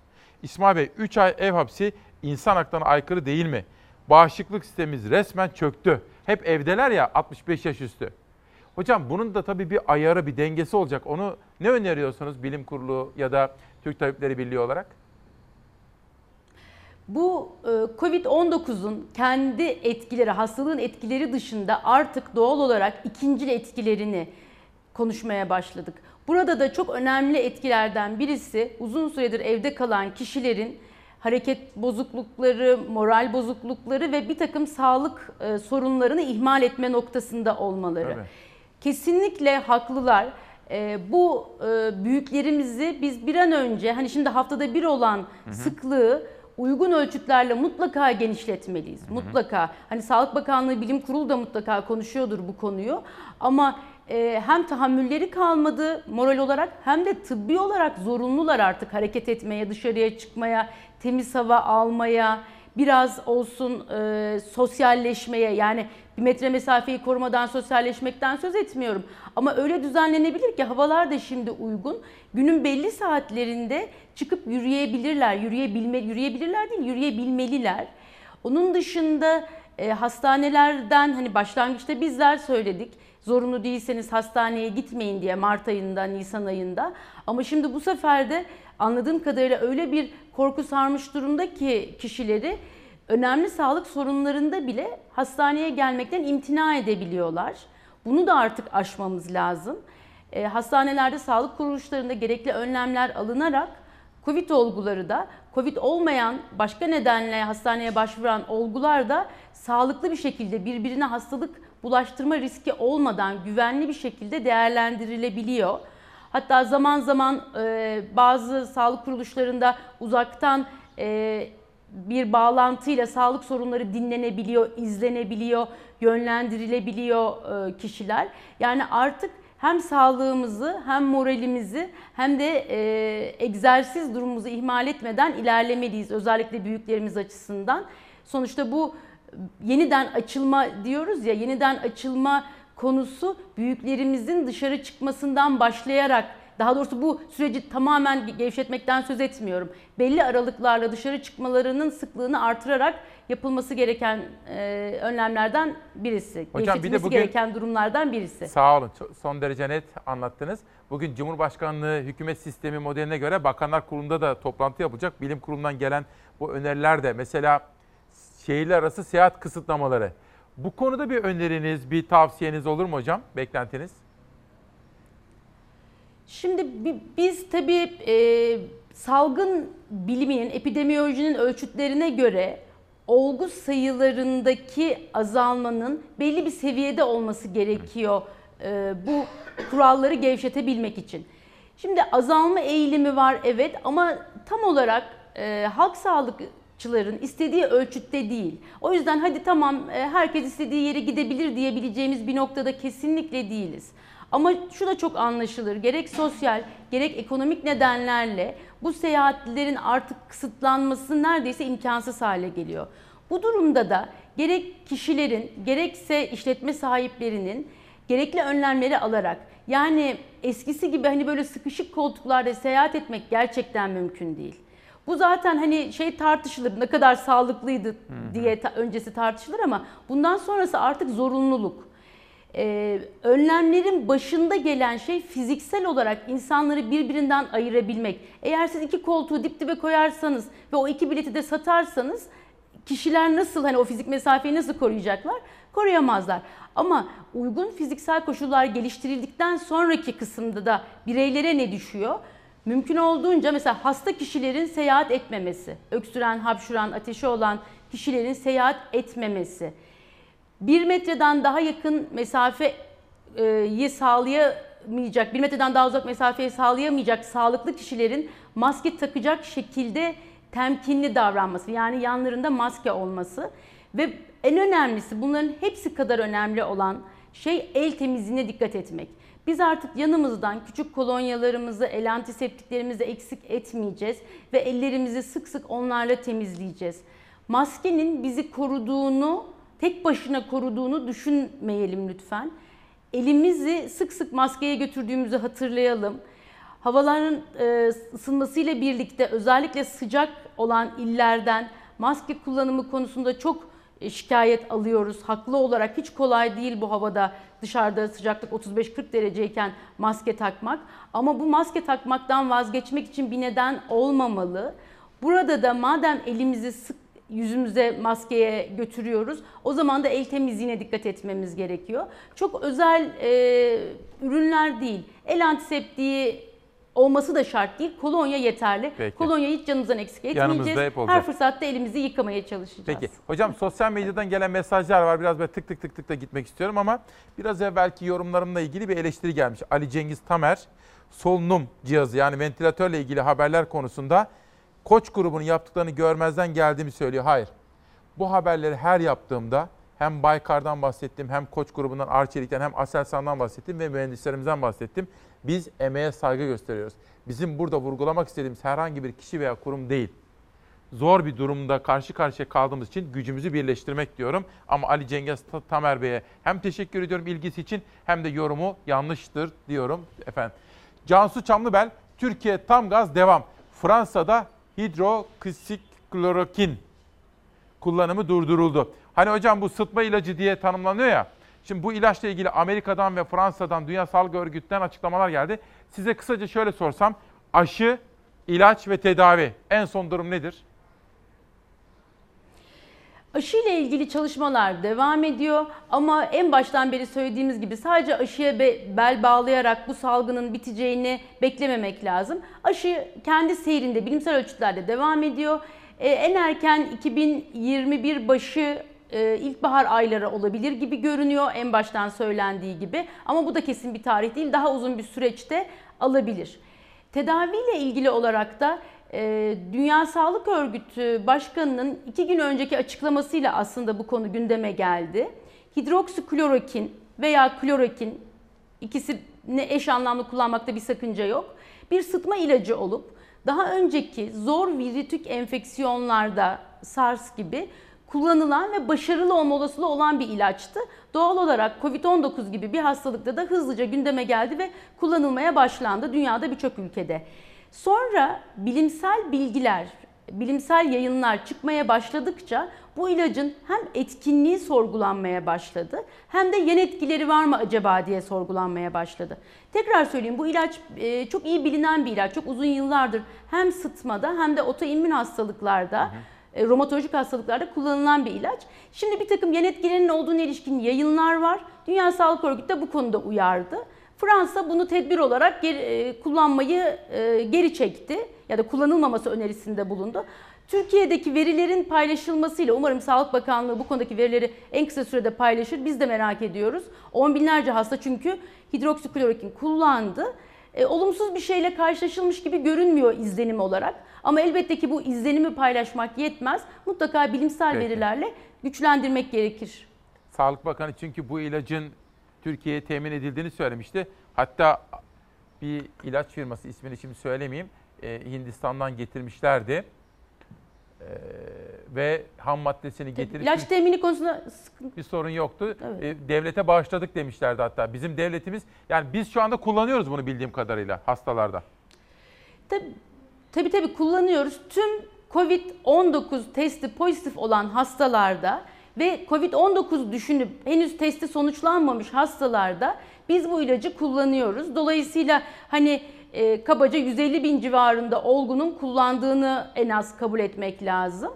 İsmail Bey 3 ay ev hapsi insan haklarına aykırı değil mi? Bağışıklık sistemimiz resmen çöktü. Hep evdeler ya 65 yaş üstü. Hocam bunun da tabii bir ayarı, bir dengesi olacak. Onu ne öneriyorsunuz bilim kurulu ya da Türk Tabipleri Birliği olarak? Bu e, Covid-19'un kendi etkileri, hastalığın etkileri dışında artık doğal olarak ikincil etkilerini konuşmaya başladık. Burada da çok önemli etkilerden birisi uzun süredir evde kalan kişilerin hareket bozuklukları, moral bozuklukları ve bir takım sağlık e, sorunlarını ihmal etme noktasında olmaları. Tabii. Kesinlikle haklılar. E, bu e, büyüklerimizi biz bir an önce hani şimdi haftada bir olan hı hı. sıklığı uygun ölçütlerle mutlaka genişletmeliyiz. Hı hı. Mutlaka. Hani Sağlık Bakanlığı Bilim Kurulu da mutlaka konuşuyordur bu konuyu. Ama e, hem tahammülleri kalmadı moral olarak hem de tıbbi olarak zorunlular artık hareket etmeye, dışarıya çıkmaya, temiz hava almaya, biraz olsun e, sosyalleşmeye yani bir metre mesafeyi korumadan sosyalleşmekten söz etmiyorum. Ama öyle düzenlenebilir ki havalar da şimdi uygun. Günün belli saatlerinde çıkıp yürüyebilirler. Yürüyebilme, yürüyebilirler değil, yürüyebilmeliler. Onun dışında e, hastanelerden hani başlangıçta bizler söyledik. Zorunlu değilseniz hastaneye gitmeyin diye Mart ayında, Nisan ayında. Ama şimdi bu sefer de anladığım kadarıyla öyle bir korku sarmış durumda ki kişileri önemli sağlık sorunlarında bile hastaneye gelmekten imtina edebiliyorlar. Bunu da artık aşmamız lazım. E, hastanelerde, sağlık kuruluşlarında gerekli önlemler alınarak Covid olguları da, Covid olmayan başka nedenle hastaneye başvuran olgular da sağlıklı bir şekilde birbirine hastalık bulaştırma riski olmadan güvenli bir şekilde değerlendirilebiliyor. Hatta zaman zaman e, bazı sağlık kuruluşlarında uzaktan e, bir bağlantıyla sağlık sorunları dinlenebiliyor, izlenebiliyor, yönlendirilebiliyor e, kişiler. Yani artık hem sağlığımızı hem moralimizi hem de e, egzersiz durumumuzu ihmal etmeden ilerlemeliyiz özellikle büyüklerimiz açısından. Sonuçta bu yeniden açılma diyoruz ya yeniden açılma konusu büyüklerimizin dışarı çıkmasından başlayarak Daha doğrusu bu süreci tamamen gevşetmekten söz etmiyorum. Belli aralıklarla dışarı çıkmalarının sıklığını artırarak yapılması gereken e, önlemlerden birisi. Hocam, bir de bugün- gereken durumlardan birisi. Sağ olun. Son derece net anlattınız. Bugün Cumhurbaşkanlığı hükümet sistemi modeline göre Bakanlar Kurulu'nda da toplantı yapılacak. Bilim Kurulu'ndan gelen bu öneriler de mesela şehirler arası seyahat kısıtlamaları. Bu konuda bir öneriniz, bir tavsiyeniz olur mu hocam? Beklentiniz? Şimdi bi- biz tabii e, salgın biliminin, epidemiyolojinin ölçütlerine göre olgu sayılarındaki azalmanın belli bir seviyede olması gerekiyor e, bu kuralları gevşetebilmek için. Şimdi azalma eğilimi var evet ama tam olarak e, halk sağlıkçıların istediği ölçütte değil. O yüzden hadi tamam e, herkes istediği yere gidebilir diyebileceğimiz bir noktada kesinlikle değiliz. Ama şu da çok anlaşılır. Gerek sosyal, gerek ekonomik nedenlerle bu seyahatlerin artık kısıtlanması neredeyse imkansız hale geliyor. Bu durumda da gerek kişilerin, gerekse işletme sahiplerinin gerekli önlemleri alarak yani eskisi gibi hani böyle sıkışık koltuklarda seyahat etmek gerçekten mümkün değil. Bu zaten hani şey tartışılır ne kadar sağlıklıydı diye ta- öncesi tartışılır ama bundan sonrası artık zorunluluk. Ee, önlemlerin başında gelen şey fiziksel olarak insanları birbirinden ayırabilmek. Eğer siz iki koltuğu dip dibe koyarsanız ve o iki bileti de satarsanız kişiler nasıl hani o fizik mesafeyi nasıl koruyacaklar? Koruyamazlar. Ama uygun fiziksel koşullar geliştirildikten sonraki kısımda da bireylere ne düşüyor? Mümkün olduğunca mesela hasta kişilerin seyahat etmemesi, öksüren, hapşuran, ateşi olan kişilerin seyahat etmemesi. Bir metreden daha yakın mesafeyi sağlayamayacak, bir metreden daha uzak mesafeyi sağlayamayacak sağlıklı kişilerin maske takacak şekilde temkinli davranması. Yani yanlarında maske olması ve en önemlisi bunların hepsi kadar önemli olan şey el temizliğine dikkat etmek. Biz artık yanımızdan küçük kolonyalarımızı, el antiseptiklerimizi eksik etmeyeceğiz ve ellerimizi sık sık onlarla temizleyeceğiz. Maskenin bizi koruduğunu, tek başına koruduğunu düşünmeyelim lütfen. Elimizi sık sık maskeye götürdüğümüzü hatırlayalım. Havaların e, ısınmasıyla birlikte özellikle sıcak olan illerden maske kullanımı konusunda çok şikayet alıyoruz. Haklı olarak hiç kolay değil bu havada dışarıda sıcaklık 35-40 dereceyken maske takmak. Ama bu maske takmaktan vazgeçmek için bir neden olmamalı. Burada da madem elimizi sık yüzümüze maskeye götürüyoruz. O zaman da el temizliğine dikkat etmemiz gerekiyor. Çok özel e, ürünler değil. El antiseptiği olması da şart değil. Kolonya yeterli. Peki. Kolonyayı hiç canımızdan eksik etmeyeceğiz. hep olacak. Her fırsatta elimizi yıkamaya çalışacağız. Peki. Hocam sosyal medyadan gelen mesajlar var. Biraz böyle tık tık tık tık da gitmek istiyorum ama biraz evvelki yorumlarımla ilgili bir eleştiri gelmiş. Ali Cengiz Tamer solunum cihazı yani ventilatörle ilgili haberler konusunda Koç grubunun yaptıklarını görmezden geldiğimi söylüyor. Hayır. Bu haberleri her yaptığımda hem Baykar'dan bahsettim, hem Koç grubundan Arçelik'ten, hem Aselsan'dan bahsettim ve mühendislerimizden bahsettim. Biz emeğe saygı gösteriyoruz. Bizim burada vurgulamak istediğimiz herhangi bir kişi veya kurum değil. Zor bir durumda karşı karşıya kaldığımız için gücümüzü birleştirmek diyorum. Ama Ali Cengiz Tamer Bey'e hem teşekkür ediyorum ilgisi için hem de yorumu yanlıştır diyorum efendim. Cansu Çamlıbel, Türkiye tam gaz devam. Fransa'da hidroksiklorokin kullanımı durduruldu. Hani hocam bu sıtma ilacı diye tanımlanıyor ya. Şimdi bu ilaçla ilgili Amerika'dan ve Fransa'dan Dünya Sağlık Örgütü'nden açıklamalar geldi. Size kısaca şöyle sorsam aşı, ilaç ve tedavi en son durum nedir? Aşı ile ilgili çalışmalar devam ediyor ama en baştan beri söylediğimiz gibi sadece aşıya be- bel bağlayarak bu salgının biteceğini beklememek lazım. Aşı kendi seyrinde bilimsel ölçütlerde devam ediyor. Ee, en erken 2021 başı e, ilkbahar ayları olabilir gibi görünüyor en baştan söylendiği gibi. Ama bu da kesin bir tarih değil. Daha uzun bir süreçte alabilir. Tedaviyle ilgili olarak da e, Dünya Sağlık Örgütü Başkanı'nın iki gün önceki açıklamasıyla aslında bu konu gündeme geldi. Hidroksiklorokin veya klorokin ikisini eş anlamlı kullanmakta bir sakınca yok. Bir sıtma ilacı olup daha önceki zor virütük enfeksiyonlarda SARS gibi kullanılan ve başarılı olma olasılığı olan bir ilaçtı. Doğal olarak Covid-19 gibi bir hastalıkta da hızlıca gündeme geldi ve kullanılmaya başlandı dünyada birçok ülkede. Sonra bilimsel bilgiler, bilimsel yayınlar çıkmaya başladıkça bu ilacın hem etkinliği sorgulanmaya başladı hem de yan etkileri var mı acaba diye sorgulanmaya başladı. Tekrar söyleyeyim bu ilaç e, çok iyi bilinen bir ilaç. Çok uzun yıllardır hem sıtmada hem de otoimmün hastalıklarda, e, romatolojik hastalıklarda kullanılan bir ilaç. Şimdi bir takım yan etkilerinin olduğuna ilişkin yayınlar var. Dünya Sağlık Örgütü de bu konuda uyardı. Fransa bunu tedbir olarak geri, e, kullanmayı e, geri çekti ya da kullanılmaması önerisinde bulundu. Türkiye'deki verilerin paylaşılmasıyla umarım Sağlık Bakanlığı bu konudaki verileri en kısa sürede paylaşır. Biz de merak ediyoruz. On binlerce hasta çünkü hidroksiklorokin kullandı. E, olumsuz bir şeyle karşılaşılmış gibi görünmüyor izlenim olarak. Ama elbette ki bu izlenimi paylaşmak yetmez. Mutlaka bilimsel Peki. verilerle güçlendirmek gerekir. Sağlık Bakanı çünkü bu ilacın Türkiye'ye temin edildiğini söylemişti. Hatta bir ilaç firması ismini şimdi söylemeyeyim. e, Hindistan'dan getirmişlerdi. E, ve ham maddesini getirip İlaç temini konusunda sıkıntı bir sorun yoktu. Evet. E, devlete bağışladık demişlerdi hatta. Bizim devletimiz yani biz şu anda kullanıyoruz bunu bildiğim kadarıyla hastalarda. Tabii tabii, tabii kullanıyoruz. Tüm COVID-19 testi pozitif olan hastalarda ve COVID-19 düşünüp henüz testi sonuçlanmamış hastalarda biz bu ilacı kullanıyoruz. Dolayısıyla hani e, kabaca 150 bin civarında olgunun kullandığını en az kabul etmek lazım.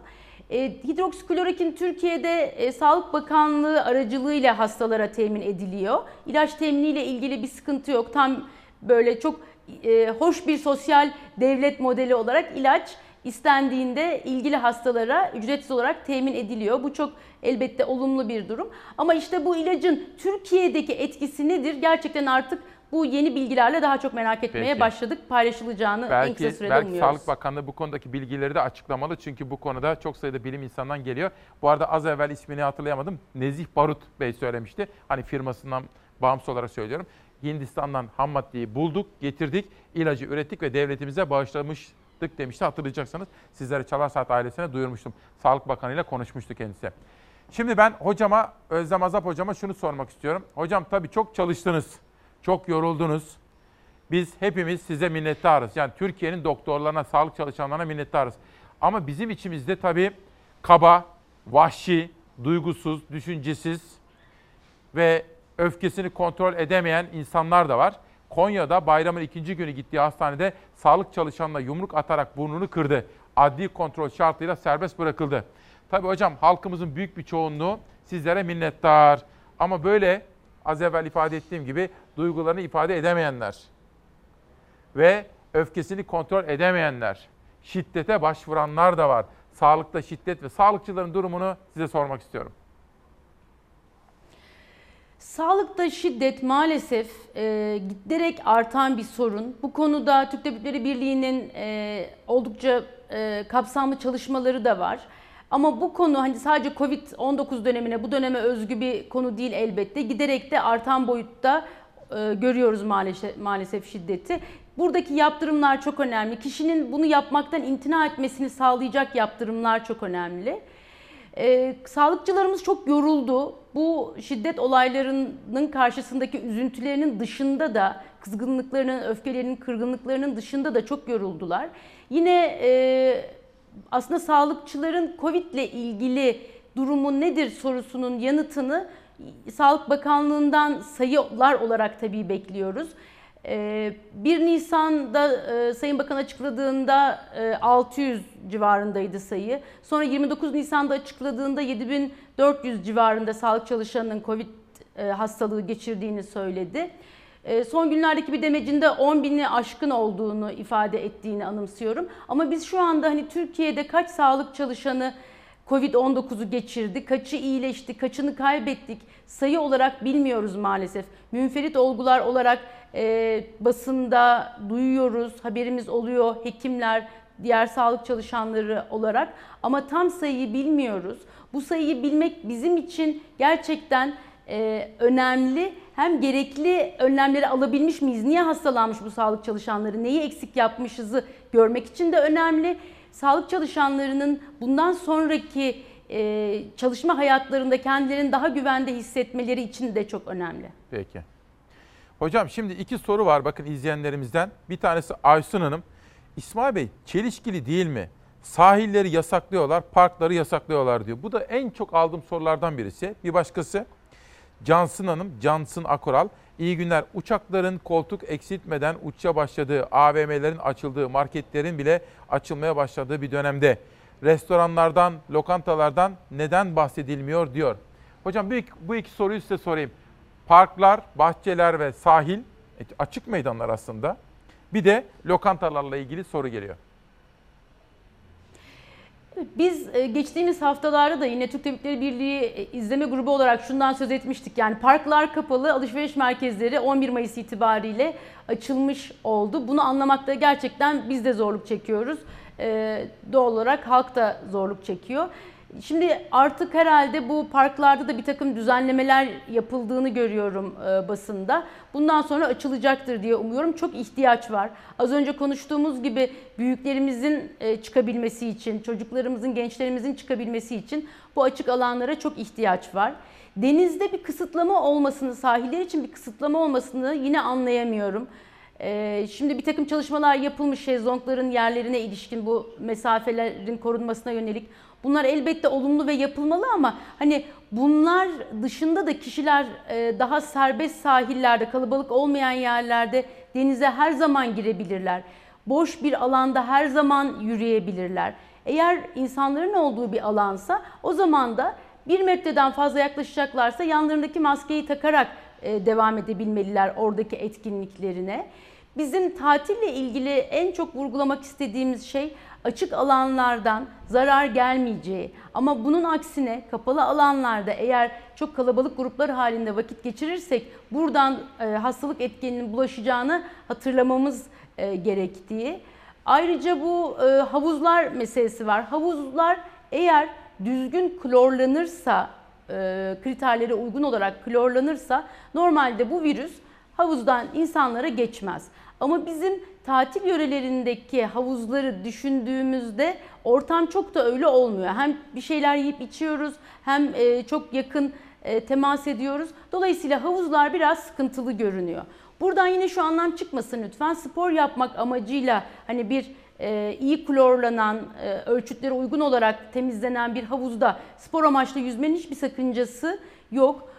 E, hidroksiklorokin Türkiye'de e, Sağlık Bakanlığı aracılığıyla hastalara temin ediliyor. İlaç teminiyle ilgili bir sıkıntı yok. Tam böyle çok e, hoş bir sosyal devlet modeli olarak ilaç istendiğinde ilgili hastalara ücretsiz olarak temin ediliyor. Bu çok elbette olumlu bir durum. Ama işte bu ilacın Türkiye'deki etkisi nedir? Gerçekten artık bu yeni bilgilerle daha çok merak etmeye Peki. başladık. Paylaşılacağını en Belki, kısa sürede belki umuyoruz. Sağlık Bakanlığı bu konudaki bilgileri de açıklamalı. Çünkü bu konuda çok sayıda bilim insanından geliyor. Bu arada az evvel ismini hatırlayamadım. Nezih Barut Bey söylemişti. Hani firmasından bağımsız olarak söylüyorum. Hindistan'dan ham maddeyi bulduk, getirdik, ilacı ürettik ve devletimize bağışlamıştık demişti. Hatırlayacaksınız sizlere Çalar Saat ailesine duyurmuştum. Sağlık Bakanı ile konuşmuştu kendisi. Şimdi ben hocama, Özlem Azap hocama şunu sormak istiyorum. Hocam tabii çok çalıştınız, çok yoruldunuz. Biz hepimiz size minnettarız. Yani Türkiye'nin doktorlarına, sağlık çalışanlarına minnettarız. Ama bizim içimizde tabii kaba, vahşi, duygusuz, düşüncesiz ve öfkesini kontrol edemeyen insanlar da var. Konya'da bayramın ikinci günü gittiği hastanede sağlık çalışanına yumruk atarak burnunu kırdı. Adli kontrol şartıyla serbest bırakıldı. Tabii hocam halkımızın büyük bir çoğunluğu sizlere minnettar. Ama böyle az evvel ifade ettiğim gibi duygularını ifade edemeyenler ve öfkesini kontrol edemeyenler, şiddete başvuranlar da var. Sağlıkta şiddet ve sağlıkçıların durumunu size sormak istiyorum. Sağlıkta şiddet maalesef e, giderek artan bir sorun. Bu konuda Türk Tabipleri Birliği'nin e, oldukça e, kapsamlı çalışmaları da var. Ama bu konu hani sadece Covid-19 dönemine, bu döneme özgü bir konu değil elbette. Giderek de artan boyutta e, görüyoruz maalesef, maalesef şiddeti. Buradaki yaptırımlar çok önemli. Kişinin bunu yapmaktan imtina etmesini sağlayacak yaptırımlar çok önemli. Ee, sağlıkçılarımız çok yoruldu. Bu şiddet olaylarının karşısındaki üzüntülerinin dışında da kızgınlıklarının, öfkelerinin, kırgınlıklarının dışında da çok yoruldular. Yine e, aslında sağlıkçıların Covid ile ilgili durumu nedir sorusunun yanıtını Sağlık Bakanlığı'ndan sayılar olarak tabii bekliyoruz. 1 Nisan'da e, Sayın Bakan açıkladığında e, 600 civarındaydı sayı. Sonra 29 Nisan'da açıkladığında 7400 civarında sağlık çalışanının Covid e, hastalığı geçirdiğini söyledi. E, son günlerdeki bir demecinde 10 bini aşkın olduğunu ifade ettiğini anımsıyorum. Ama biz şu anda hani Türkiye'de kaç sağlık çalışanı Covid-19'u geçirdi, kaçı iyileşti, kaçını kaybettik sayı olarak bilmiyoruz maalesef. Münferit olgular olarak e, basında duyuyoruz, haberimiz oluyor hekimler, diğer sağlık çalışanları olarak ama tam sayıyı bilmiyoruz. Bu sayıyı bilmek bizim için gerçekten e, önemli. Hem gerekli önlemleri alabilmiş miyiz? Niye hastalanmış bu sağlık çalışanları? Neyi eksik yapmışızı görmek için de önemli. Sağlık çalışanlarının bundan sonraki e, çalışma hayatlarında kendilerini daha güvende hissetmeleri için de çok önemli. Peki. Hocam şimdi iki soru var bakın izleyenlerimizden. Bir tanesi Aysun Hanım. İsmail Bey çelişkili değil mi? Sahilleri yasaklıyorlar, parkları yasaklıyorlar diyor. Bu da en çok aldığım sorulardan birisi. Bir başkası Cansın Hanım, Cansın Akoral. İyi günler. Uçakların koltuk eksiltmeden uçuşa başladığı, AVM'lerin açıldığı, marketlerin bile açılmaya başladığı bir dönemde restoranlardan, lokantalardan neden bahsedilmiyor diyor. Hocam bu iki, bu iki soruyu size sorayım. Parklar, bahçeler ve sahil e, açık meydanlar aslında. Bir de lokantalarla ilgili soru geliyor. Biz e, geçtiğimiz haftalarda da yine Türk Tabipleri Birliği e, izleme grubu olarak şundan söz etmiştik. Yani parklar kapalı, alışveriş merkezleri 11 Mayıs itibariyle açılmış oldu. Bunu anlamakta gerçekten biz de zorluk çekiyoruz. Ee, doğal olarak halk da zorluk çekiyor. Şimdi artık herhalde bu parklarda da bir takım düzenlemeler yapıldığını görüyorum e, basında. Bundan sonra açılacaktır diye umuyorum. Çok ihtiyaç var. Az önce konuştuğumuz gibi büyüklerimizin e, çıkabilmesi için, çocuklarımızın, gençlerimizin çıkabilmesi için bu açık alanlara çok ihtiyaç var. Denizde bir kısıtlama olmasını, sahiller için bir kısıtlama olmasını yine anlayamıyorum. Ee, şimdi bir takım çalışmalar yapılmış şezlongların yerlerine ilişkin bu mesafelerin korunmasına yönelik. Bunlar elbette olumlu ve yapılmalı ama hani bunlar dışında da kişiler e, daha serbest sahillerde, kalabalık olmayan yerlerde denize her zaman girebilirler. Boş bir alanda her zaman yürüyebilirler. Eğer insanların olduğu bir alansa o zaman da bir metreden fazla yaklaşacaklarsa yanlarındaki maskeyi takarak e, devam edebilmeliler oradaki etkinliklerine. Bizim tatille ilgili en çok vurgulamak istediğimiz şey açık alanlardan zarar gelmeyeceği ama bunun aksine kapalı alanlarda eğer çok kalabalık gruplar halinde vakit geçirirsek buradan e, hastalık etkeninin bulaşacağını hatırlamamız e, gerektiği. Ayrıca bu e, havuzlar meselesi var. Havuzlar eğer düzgün klorlanırsa, kriterlere uygun olarak klorlanırsa normalde bu virüs havuzdan insanlara geçmez. Ama bizim tatil yörelerindeki havuzları düşündüğümüzde ortam çok da öyle olmuyor. Hem bir şeyler yiyip içiyoruz hem e, çok yakın e, temas ediyoruz. Dolayısıyla havuzlar biraz sıkıntılı görünüyor. Buradan yine şu anlam çıkmasın lütfen. Spor yapmak amacıyla hani bir e, iyi klorlanan, ölçütlere uygun olarak temizlenen bir havuzda spor amaçlı yüzmenin hiçbir sakıncası yok.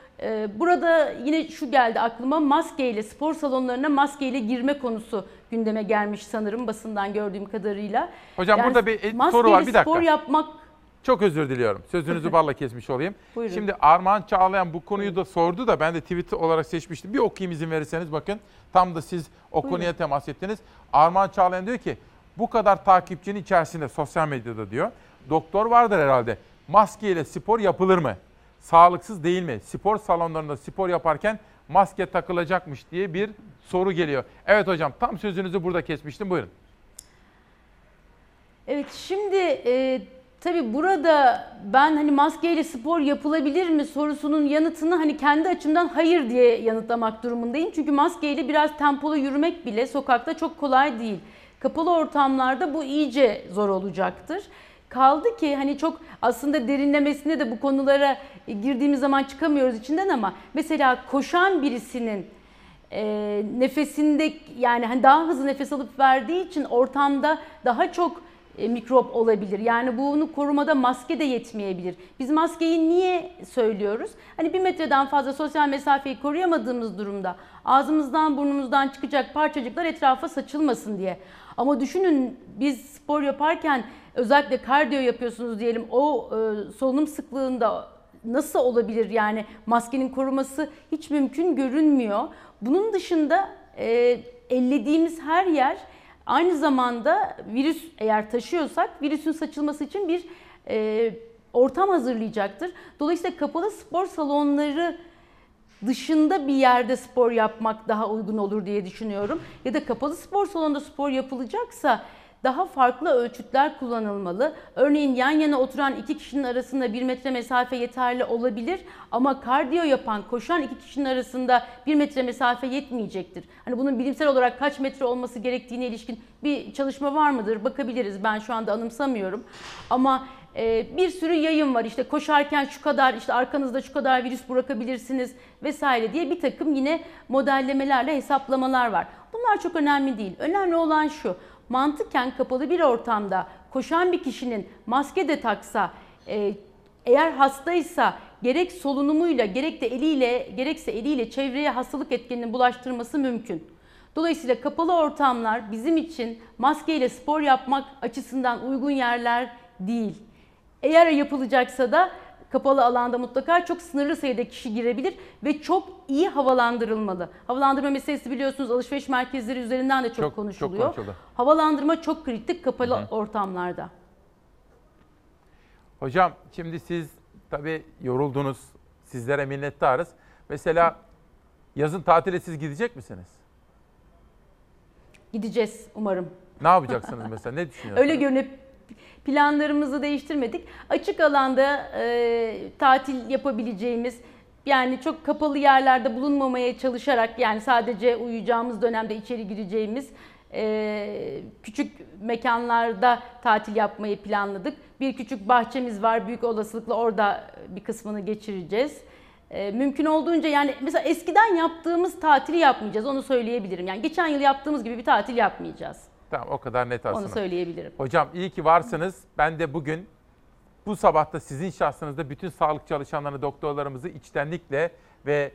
Burada yine şu geldi aklıma maskeyle spor salonlarına maskeyle girme konusu gündeme gelmiş sanırım basından gördüğüm kadarıyla. Hocam yani burada bir soru var bir dakika. spor yapmak çok özür diliyorum. Sözünüzü balla kesmiş olayım. Buyurun. Şimdi Armağan Çağlayan bu konuyu da sordu da ben de tweet olarak seçmiştim. Bir okuyayım izin verirseniz bakın. Tam da siz o Buyurun. konuya temas ettiniz. Armağan Çağlayan diyor ki bu kadar takipçinin içerisinde sosyal medyada diyor. Doktor vardır herhalde. Maskeyle spor yapılır mı? Sağlıksız değil mi? Spor salonlarında spor yaparken maske takılacakmış diye bir soru geliyor. Evet hocam tam sözünüzü burada kesmiştim. Buyurun. Evet şimdi e, tabii burada ben hani maskeyle spor yapılabilir mi sorusunun yanıtını hani kendi açımdan hayır diye yanıtlamak durumundayım. Çünkü maskeyle biraz tempolu yürümek bile sokakta çok kolay değil. Kapalı ortamlarda bu iyice zor olacaktır. Kaldı ki hani çok aslında derinlemesine de bu konulara girdiğimiz zaman çıkamıyoruz içinden ama mesela koşan birisinin e, nefesinde yani hani daha hızlı nefes alıp verdiği için ortamda daha çok e, mikrop olabilir. Yani bunu korumada maske de yetmeyebilir. Biz maskeyi niye söylüyoruz? Hani bir metreden fazla sosyal mesafeyi koruyamadığımız durumda ağzımızdan burnumuzdan çıkacak parçacıklar etrafa saçılmasın diye. Ama düşünün biz spor yaparken özellikle kardiyo yapıyorsunuz diyelim o e, solunum sıklığında nasıl olabilir yani maskenin koruması hiç mümkün görünmüyor. Bunun dışında e, ellediğimiz her yer aynı zamanda virüs eğer taşıyorsak virüsün saçılması için bir e, ortam hazırlayacaktır. Dolayısıyla kapalı spor salonları dışında bir yerde spor yapmak daha uygun olur diye düşünüyorum. Ya da kapalı spor salonunda spor yapılacaksa daha farklı ölçütler kullanılmalı. Örneğin yan yana oturan iki kişinin arasında bir metre mesafe yeterli olabilir ama kardiyo yapan, koşan iki kişinin arasında bir metre mesafe yetmeyecektir. Hani bunun bilimsel olarak kaç metre olması gerektiğine ilişkin bir çalışma var mıdır? Bakabiliriz. Ben şu anda anımsamıyorum. Ama e, bir sürü yayın var. İşte koşarken şu kadar, işte arkanızda şu kadar virüs bırakabilirsiniz vesaire diye bir takım yine modellemelerle hesaplamalar var. Bunlar çok önemli değil. Önemli olan şu mantıken kapalı bir ortamda koşan bir kişinin maske de taksa, e, eğer hastaysa gerek solunumuyla gerek de eliyle gerekse eliyle çevreye hastalık etkenini bulaştırması mümkün. Dolayısıyla kapalı ortamlar bizim için maskeyle spor yapmak açısından uygun yerler değil. Eğer yapılacaksa da kapalı alanda mutlaka çok sınırlı sayıda kişi girebilir ve çok iyi havalandırılmalı. Havalandırma meselesi biliyorsunuz alışveriş merkezleri üzerinden de çok, Çok- konuşuluyor. çok konuşuldu. Havalandırma çok kritik kapalı ortamlarda. Hocam şimdi siz tabii yoruldunuz. Sizlere minnettarız. Mesela yazın tatile siz gidecek misiniz? Gideceğiz umarım. Ne yapacaksınız mesela? Ne düşünüyorsunuz? Öyle görünüp planlarımızı değiştirmedik. Açık alanda e, tatil yapabileceğimiz yani çok kapalı yerlerde bulunmamaya çalışarak yani sadece uyuyacağımız dönemde içeri gireceğimiz e, küçük mekanlarda tatil yapmayı planladık. Bir küçük bahçemiz var. Büyük olasılıkla orada bir kısmını geçireceğiz. E, mümkün olduğunca yani mesela eskiden yaptığımız tatili yapmayacağız. Onu söyleyebilirim. Yani geçen yıl yaptığımız gibi bir tatil yapmayacağız. Tamam o kadar net aslında. Onu söyleyebilirim. Hocam iyi ki varsınız. Ben de bugün bu sabahta sizin şahsınızda bütün sağlık çalışanlarını, doktorlarımızı içtenlikle ve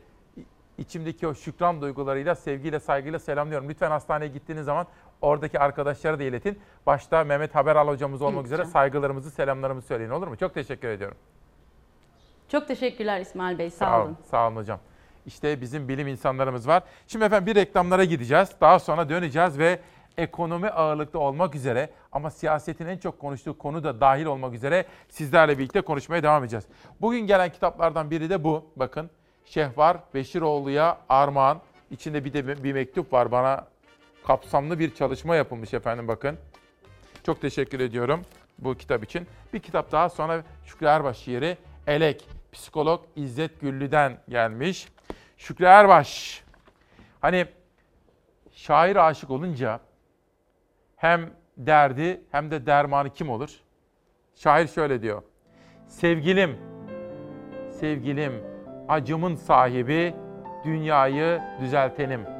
içimdeki o şükran duygularıyla, sevgiyle, saygıyla selamlıyorum. Lütfen hastaneye gittiğiniz zaman oradaki arkadaşlara da iletin. Başta Mehmet Haberal hocamız olmak üzere İleteceğim. saygılarımızı, selamlarımızı söyleyin olur mu? Çok teşekkür ediyorum. Çok teşekkürler İsmail Bey. Sağ, olun. Sağ olun hocam. İşte bizim bilim insanlarımız var. Şimdi efendim bir reklamlara gideceğiz. Daha sonra döneceğiz ve ekonomi ağırlıklı olmak üzere ama siyasetin en çok konuştuğu konu da dahil olmak üzere sizlerle birlikte konuşmaya devam edeceğiz. Bugün gelen kitaplardan biri de bu. Bakın Şehvar Beşiroğlu'ya armağan. İçinde bir de bir mektup var. Bana kapsamlı bir çalışma yapılmış efendim bakın. Çok teşekkür ediyorum bu kitap için. Bir kitap daha sonra Şükrü Erbaş şiiri Elek. Psikolog İzzet Güllü'den gelmiş. Şükrü Erbaş. Hani şair aşık olunca hem derdi hem de dermanı kim olur? Şair şöyle diyor. Sevgilim, sevgilim, acımın sahibi, dünyayı düzeltenim.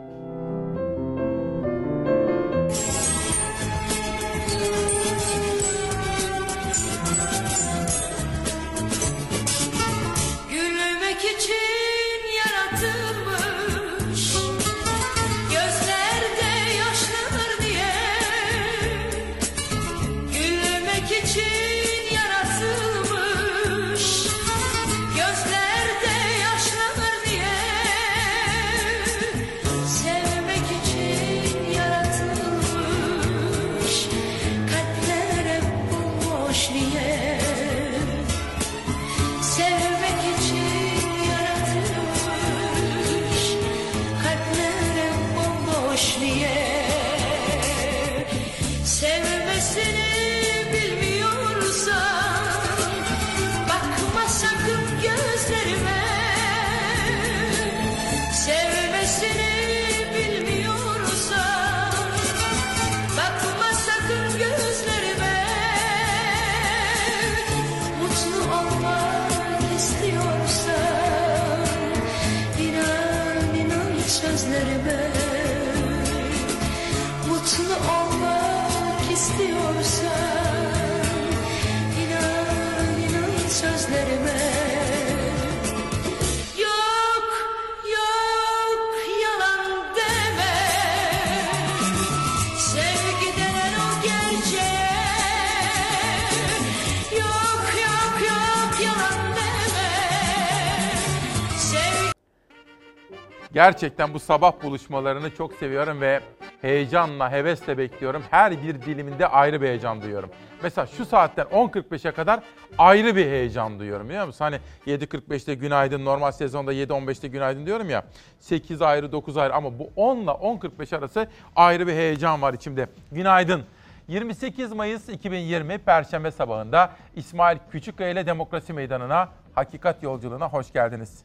Gerçekten bu sabah buluşmalarını çok seviyorum ve heyecanla, hevesle bekliyorum. Her bir diliminde ayrı bir heyecan duyuyorum. Mesela şu saatten 10.45'e kadar ayrı bir heyecan duyuyorum biliyor musun? Hani 7.45'te günaydın, normal sezonda 7.15'te günaydın diyorum ya. 8 ayrı, 9 ayrı ama bu 10 ile 10.45 arası ayrı bir heyecan var içimde. Günaydın. 28 Mayıs 2020 Perşembe sabahında İsmail Küçükkaya ile Demokrasi Meydanı'na, Hakikat Yolculuğuna hoş geldiniz.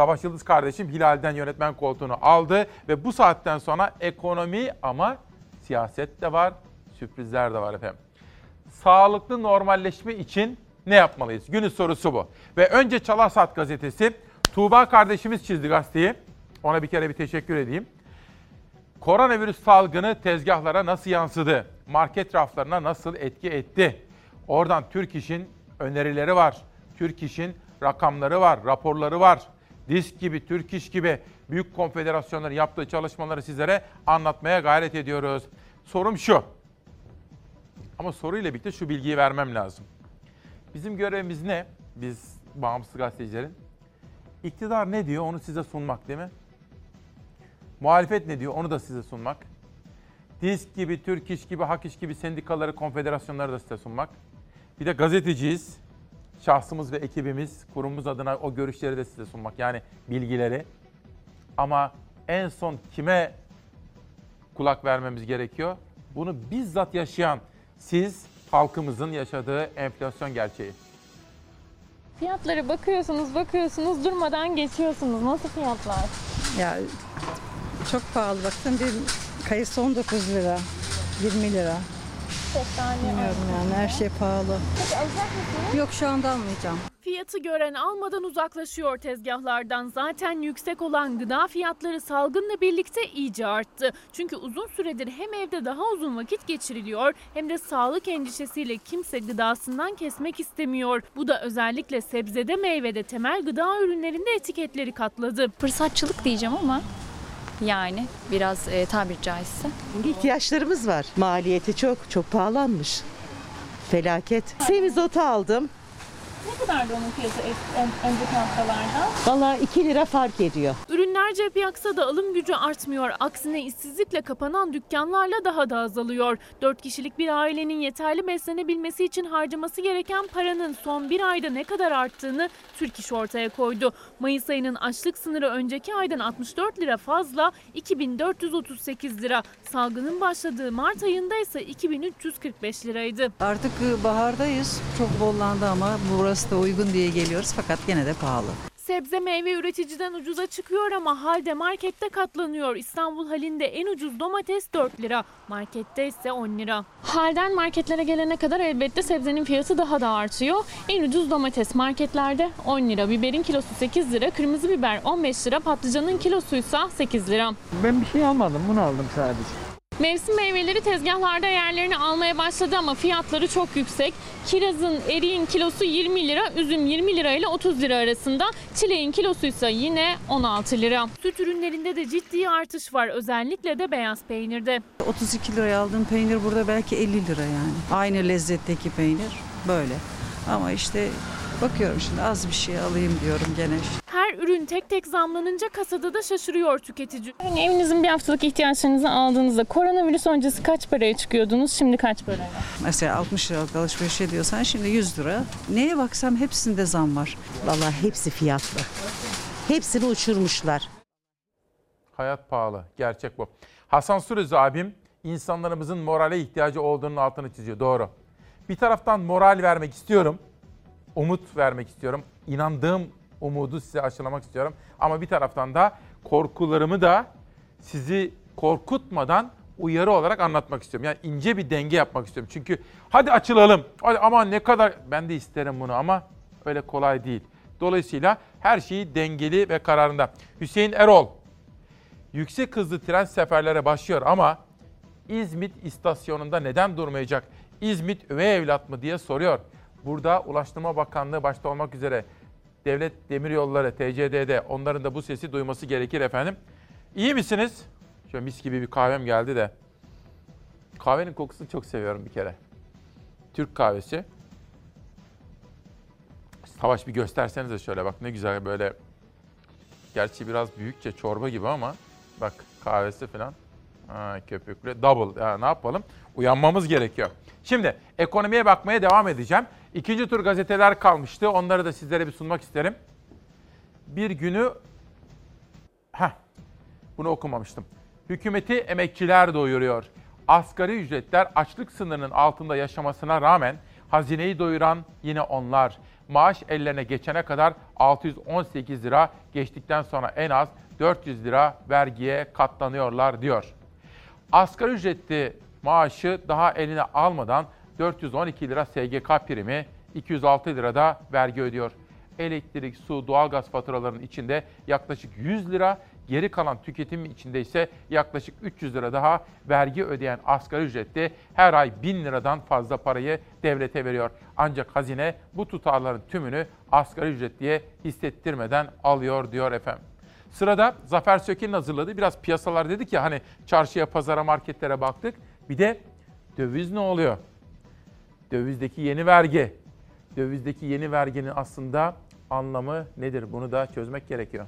Savaş Yıldız kardeşim Hilal'den yönetmen koltuğunu aldı ve bu saatten sonra ekonomi ama siyaset de var, sürprizler de var efendim. Sağlıklı normalleşme için ne yapmalıyız? Günün sorusu bu. Ve önce Çalar Saat gazetesi Tuğba kardeşimiz çizdi gazeteyi. Ona bir kere bir teşekkür edeyim. Koronavirüs salgını tezgahlara nasıl yansıdı? Market raflarına nasıl etki etti? Oradan Türk İş'in önerileri var. Türk İş'in rakamları var, raporları var. Disk gibi, Türk İş gibi büyük konfederasyonların yaptığı çalışmaları sizlere anlatmaya gayret ediyoruz. Sorum şu. Ama soruyla birlikte şu bilgiyi vermem lazım. Bizim görevimiz ne? Biz bağımsız gazetecilerin. İktidar ne diyor onu size sunmak değil mi? Muhalefet ne diyor onu da size sunmak. Disk gibi, Türk İş gibi, Hak İş gibi sendikaları, konfederasyonları da size sunmak. Bir de gazeteciyiz. Şahsımız ve ekibimiz, kurumumuz adına o görüşleri de size sunmak. Yani bilgileri. Ama en son kime kulak vermemiz gerekiyor? Bunu bizzat yaşayan siz, halkımızın yaşadığı enflasyon gerçeği. Fiyatlara bakıyorsunuz, bakıyorsunuz, durmadan geçiyorsunuz. Nasıl fiyatlar? Ya çok pahalı baktım bir kayısı 19 lira, 20 lira. Bilmiyorum yani her şey pahalı. Peki alacak mısınız? Yok şu anda almayacağım. Fiyatı gören almadan uzaklaşıyor tezgahlardan. Zaten yüksek olan gıda fiyatları salgınla birlikte iyice arttı. Çünkü uzun süredir hem evde daha uzun vakit geçiriliyor hem de sağlık endişesiyle kimse gıdasından kesmek istemiyor. Bu da özellikle sebzede meyvede temel gıda ürünlerinde etiketleri katladı. Fırsatçılık diyeceğim ama yani biraz e, tabir caizse. İhtiyaçlarımız var. Maliyeti çok çok pahalanmış. Felaket. Semizotu aldım. Ne kadardı onun fiyatı önceki haftalarda? Valla 2 lira fark ediyor. Ürünler cep yaksa da alım gücü artmıyor. Aksine işsizlikle kapanan dükkanlarla daha da azalıyor. 4 kişilik bir ailenin yeterli beslenebilmesi için harcaması gereken paranın son bir ayda ne kadar arttığını Türk İş ortaya koydu. Mayıs ayının açlık sınırı önceki aydan 64 lira fazla 2438 lira. Salgının başladığı Mart ayında ise 2345 liraydı. Artık e, bahardayız. Çok bollandı ama burası da uygun diye geliyoruz fakat gene de pahalı. Sebze meyve üreticiden ucuza çıkıyor ama halde markette katlanıyor. İstanbul halinde en ucuz domates 4 lira, markette ise 10 lira. Halden marketlere gelene kadar elbette sebzenin fiyatı daha da artıyor. En ucuz domates marketlerde 10 lira, biberin kilosu 8 lira, kırmızı biber 15 lira, patlıcanın kilosuysa 8 lira. Ben bir şey almadım, bunu aldım sadece. Mevsim meyveleri tezgahlarda yerlerini almaya başladı ama fiyatları çok yüksek. Kirazın, eriğin kilosu 20 lira, üzüm 20 lira ile 30 lira arasında. Çileğin kilosu ise yine 16 lira. Süt ürünlerinde de ciddi artış var. Özellikle de beyaz peynirde. 32 liraya aldığım peynir burada belki 50 lira yani. Aynı lezzetteki peynir böyle. Ama işte bakıyorum şimdi az bir şey alayım diyorum gene. Her ürün tek tek zamlanınca kasada da şaşırıyor tüketici. Yani evinizin bir haftalık ihtiyaçlarınızı aldığınızda koronavirüs öncesi kaç paraya çıkıyordunuz, şimdi kaç paraya? Mesela 60 liralık alışveriş ediyorsan şimdi 100 lira. Neye baksam hepsinde zam var. Vallahi hepsi fiyatlı. Hepsini uçurmuşlar. Hayat pahalı. Gerçek bu. Hasan Sürüzü abim insanlarımızın morale ihtiyacı olduğunun altını çiziyor. Doğru. Bir taraftan moral vermek istiyorum. Umut vermek istiyorum. İnandığım umudu size aşılamak istiyorum. Ama bir taraftan da korkularımı da sizi korkutmadan uyarı olarak anlatmak istiyorum. Yani ince bir denge yapmak istiyorum. Çünkü hadi açılalım. Hadi aman ne kadar ben de isterim bunu ama öyle kolay değil. Dolayısıyla her şeyi dengeli ve kararında. Hüseyin Erol yüksek hızlı tren seferlere başlıyor ama İzmit istasyonunda neden durmayacak? İzmit üvey evlat mı diye soruyor. Burada Ulaştırma Bakanlığı başta olmak üzere Devlet Demiryolları, TCDD onların da bu sesi duyması gerekir efendim. İyi misiniz? Şöyle mis gibi bir kahvem geldi de. Kahvenin kokusunu çok seviyorum bir kere. Türk kahvesi. Savaş bir göstersenize şöyle bak ne güzel böyle. Gerçi biraz büyükçe çorba gibi ama bak kahvesi falan. Ha, köpüklü double. Ya, ne yapalım? Uyanmamız gerekiyor. Şimdi ekonomiye bakmaya devam edeceğim. İkinci tur gazeteler kalmıştı. Onları da sizlere bir sunmak isterim. Bir günü... Heh, bunu okumamıştım. Hükümeti emekçiler doyuruyor. Asgari ücretler açlık sınırının altında yaşamasına rağmen hazineyi doyuran yine onlar. Maaş ellerine geçene kadar 618 lira geçtikten sonra en az 400 lira vergiye katlanıyorlar diyor. Asgari ücretli maaşı daha eline almadan 412 lira SGK primi, 206 lira da vergi ödüyor. Elektrik, su, doğalgaz faturalarının içinde yaklaşık 100 lira, geri kalan tüketim içinde ise yaklaşık 300 lira daha vergi ödeyen asgari ücretli her ay 1000 liradan fazla parayı devlete veriyor. Ancak hazine bu tutarların tümünü asgari ücretliye hissettirmeden alıyor diyor efendim. Sırada Zafer Söke'nin hazırladığı biraz piyasalar dedik ya hani çarşıya, pazara, marketlere baktık. Bir de döviz ne oluyor? Dövizdeki yeni vergi. Dövizdeki yeni verginin aslında anlamı nedir? Bunu da çözmek gerekiyor.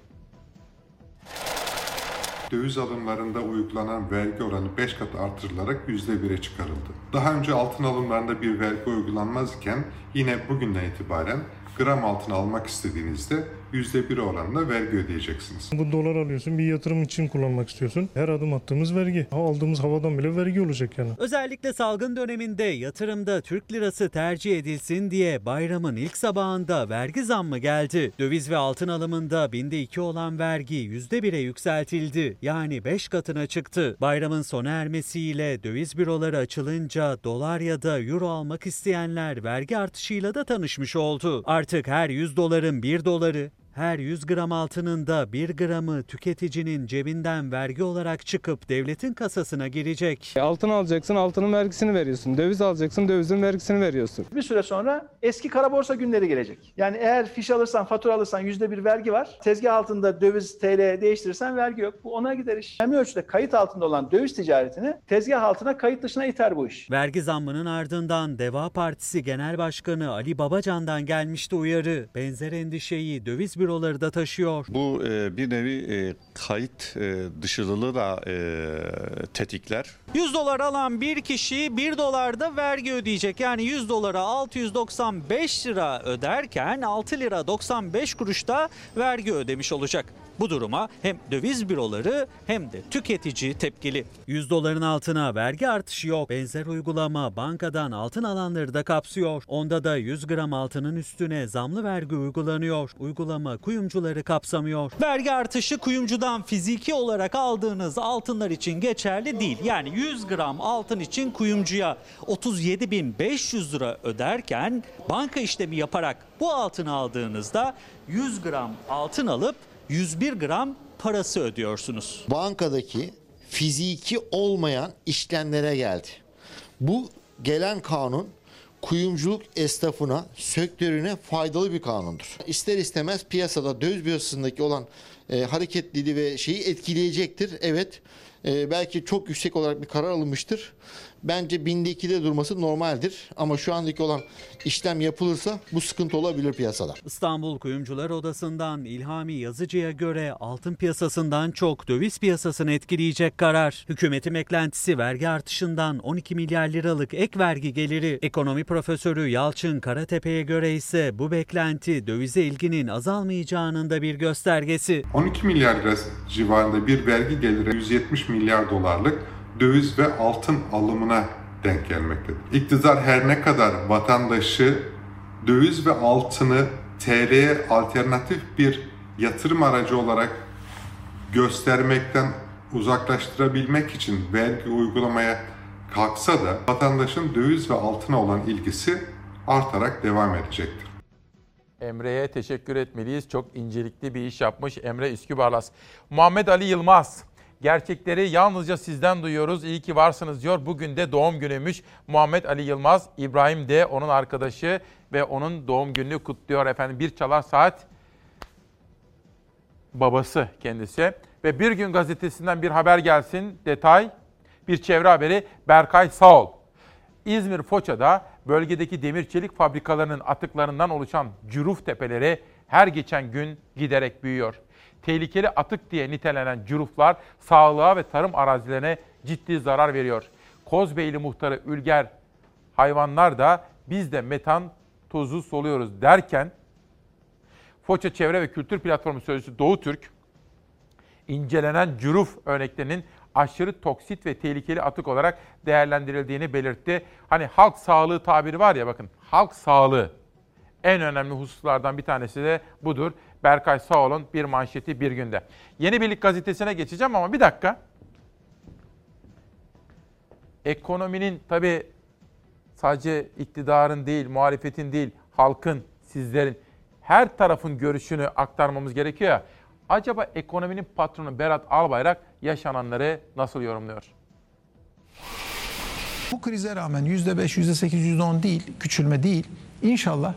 Döviz alımlarında uygulanan vergi oranı 5 kat artırılarak %1'e çıkarıldı. Daha önce altın alımlarında bir vergi uygulanmaz iken yine bugünden itibaren gram altın almak istediğinizde %1 oranında vergi ödeyeceksiniz. Bu dolar alıyorsun bir yatırım için kullanmak istiyorsun. Her adım attığımız vergi. Ha, Aldığımız havadan bile vergi olacak yani. Özellikle salgın döneminde yatırımda Türk lirası tercih edilsin diye bayramın ilk sabahında vergi zammı geldi. Döviz ve altın alımında binde iki olan vergi %1'e yükseltildi. Yani 5 katına çıktı. Bayramın sona ermesiyle döviz büroları açılınca dolar ya da euro almak isteyenler vergi artışıyla da tanışmış oldu. Artık her 100 doların 1 doları, her 100 gram altının da 1 gramı tüketicinin cebinden vergi olarak çıkıp devletin kasasına girecek. Altın alacaksın, altının vergisini veriyorsun. Döviz alacaksın, dövizin vergisini veriyorsun. Bir süre sonra eski kara borsa günleri gelecek. Yani eğer fiş alırsan, fatura alırsan yüzde bir vergi var. Tezgah altında döviz TL değiştirirsen vergi yok. Bu ona gider iş. Önemli ölçüde kayıt altında olan döviz ticaretini tezgah altına kayıt dışına iter bu iş. Vergi zammının ardından Deva Partisi Genel Başkanı Ali Babacan'dan gelmişti uyarı. Benzer endişeyi döviz büroları da taşıyor. Bu e, bir nevi e, kayıt e, dışılılığı da e, tetikler. 100 dolar alan bir kişi 1 dolarda vergi ödeyecek. Yani 100 dolara 695 lira öderken 6 lira 95 kuruşta vergi ödemiş olacak. Bu duruma hem döviz büroları hem de tüketici tepkili. 100 doların altına vergi artışı yok. Benzer uygulama bankadan altın alanları da kapsıyor. Onda da 100 gram altının üstüne zamlı vergi uygulanıyor. Uygulama kuyumcuları kapsamıyor. Vergi artışı kuyumcudan fiziki olarak aldığınız altınlar için geçerli değil. Yani 100 gram altın için kuyumcuya 37.500 lira öderken banka işlemi yaparak bu altını aldığınızda 100 gram altın alıp 101 gram parası ödüyorsunuz. bankadaki fiziki olmayan işlemlere geldi. Bu gelen kanun kuyumculuk esnafına, sektörüne faydalı bir kanundur. İster istemez piyasada döviz piyasasındaki olan e, hareketliliği ve şeyi etkileyecektir. Evet e, belki çok yüksek olarak bir karar alınmıştır. Bence binde ikide durması normaldir. Ama şu andaki olan işlem yapılırsa bu sıkıntı olabilir piyasada. İstanbul Kuyumcular Odası'ndan İlhami Yazıcı'ya göre altın piyasasından çok döviz piyasasını etkileyecek karar. Hükümetin beklentisi vergi artışından 12 milyar liralık ek vergi geliri. Ekonomi profesörü Yalçın Karatepe'ye göre ise bu beklenti dövize ilginin azalmayacağının da bir göstergesi. 12 milyar lira civarında bir vergi geliri 170 milyar dolarlık döviz ve altın alımına denk gelmektedir. İktidar her ne kadar vatandaşı döviz ve altını TL'ye alternatif bir yatırım aracı olarak göstermekten uzaklaştırabilmek için vergi uygulamaya kalksa da vatandaşın döviz ve altına olan ilgisi artarak devam edecektir. Emre'ye teşekkür etmeliyiz. Çok incelikli bir iş yapmış Emre Üskübarlas. Muhammed Ali Yılmaz. Gerçekleri yalnızca sizden duyuyoruz. İyi ki varsınız diyor. Bugün de doğum günüymüş Muhammed Ali Yılmaz. İbrahim de onun arkadaşı ve onun doğum gününü kutluyor efendim. Bir çalar saat babası kendisi. Ve Bir Gün Gazetesi'nden bir haber gelsin. Detay bir çevre haberi Berkay Sağol. İzmir Foça'da bölgedeki demir çelik fabrikalarının atıklarından oluşan cüruf tepeleri her geçen gün giderek büyüyor. Tehlikeli atık diye nitelenen cüruflar sağlığa ve tarım arazilerine ciddi zarar veriyor. Kozbeyli muhtarı Ülger hayvanlar da biz de metan tozu soluyoruz derken Foça Çevre ve Kültür Platformu Sözcüsü Doğu Türk incelenen cüruf örneklerinin aşırı toksit ve tehlikeli atık olarak değerlendirildiğini belirtti. Hani halk sağlığı tabiri var ya bakın halk sağlığı en önemli hususlardan bir tanesi de budur. Berkay sağ olun bir manşeti bir günde. Yeni Birlik gazetesine geçeceğim ama bir dakika. Ekonominin tabii sadece iktidarın değil, muhalefetin değil, halkın, sizlerin her tarafın görüşünü aktarmamız gerekiyor ya. Acaba ekonominin patronu Berat Albayrak yaşananları nasıl yorumluyor? Bu krize rağmen %5, %8, %10 değil, küçülme değil. İnşallah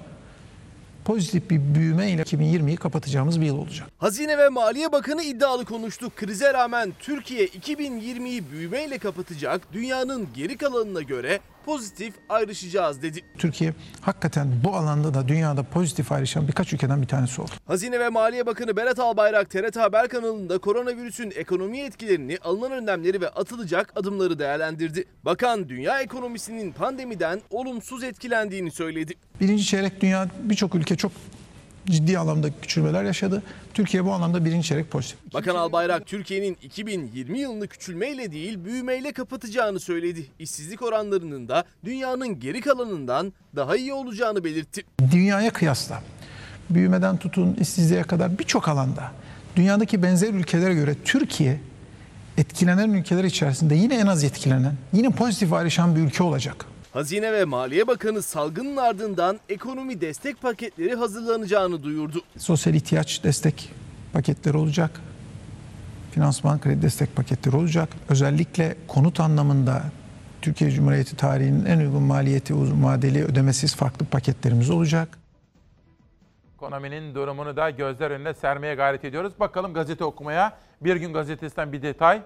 pozitif bir büyüme ile 2020'yi kapatacağımız bir yıl olacak. Hazine ve Maliye Bakanı iddialı konuştu. Krize rağmen Türkiye 2020'yi büyümeyle kapatacak, dünyanın geri kalanına göre pozitif ayrışacağız dedi. Türkiye hakikaten bu alanda da dünyada pozitif ayrışan birkaç ülkeden bir tanesi oldu. Hazine ve Maliye Bakanı Berat Albayrak TRT Haber kanalında koronavirüsün ekonomi etkilerini, alınan önlemleri ve atılacak adımları değerlendirdi. Bakan dünya ekonomisinin pandemiden olumsuz etkilendiğini söyledi. Birinci çeyrek dünya birçok ülke çok ciddi anlamda küçülmeler yaşadı. Türkiye bu anlamda birinci çeyrek pozitif. Bakan Albayrak Türkiye'nin 2020 yılını küçülmeyle değil büyümeyle kapatacağını söyledi. İşsizlik oranlarının da dünyanın geri kalanından daha iyi olacağını belirtti. Dünyaya kıyasla büyümeden tutun işsizliğe kadar birçok alanda dünyadaki benzer ülkelere göre Türkiye etkilenen ülkeler içerisinde yine en az etkilenen, yine pozitif ayrışan bir ülke olacak. Hazine ve Maliye Bakanı salgının ardından ekonomi destek paketleri hazırlanacağını duyurdu. Sosyal ihtiyaç destek paketleri olacak. Finansman kredi destek paketleri olacak. Özellikle konut anlamında Türkiye Cumhuriyeti tarihinin en uygun maliyeti uzun vadeli ödemesiz farklı paketlerimiz olacak. Ekonominin durumunu da gözler önüne sermeye gayret ediyoruz. Bakalım gazete okumaya. Bir gün gazetesinden bir detay.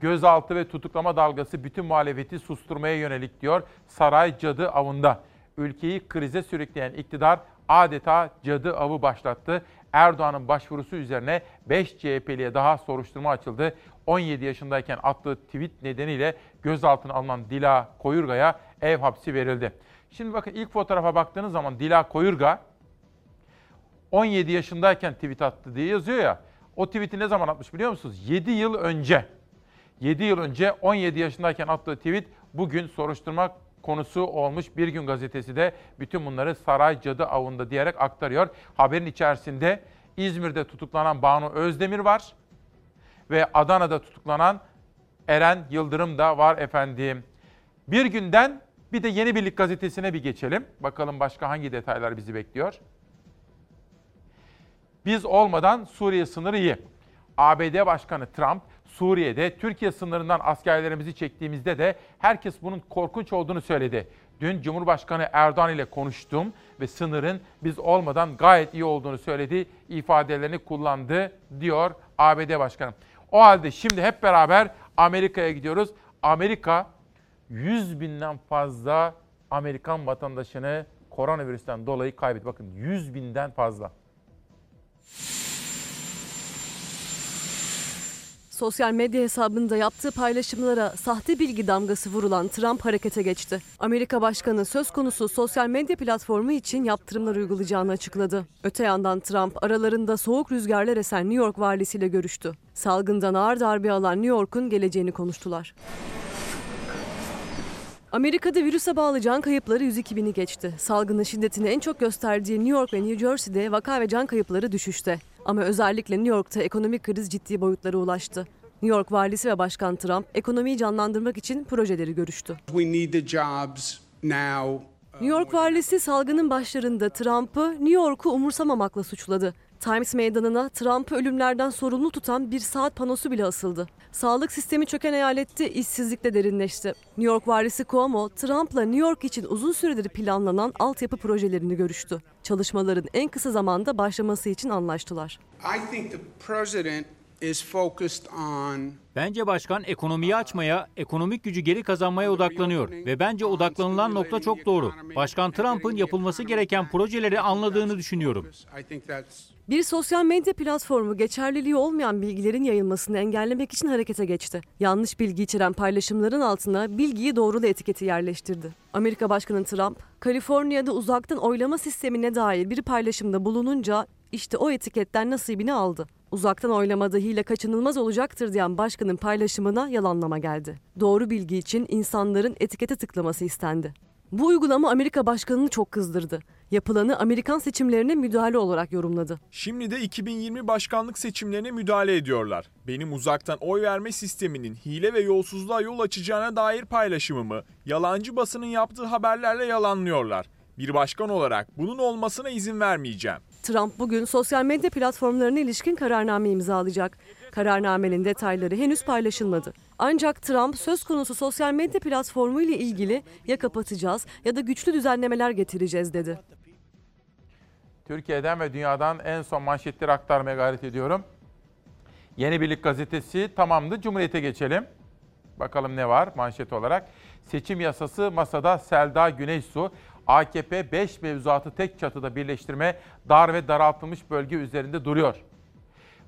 Gözaltı ve tutuklama dalgası bütün muhalefeti susturmaya yönelik diyor. Saray cadı avında. Ülkeyi krize sürükleyen iktidar adeta cadı avı başlattı. Erdoğan'ın başvurusu üzerine 5 CHP'liye daha soruşturma açıldı. 17 yaşındayken attığı tweet nedeniyle gözaltına alınan Dila Koyurga'ya ev hapsi verildi. Şimdi bakın ilk fotoğrafa baktığınız zaman Dila Koyurga 17 yaşındayken tweet attı diye yazıyor ya. O tweet'i ne zaman atmış biliyor musunuz? 7 yıl önce. 7 yıl önce 17 yaşındayken attığı tweet bugün soruşturma konusu olmuş Bir Gün Gazetesi de bütün bunları saray cadı avında diyerek aktarıyor. Haberin içerisinde İzmir'de tutuklanan Banu Özdemir var ve Adana'da tutuklanan Eren Yıldırım da var efendim. Bir günden bir de Yeni Birlik Gazetesi'ne bir geçelim. Bakalım başka hangi detaylar bizi bekliyor. Biz olmadan Suriye sınırı iyi. ABD Başkanı Trump Suriye'de Türkiye sınırından askerlerimizi çektiğimizde de herkes bunun korkunç olduğunu söyledi. Dün Cumhurbaşkanı Erdoğan ile konuştum ve sınırın biz olmadan gayet iyi olduğunu söyledi, ifadelerini kullandı diyor ABD Başkanı. O halde şimdi hep beraber Amerika'ya gidiyoruz. Amerika 100 binden fazla Amerikan vatandaşını koronavirüsten dolayı kaybetti. Bakın 100 binden fazla. Sosyal medya hesabında yaptığı paylaşımlara sahte bilgi damgası vurulan Trump harekete geçti. Amerika Başkanı söz konusu sosyal medya platformu için yaptırımlar uygulayacağını açıkladı. Öte yandan Trump aralarında soğuk rüzgarlar esen New York valisiyle görüştü. Salgından ağır darbe alan New York'un geleceğini konuştular. Amerika'da virüse bağlı can kayıpları 102 bini geçti. Salgının şiddetini en çok gösterdiği New York ve New Jersey'de vaka ve can kayıpları düşüşte. Ama özellikle New York'ta ekonomik kriz ciddi boyutlara ulaştı. New York valisi ve Başkan Trump ekonomiyi canlandırmak için projeleri görüştü. We need the jobs now. New York valisi salgının başlarında Trump'ı New York'u umursamamakla suçladı. Times Meydanı'na Trump'ı ölümlerden sorumlu tutan bir saat panosu bile asıldı. Sağlık sistemi çöken eyalette işsizlikle derinleşti. New York valisi Cuomo, Trump'la New York için uzun süredir planlanan altyapı projelerini görüştü. Çalışmaların en kısa zamanda başlaması için anlaştılar. I think the president Bence başkan ekonomiyi açmaya, ekonomik gücü geri kazanmaya odaklanıyor ve bence odaklanılan nokta çok doğru. Başkan Trump'ın yapılması gereken projeleri anladığını düşünüyorum. Bir sosyal medya platformu geçerliliği olmayan bilgilerin yayılmasını engellemek için harekete geçti. Yanlış bilgi içeren paylaşımların altına bilgiyi doğrulu etiketi yerleştirdi. Amerika Başkanı Trump, Kaliforniya'da uzaktan oylama sistemine dair bir paylaşımda bulununca işte o etiketten nasibini aldı. Uzaktan oylama dahiyle kaçınılmaz olacaktır diyen başkanın paylaşımına yalanlama geldi. Doğru bilgi için insanların etikete tıklaması istendi. Bu uygulama Amerika başkanını çok kızdırdı. Yapılanı Amerikan seçimlerine müdahale olarak yorumladı. Şimdi de 2020 başkanlık seçimlerine müdahale ediyorlar. Benim uzaktan oy verme sisteminin hile ve yolsuzluğa yol açacağına dair paylaşımımı yalancı basının yaptığı haberlerle yalanlıyorlar. Bir başkan olarak bunun olmasına izin vermeyeceğim. Trump bugün sosyal medya platformlarına ilişkin kararname imzalayacak. Kararnamenin detayları henüz paylaşılmadı. Ancak Trump söz konusu sosyal medya platformu ile ilgili ya kapatacağız ya da güçlü düzenlemeler getireceğiz dedi. Türkiye'den ve dünyadan en son manşetleri aktarmaya gayret ediyorum. Yeni Birlik gazetesi tamamdı. Cumhuriyet'e geçelim. Bakalım ne var manşet olarak. Seçim yasası masada Selda Güneysu. AKP 5 mevzuatı tek çatıda birleştirme dar ve daraltılmış bölge üzerinde duruyor.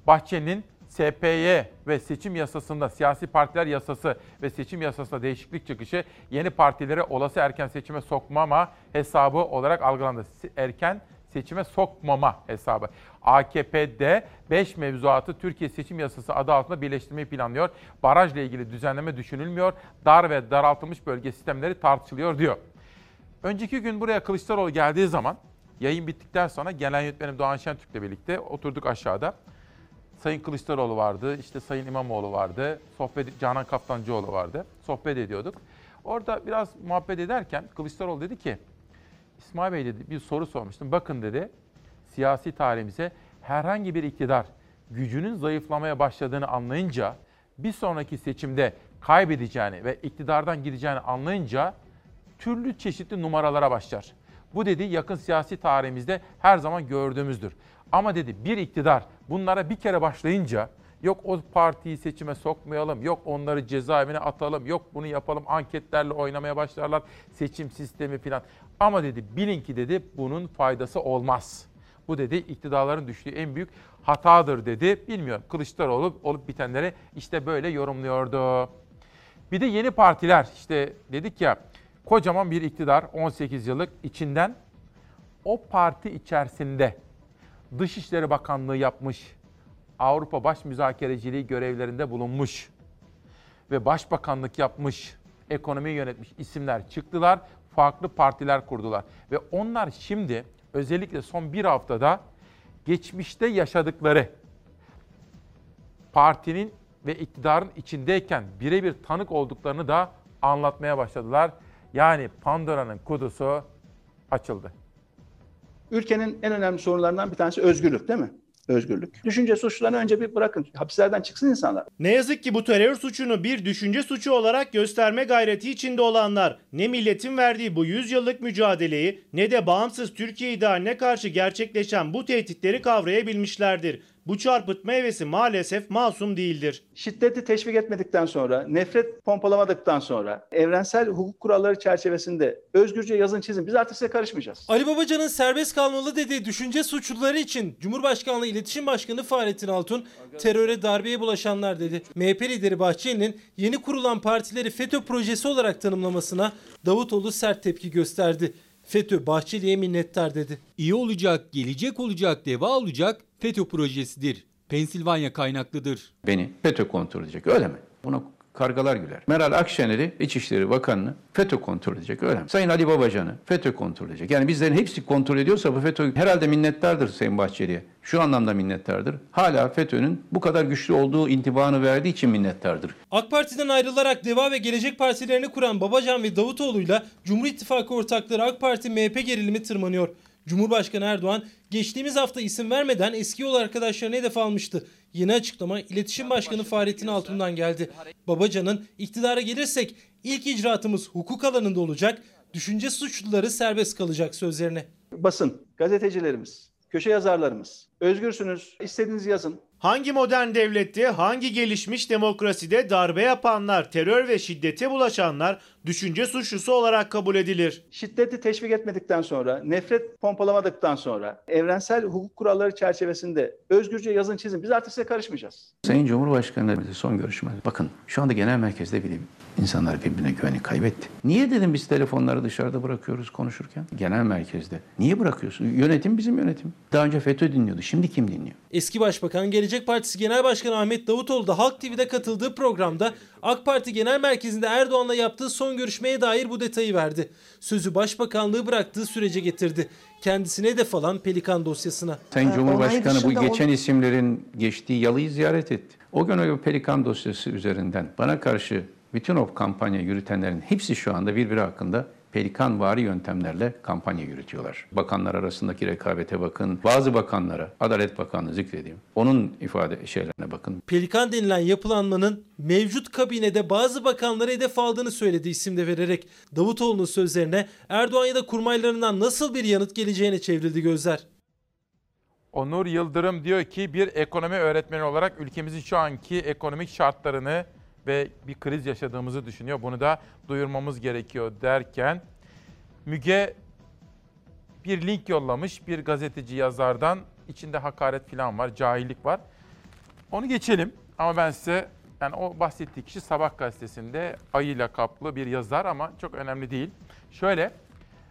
Bahçeli'nin SPY ve seçim yasasında siyasi partiler yasası ve seçim yasasında değişiklik çıkışı yeni partileri olası erken seçime sokmama hesabı olarak algılandı. Erken seçime sokmama hesabı. AKP'de 5 mevzuatı Türkiye Seçim Yasası adı altında birleştirmeyi planlıyor. Barajla ilgili düzenleme düşünülmüyor. Dar ve daraltılmış bölge sistemleri tartışılıyor diyor. Önceki gün buraya Kılıçdaroğlu geldiği zaman yayın bittikten sonra genel yönetmenim Doğan Şentürk'le birlikte oturduk aşağıda. Sayın Kılıçdaroğlu vardı, işte Sayın İmamoğlu vardı, sohbet Canan Kaftancıoğlu vardı. Sohbet ediyorduk. Orada biraz muhabbet ederken Kılıçdaroğlu dedi ki, İsmail Bey dedi bir soru sormuştum. Bakın dedi, siyasi tarihimize herhangi bir iktidar gücünün zayıflamaya başladığını anlayınca, bir sonraki seçimde kaybedeceğini ve iktidardan gideceğini anlayınca türlü çeşitli numaralara başlar. Bu dedi yakın siyasi tarihimizde her zaman gördüğümüzdür. Ama dedi bir iktidar bunlara bir kere başlayınca yok o partiyi seçime sokmayalım, yok onları cezaevine atalım, yok bunu yapalım anketlerle oynamaya başlarlar seçim sistemi falan. Ama dedi bilin ki dedi bunun faydası olmaz. Bu dedi iktidarların düştüğü en büyük hatadır dedi. Bilmiyorum Kılıçdaroğlu olup bitenleri işte böyle yorumluyordu. Bir de yeni partiler işte dedik ya kocaman bir iktidar 18 yıllık içinden o parti içerisinde Dışişleri Bakanlığı yapmış, Avrupa Baş Müzakereciliği görevlerinde bulunmuş ve başbakanlık yapmış, ekonomiyi yönetmiş isimler çıktılar, farklı partiler kurdular. Ve onlar şimdi özellikle son bir haftada geçmişte yaşadıkları partinin ve iktidarın içindeyken birebir tanık olduklarını da anlatmaya başladılar. Yani Pandora'nın kutusu açıldı. Ülkenin en önemli sorunlarından bir tanesi özgürlük değil mi? Özgürlük. Düşünce suçlarını önce bir bırakın. Hapislerden çıksın insanlar. Ne yazık ki bu terör suçunu bir düşünce suçu olarak gösterme gayreti içinde olanlar ne milletin verdiği bu 100 yıllık mücadeleyi ne de bağımsız Türkiye idealine karşı gerçekleşen bu tehditleri kavrayabilmişlerdir. Bu çarpıtma hevesi maalesef masum değildir. Şiddeti teşvik etmedikten sonra, nefret pompalamadıktan sonra, evrensel hukuk kuralları çerçevesinde özgürce yazın çizin. Biz artık size karışmayacağız. Ali Babacan'ın serbest kalmalı dediği düşünce suçluları için Cumhurbaşkanlığı İletişim Başkanı Fahrettin Altun teröre darbeye bulaşanlar dedi. MHP lideri Bahçeli'nin yeni kurulan partileri FETÖ projesi olarak tanımlamasına Davutoğlu sert tepki gösterdi. FETÖ Bahçeli'ye minnettar dedi. İyi olacak, gelecek olacak, deva olacak FETÖ projesidir. Pensilvanya kaynaklıdır. Beni FETÖ kontrol edecek öyle mi? Buna kargalar güler. Meral Akşener'i İçişleri Bakanı'nı FETÖ kontrol edecek öyle mi? Sayın Ali Babacan'ı FETÖ kontrol edecek. Yani bizlerin hepsi kontrol ediyorsa bu FETÖ herhalde minnettardır Sayın Bahçeli'ye. Şu anlamda minnettardır. Hala FETÖ'nün bu kadar güçlü olduğu intibanı verdiği için minnettardır. AK Parti'den ayrılarak Deva ve Gelecek Partilerini kuran Babacan ve Davutoğlu'yla Cumhur İttifakı ortakları AK Parti MHP gerilimi tırmanıyor. Cumhurbaşkanı Erdoğan geçtiğimiz hafta isim vermeden eski yol arkadaşlarını hedef almıştı. Yeni açıklama İletişim Başkanı Fahrettin Altun'dan geldi. Babacan'ın iktidara gelirsek ilk icraatımız hukuk alanında olacak, düşünce suçluları serbest kalacak sözlerine. Basın, gazetecilerimiz, köşe yazarlarımız, özgürsünüz, istediğinizi yazın. Hangi modern devlette, hangi gelişmiş demokraside darbe yapanlar, terör ve şiddete bulaşanlar düşünce suçlusu olarak kabul edilir. Şiddeti teşvik etmedikten sonra, nefret pompalamadıktan sonra, evrensel hukuk kuralları çerçevesinde özgürce yazın çizin. Biz artık size karışmayacağız. Sayın Cumhurbaşkanı son görüşmede bakın şu anda genel merkezde bile insanlar birbirine güveni kaybetti. Niye dedim biz telefonları dışarıda bırakıyoruz konuşurken? Genel merkezde. Niye bırakıyorsun? Yönetim bizim yönetim. Daha önce FETÖ dinliyordu. Şimdi kim dinliyor? Eski Başbakan Gelecek Gelecek Partisi Genel Başkanı Ahmet Davutoğlu da Halk TV'de katıldığı programda AK Parti Genel Merkezi'nde Erdoğan'la yaptığı son görüşmeye dair bu detayı verdi. Sözü Başbakanlığı bıraktığı sürece getirdi. Kendisine hedef alan Pelikan dosyasına. Sayın Cumhurbaşkanı bu geçen isimlerin geçtiği yalıyı ziyaret etti. O gün o Pelikan dosyası üzerinden bana karşı bütün o kampanya yürütenlerin hepsi şu anda birbiri hakkında pelikan vari yöntemlerle kampanya yürütüyorlar. Bakanlar arasındaki rekabete bakın. Bazı bakanlara, Adalet Bakanlığı zikredeyim. Onun ifade şeylerine bakın. Pelikan denilen yapılanmanın mevcut kabinede bazı bakanları hedef aldığını söyledi isim de vererek. Davutoğlu'nun sözlerine Erdoğan ya da kurmaylarından nasıl bir yanıt geleceğine çevrildi gözler. Onur Yıldırım diyor ki bir ekonomi öğretmeni olarak ülkemizin şu anki ekonomik şartlarını ve bir kriz yaşadığımızı düşünüyor. Bunu da duyurmamız gerekiyor derken Müge bir link yollamış bir gazeteci yazardan. içinde hakaret falan var, cahillik var. Onu geçelim ama ben size yani o bahsettiği kişi Sabah gazetesinde ayı lakaplı bir yazar ama çok önemli değil. Şöyle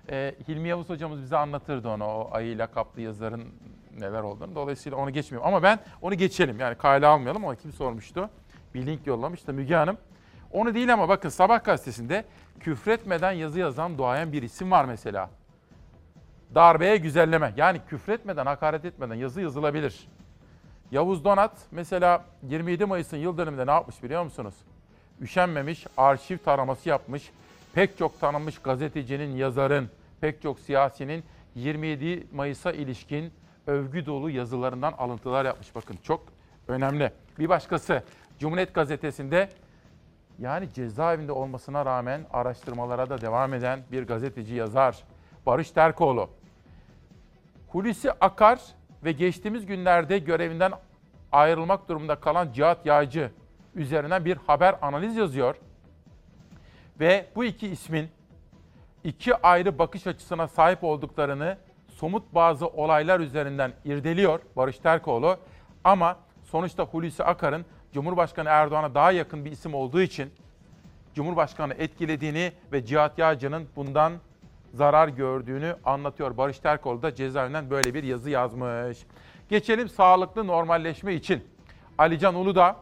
e, Hilmi Yavuz hocamız bize anlatırdı onu o ayı lakaplı yazarın neler olduğunu. Dolayısıyla onu geçmiyorum ama ben onu geçelim yani kale almayalım. O kim sormuştu? Bir link yollamış da Müge Hanım. Onu değil ama bakın Sabah gazetesinde küfretmeden yazı yazan duayen bir isim var mesela. Darbeye güzelleme. Yani küfretmeden, hakaret etmeden yazı yazılabilir. Yavuz Donat mesela 27 Mayıs'ın yıl dönümünde ne yapmış biliyor musunuz? Üşenmemiş, arşiv taraması yapmış. Pek çok tanınmış gazetecinin, yazarın, pek çok siyasinin 27 Mayıs'a ilişkin övgü dolu yazılarından alıntılar yapmış. Bakın çok önemli. Bir başkası Cumhuriyet Gazetesi'nde yani cezaevinde olmasına rağmen araştırmalara da devam eden bir gazeteci yazar Barış Terkoğlu. Hulusi Akar ve geçtiğimiz günlerde görevinden ayrılmak durumunda kalan Cihat Yağcı üzerinden bir haber analiz yazıyor. Ve bu iki ismin iki ayrı bakış açısına sahip olduklarını somut bazı olaylar üzerinden irdeliyor Barış Terkoğlu. Ama sonuçta Hulusi Akar'ın Cumhurbaşkanı Erdoğan'a daha yakın bir isim olduğu için Cumhurbaşkanı etkilediğini ve Cihat Yağcı'nın bundan zarar gördüğünü anlatıyor. Barış Terkoğlu da cezaevinden böyle bir yazı yazmış. Geçelim sağlıklı normalleşme için. Alican Uludağ,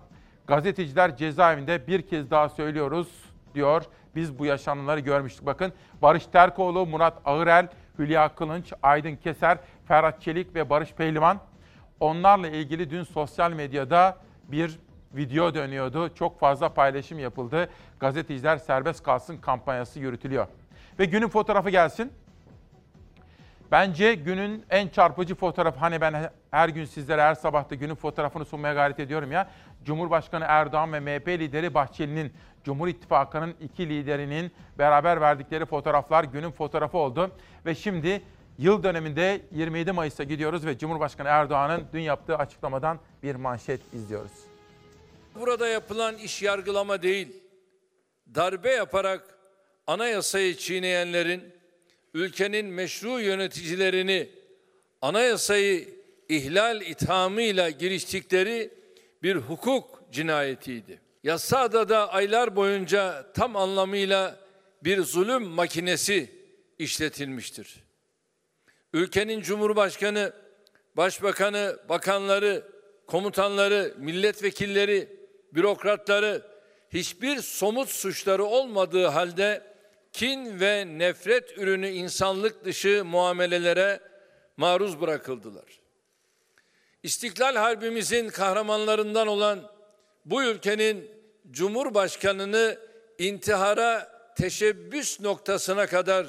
gazeteciler cezaevinde bir kez daha söylüyoruz diyor. Biz bu yaşananları görmüştük. Bakın Barış Terkoğlu, Murat Ağırel, Hülya Kılınç, Aydın Keser, Ferhat Çelik ve Barış Pehlivan. Onlarla ilgili dün sosyal medyada bir video dönüyordu. Çok fazla paylaşım yapıldı. Gazeteciler serbest kalsın kampanyası yürütülüyor. Ve günün fotoğrafı gelsin. Bence günün en çarpıcı fotoğrafı hani ben her gün sizlere her sabah da günün fotoğrafını sunmaya gayret ediyorum ya. Cumhurbaşkanı Erdoğan ve MHP lideri Bahçeli'nin Cumhur İttifakı'nın iki liderinin beraber verdikleri fotoğraflar günün fotoğrafı oldu. Ve şimdi yıl döneminde 27 Mayıs'a gidiyoruz ve Cumhurbaşkanı Erdoğan'ın dün yaptığı açıklamadan bir manşet izliyoruz. Burada yapılan iş yargılama değil, darbe yaparak anayasayı çiğneyenlerin ülkenin meşru yöneticilerini anayasayı ihlal ithamıyla giriştikleri bir hukuk cinayetiydi. Yasada da aylar boyunca tam anlamıyla bir zulüm makinesi işletilmiştir. Ülkenin Cumhurbaşkanı, Başbakanı, bakanları, komutanları, milletvekilleri bürokratları hiçbir somut suçları olmadığı halde kin ve nefret ürünü insanlık dışı muamelelere maruz bırakıldılar. İstiklal Harbimizin kahramanlarından olan bu ülkenin Cumhurbaşkanını intihara teşebbüs noktasına kadar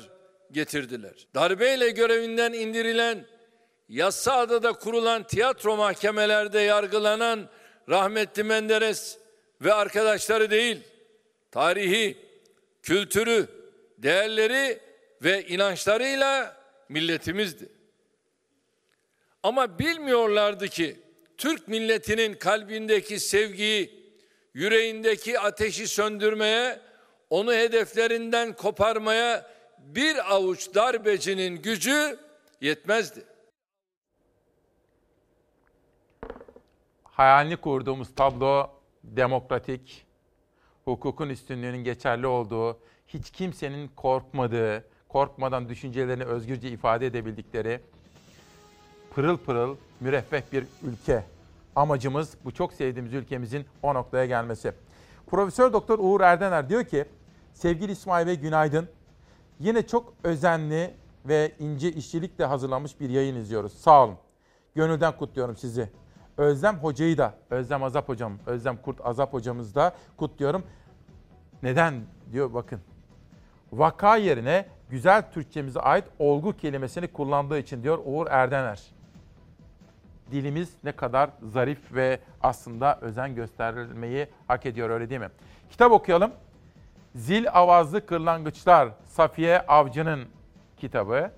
getirdiler. Darbeyle görevinden indirilen Yassıada'da kurulan tiyatro mahkemelerde yargılanan rahmetli Menderes ve arkadaşları değil, tarihi, kültürü, değerleri ve inançlarıyla milletimizdi. Ama bilmiyorlardı ki Türk milletinin kalbindeki sevgiyi, yüreğindeki ateşi söndürmeye, onu hedeflerinden koparmaya bir avuç darbecinin gücü yetmezdi. Hayalini kurduğumuz tablo demokratik, hukukun üstünlüğünün geçerli olduğu, hiç kimsenin korkmadığı, korkmadan düşüncelerini özgürce ifade edebildikleri pırıl pırıl müreffeh bir ülke. amacımız bu çok sevdiğimiz ülkemizin o noktaya gelmesi. Profesör Doktor Uğur Erdener diyor ki sevgili İsmail Bey günaydın. Yine çok özenli ve ince işçilikle hazırlanmış bir yayın izliyoruz. Sağ olun. Gönülden kutluyorum sizi. Özlem Hoca'yı da, Özlem Azap Hocam, Özlem Kurt Azap Hocamızı da kutluyorum. Neden diyor bakın. Vaka yerine güzel Türkçemize ait olgu kelimesini kullandığı için diyor Uğur Erdener. Dilimiz ne kadar zarif ve aslında özen gösterilmeyi hak ediyor öyle değil mi? Kitap okuyalım. Zil Avazlı Kırlangıçlar Safiye Avcı'nın kitabı.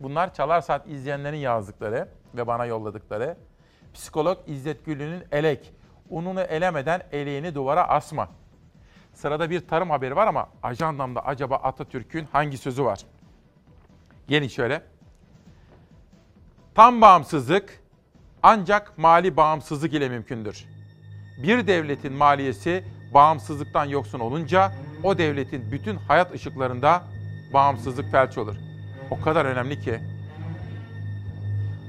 Bunlar Çalar Saat izleyenlerin yazdıkları ve bana yolladıkları. Psikolog İzzet Güllü'nün Elek. Ununu elemeden eleğini duvara asma. Sırada bir tarım haberi var ama ajandamda acaba Atatürk'ün hangi sözü var? Gelin şöyle. Tam bağımsızlık ancak mali bağımsızlık ile mümkündür. Bir devletin maliyesi bağımsızlıktan yoksun olunca o devletin bütün hayat ışıklarında bağımsızlık felç olur. O kadar önemli ki.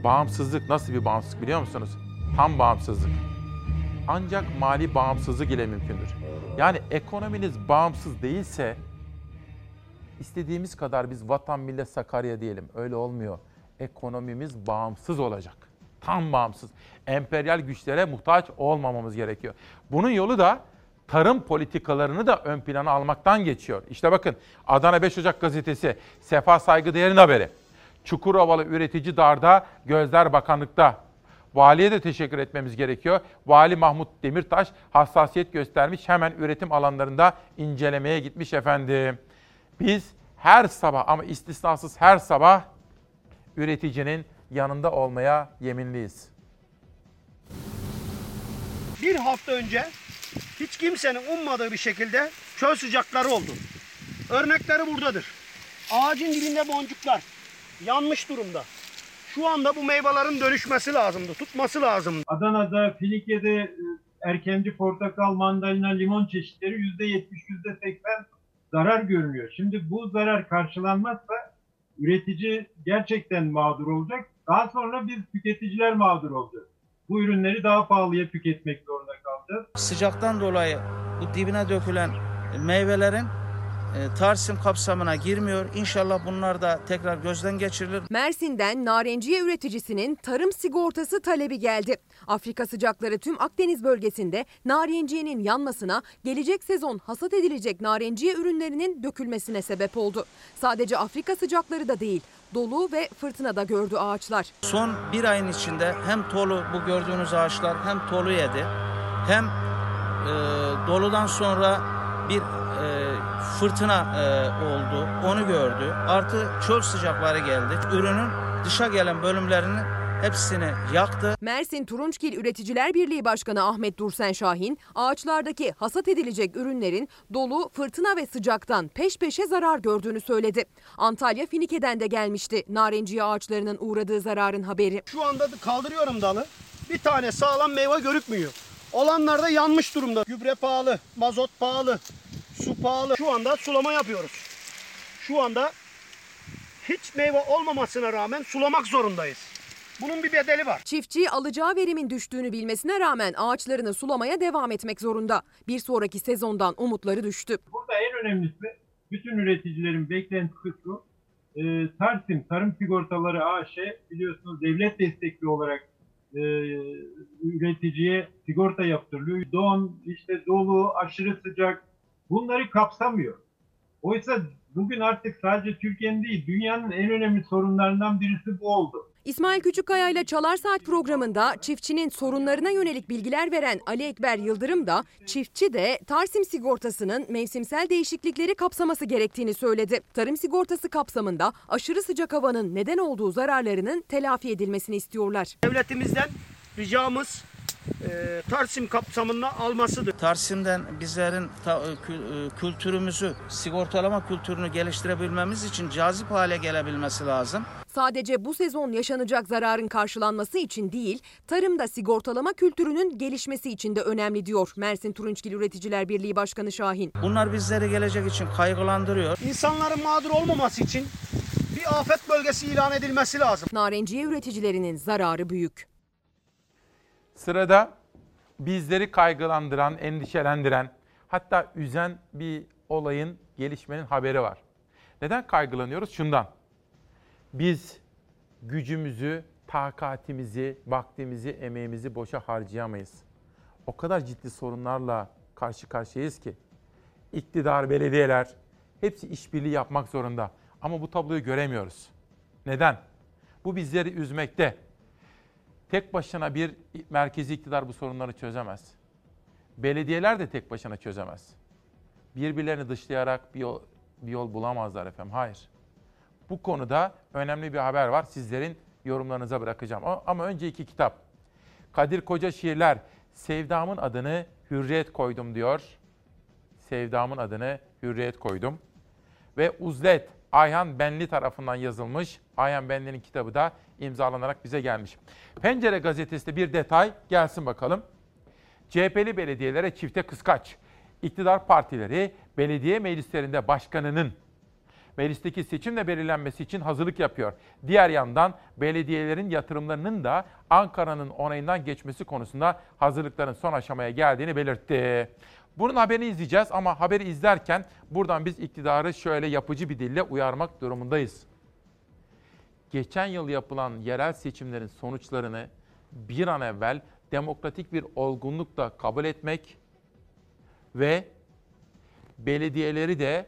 Bağımsızlık nasıl bir bağımsızlık biliyor musunuz? Tam bağımsızlık. Ancak mali bağımsızlık ile mümkündür. Yani ekonominiz bağımsız değilse istediğimiz kadar biz vatan millet Sakarya diyelim. Öyle olmuyor. Ekonomimiz bağımsız olacak. Tam bağımsız. Emperyal güçlere muhtaç olmamamız gerekiyor. Bunun yolu da tarım politikalarını da ön plana almaktan geçiyor. İşte bakın Adana 5 Ocak gazetesi Sefa Saygıdeğer'in haberi. Çukurovalı üretici darda, gözler bakanlıkta. Valiye de teşekkür etmemiz gerekiyor. Vali Mahmut Demirtaş hassasiyet göstermiş hemen üretim alanlarında incelemeye gitmiş efendim. Biz her sabah ama istisnasız her sabah üreticinin yanında olmaya yeminliyiz. Bir hafta önce hiç kimsenin ummadığı bir şekilde çöl sıcakları oldu. Örnekleri buradadır. Ağacın dibinde boncuklar yanmış durumda. Şu anda bu meyvelerin dönüşmesi lazımdı, tutması lazımdı. Adana'da, Filike'de erkenci portakal, mandalina, limon çeşitleri %70, %80 zarar görünüyor. Şimdi bu zarar karşılanmazsa üretici gerçekten mağdur olacak. Daha sonra biz tüketiciler mağdur olacağız. Bu ürünleri daha pahalıya tüketmek zorunda kalacağız. Sıcaktan dolayı bu dibine dökülen meyvelerin e, Tarsim kapsamına girmiyor. İnşallah bunlar da tekrar gözden geçirilir. Mersin'den narenciye üreticisinin tarım sigortası talebi geldi. Afrika sıcakları tüm Akdeniz bölgesinde narenciyenin yanmasına, gelecek sezon hasat edilecek narenciye ürünlerinin dökülmesine sebep oldu. Sadece Afrika sıcakları da değil, dolu ve fırtına da gördü ağaçlar. Son bir ayın içinde hem tolu bu gördüğünüz ağaçlar hem tolu yedi hem e, doludan sonra bir fırtına e, oldu. Onu gördü. Artı çöl sıcakları geldi. Ürünün dışa gelen bölümlerini hepsini yaktı. Mersin Turunçgil Üreticiler Birliği Başkanı Ahmet Dursen Şahin, ağaçlardaki hasat edilecek ürünlerin dolu, fırtına ve sıcaktan peş peşe zarar gördüğünü söyledi. Antalya Finike'den de gelmişti narenciye ağaçlarının uğradığı zararın haberi. Şu anda kaldırıyorum dalı. Bir tane sağlam meyve görükmüyor. Olanlar da yanmış durumda. Gübre pahalı, mazot pahalı, su pahalı. Şu anda sulama yapıyoruz. Şu anda hiç meyve olmamasına rağmen sulamak zorundayız. Bunun bir bedeli var. Çiftçi alacağı verimin düştüğünü bilmesine rağmen ağaçlarını sulamaya devam etmek zorunda. Bir sonraki sezondan umutları düştü. Burada en önemlisi bütün üreticilerin beklentisi şu. E, Tarsim Tarım Sigortaları AŞ biliyorsunuz devlet destekli olarak e, üreticiye sigorta yaptırılıyor. Don, işte dolu, aşırı sıcak bunları kapsamıyor. Oysa bugün artık sadece Türkiye'nin değil dünyanın en önemli sorunlarından birisi bu oldu. İsmail Küçükkaya ile Çalar Saat programında çiftçinin sorunlarına yönelik bilgiler veren Ali Ekber Yıldırım da çiftçi de Tarsim sigortasının mevsimsel değişiklikleri kapsaması gerektiğini söyledi. Tarım sigortası kapsamında aşırı sıcak havanın neden olduğu zararlarının telafi edilmesini istiyorlar. Devletimizden ricamız e, Tarsim kapsamında almasıdır. Tarsim'den bizlerin ta, kü- e, kültürümüzü, sigortalama kültürünü geliştirebilmemiz için cazip hale gelebilmesi lazım. Sadece bu sezon yaşanacak zararın karşılanması için değil, tarımda sigortalama kültürünün gelişmesi için de önemli diyor Mersin Turunçgil Üreticiler Birliği Başkanı Şahin. Bunlar bizleri gelecek için kaygılandırıyor. İnsanların mağdur olmaması için bir afet bölgesi ilan edilmesi lazım. Narenciye üreticilerinin zararı büyük. Sırada bizleri kaygılandıran, endişelendiren, hatta üzen bir olayın, gelişmenin haberi var. Neden kaygılanıyoruz? Şundan. Biz gücümüzü, takatimizi, vaktimizi, emeğimizi boşa harcayamayız. O kadar ciddi sorunlarla karşı karşıyayız ki. İktidar, belediyeler hepsi işbirliği yapmak zorunda. Ama bu tabloyu göremiyoruz. Neden? Bu bizleri üzmekte. Tek başına bir merkezi iktidar bu sorunları çözemez. Belediyeler de tek başına çözemez. Birbirlerini dışlayarak bir yol, bir yol bulamazlar efendim. Hayır. Bu konuda önemli bir haber var. Sizlerin yorumlarınıza bırakacağım. Ama önce iki kitap. Kadir Koca şiirler. Sevdamın adını Hürriyet koydum diyor. Sevdamın adını Hürriyet koydum. Ve Uzlet Ayhan Benli tarafından yazılmış. Ayhan Benli'nin kitabı da imzalanarak bize gelmiş. Pencere gazetesinde bir detay gelsin bakalım. CHP'li belediyelere çifte kıskaç. İktidar partileri belediye meclislerinde başkanının meclisteki seçimle belirlenmesi için hazırlık yapıyor. Diğer yandan belediyelerin yatırımlarının da Ankara'nın onayından geçmesi konusunda hazırlıkların son aşamaya geldiğini belirtti. Bunun haberini izleyeceğiz ama haberi izlerken buradan biz iktidarı şöyle yapıcı bir dille uyarmak durumundayız. Geçen yıl yapılan yerel seçimlerin sonuçlarını bir an evvel demokratik bir olgunlukla kabul etmek ve belediyeleri de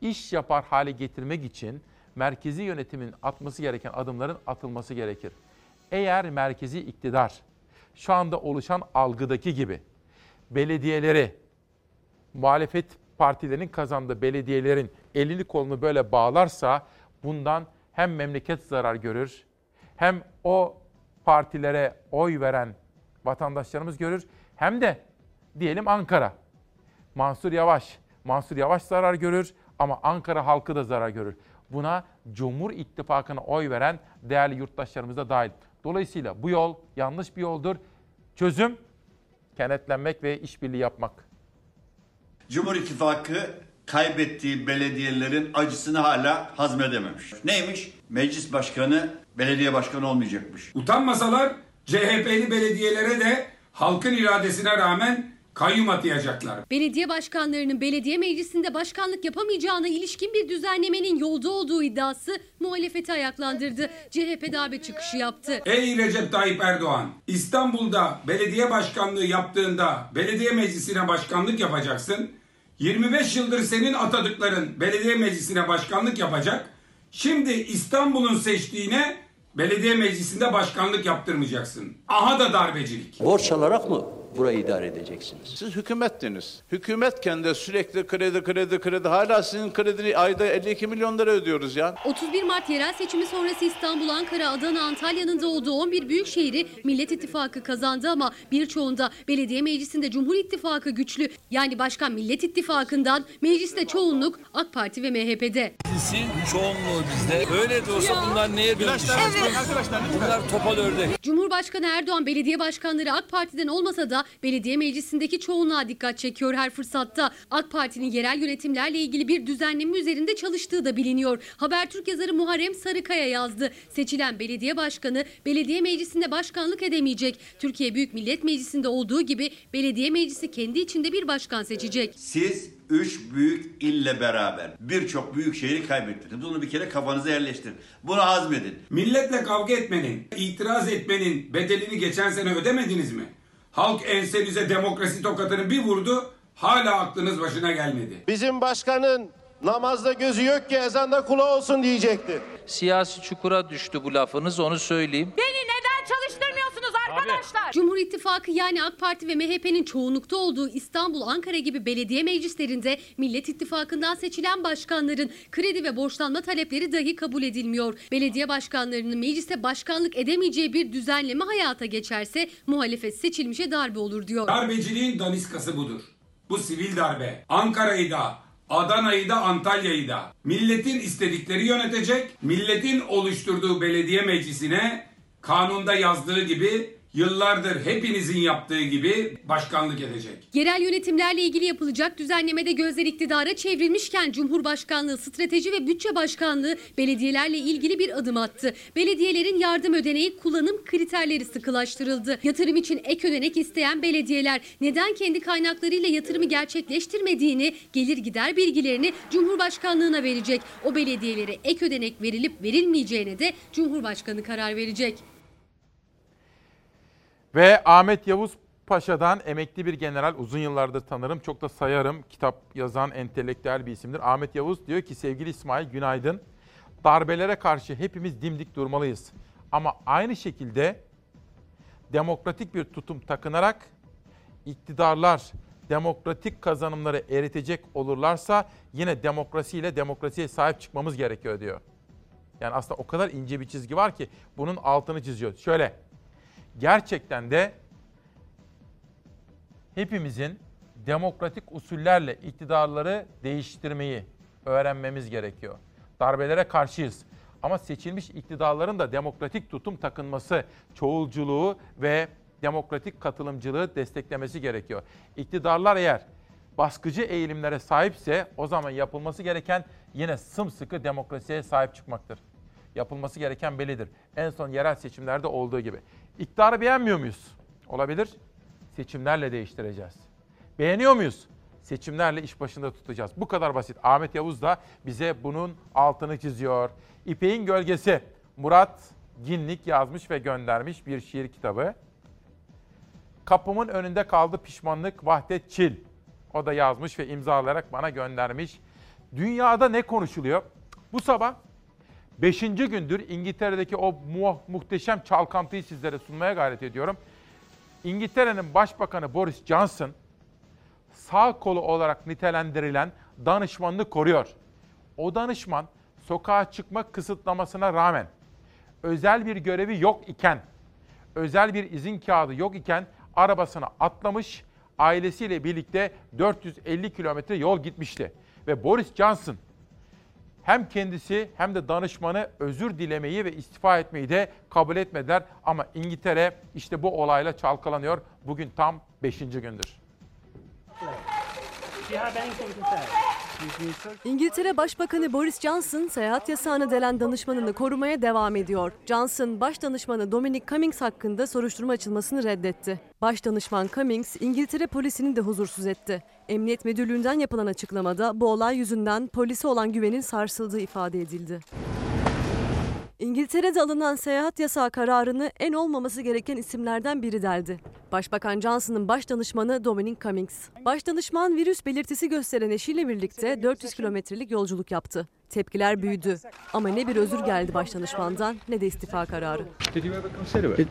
iş yapar hale getirmek için merkezi yönetimin atması gereken adımların atılması gerekir. Eğer merkezi iktidar şu anda oluşan algıdaki gibi belediyeleri muhalefet partilerinin kazandığı belediyelerin elini kolunu böyle bağlarsa bundan hem memleket zarar görür hem o partilere oy veren vatandaşlarımız görür hem de diyelim Ankara. Mansur Yavaş, Mansur Yavaş zarar görür ama Ankara halkı da zarar görür. Buna Cumhur İttifakı'na oy veren değerli yurttaşlarımız da dahil. Dolayısıyla bu yol yanlış bir yoldur. Çözüm kenetlenmek ve işbirliği yapmak. Cumhur İttifakı kaybettiği belediyelerin acısını hala hazmedememiş. Neymiş? Meclis başkanı belediye başkanı olmayacakmış. Utanmasalar CHP'li belediyelere de halkın iradesine rağmen kayyum atayacaklar. Belediye başkanlarının belediye meclisinde başkanlık yapamayacağına ilişkin bir düzenlemenin yolda olduğu iddiası muhalefeti ayaklandırdı. CHP darbe çıkışı yaptı. Ey Recep Tayyip Erdoğan, İstanbul'da belediye başkanlığı yaptığında belediye meclisine başkanlık yapacaksın. 25 yıldır senin atadıkların belediye meclisine başkanlık yapacak. Şimdi İstanbul'un seçtiğine belediye meclisinde başkanlık yaptırmayacaksın. Aha da darbecilik. Borç alarak mı burayı idare edeceksiniz? Siz hükümettiniz. Hükümetken de sürekli kredi kredi kredi. Hala sizin kredini ayda 52 milyon lira ödüyoruz ya. 31 Mart yerel seçimi sonrası İstanbul, Ankara, Adana, Antalya'nın da olduğu 11 büyük şehri Millet İttifakı kazandı ama birçoğunda belediye meclisinde Cumhur İttifakı güçlü. Yani başkan Millet İttifakı'ndan mecliste çoğunluk AK Parti ve MHP'de. Meclisin çoğunluğu bizde. Öyle de olsa bunlar neye dönüşür? Bunlar topal ördek. Cumhurbaşkanı Erdoğan belediye başkanları AK Parti'den olmasa da belediye meclisindeki çoğunluğa dikkat çekiyor her fırsatta. AK Parti'nin yerel yönetimlerle ilgili bir düzenleme üzerinde çalıştığı da biliniyor. Habertürk yazarı Muharrem Sarıkaya yazdı. Seçilen belediye başkanı belediye meclisinde başkanlık edemeyecek. Türkiye Büyük Millet Meclisi'nde olduğu gibi belediye meclisi kendi içinde bir başkan seçecek. Siz üç büyük ille beraber birçok büyük şehri kaybettiniz. Bunu bir kere kafanıza yerleştirin. Bunu hazmedin. Milletle kavga etmenin, itiraz etmenin bedelini geçen sene ödemediniz mi? Halk ensenize demokrasi tokatını bir vurdu, hala aklınız başına gelmedi. Bizim başkanın namazda gözü yok ki ezanda kulağı olsun diyecekti. Siyasi çukura düştü bu lafınız onu söyleyeyim. Beni neden çalıştırmıyorsunuz arkadaşlar? Cumhur İttifakı yani AK Parti ve MHP'nin çoğunlukta olduğu İstanbul, Ankara gibi belediye meclislerinde Millet İttifakı'ndan seçilen başkanların kredi ve borçlanma talepleri dahi kabul edilmiyor. Belediye başkanlarının mecliste başkanlık edemeyeceği bir düzenleme hayata geçerse muhalefet seçilmişe darbe olur diyor. Darbeciliğin daniskası budur. Bu sivil darbe. Ankara'yı da, Adana'yı da Antalya'yı da milletin istedikleri yönetecek, milletin oluşturduğu belediye meclisine kanunda yazdığı gibi yıllardır hepinizin yaptığı gibi başkanlık edecek. Yerel yönetimlerle ilgili yapılacak düzenlemede gözler iktidara çevrilmişken Cumhurbaşkanlığı Strateji ve Bütçe Başkanlığı belediyelerle ilgili bir adım attı. Belediyelerin yardım ödeneği kullanım kriterleri sıkılaştırıldı. Yatırım için ek ödenek isteyen belediyeler neden kendi kaynaklarıyla yatırımı gerçekleştirmediğini, gelir gider bilgilerini Cumhurbaşkanlığına verecek. O belediyelere ek ödenek verilip verilmeyeceğine de Cumhurbaşkanı karar verecek. Ve Ahmet Yavuz Paşa'dan emekli bir general uzun yıllardır tanırım. Çok da sayarım. Kitap yazan entelektüel bir isimdir. Ahmet Yavuz diyor ki sevgili İsmail günaydın. Darbelere karşı hepimiz dimdik durmalıyız. Ama aynı şekilde demokratik bir tutum takınarak iktidarlar demokratik kazanımları eritecek olurlarsa yine demokrasiyle demokrasiye sahip çıkmamız gerekiyor diyor. Yani aslında o kadar ince bir çizgi var ki bunun altını çiziyor. Şöyle gerçekten de hepimizin demokratik usullerle iktidarları değiştirmeyi öğrenmemiz gerekiyor. Darbelere karşıyız. Ama seçilmiş iktidarların da demokratik tutum takınması, çoğulculuğu ve demokratik katılımcılığı desteklemesi gerekiyor. İktidarlar eğer baskıcı eğilimlere sahipse o zaman yapılması gereken yine sımsıkı demokrasiye sahip çıkmaktır. Yapılması gereken bellidir. En son yerel seçimlerde olduğu gibi. İktidarı beğenmiyor muyuz? Olabilir. Seçimlerle değiştireceğiz. Beğeniyor muyuz? Seçimlerle iş başında tutacağız. Bu kadar basit. Ahmet Yavuz da bize bunun altını çiziyor. İpek'in Gölgesi. Murat Ginlik yazmış ve göndermiş bir şiir kitabı. Kapımın önünde kaldı pişmanlık Vahdet Çil. O da yazmış ve imzalayarak bana göndermiş. Dünyada ne konuşuluyor? Bu sabah Beşinci gündür İngiltere'deki o mu- muhteşem çalkantıyı sizlere sunmaya gayret ediyorum. İngiltere'nin Başbakanı Boris Johnson sağ kolu olarak nitelendirilen danışmanını koruyor. O danışman sokağa çıkma kısıtlamasına rağmen özel bir görevi yok iken, özel bir izin kağıdı yok iken arabasına atlamış, ailesiyle birlikte 450 kilometre yol gitmişti. Ve Boris Johnson hem kendisi hem de danışmanı özür dilemeyi ve istifa etmeyi de kabul etmediler. Ama İngiltere işte bu olayla çalkalanıyor. Bugün tam 5. gündür. İngiltere Başbakanı Boris Johnson seyahat yasağını delen danışmanını korumaya devam ediyor. Johnson, Başdanışmanı Dominic Cummings hakkında soruşturma açılmasını reddetti. Başdanışman Cummings, İngiltere polisini de huzursuz etti. Emniyet Müdürlüğü'nden yapılan açıklamada bu olay yüzünden polise olan güvenin sarsıldığı ifade edildi. İngiltere'de alınan seyahat yasağı kararını en olmaması gereken isimlerden biri deldi. Başbakan Johnson'ın baş danışmanı Dominic Cummings. Başdanışman virüs belirtisi gösteren eşiyle birlikte 400 kilometrelik yolculuk yaptı. Tepkiler büyüdü ama ne bir özür geldi başdanışmandan ne de istifa kararı. Did you ever consider it?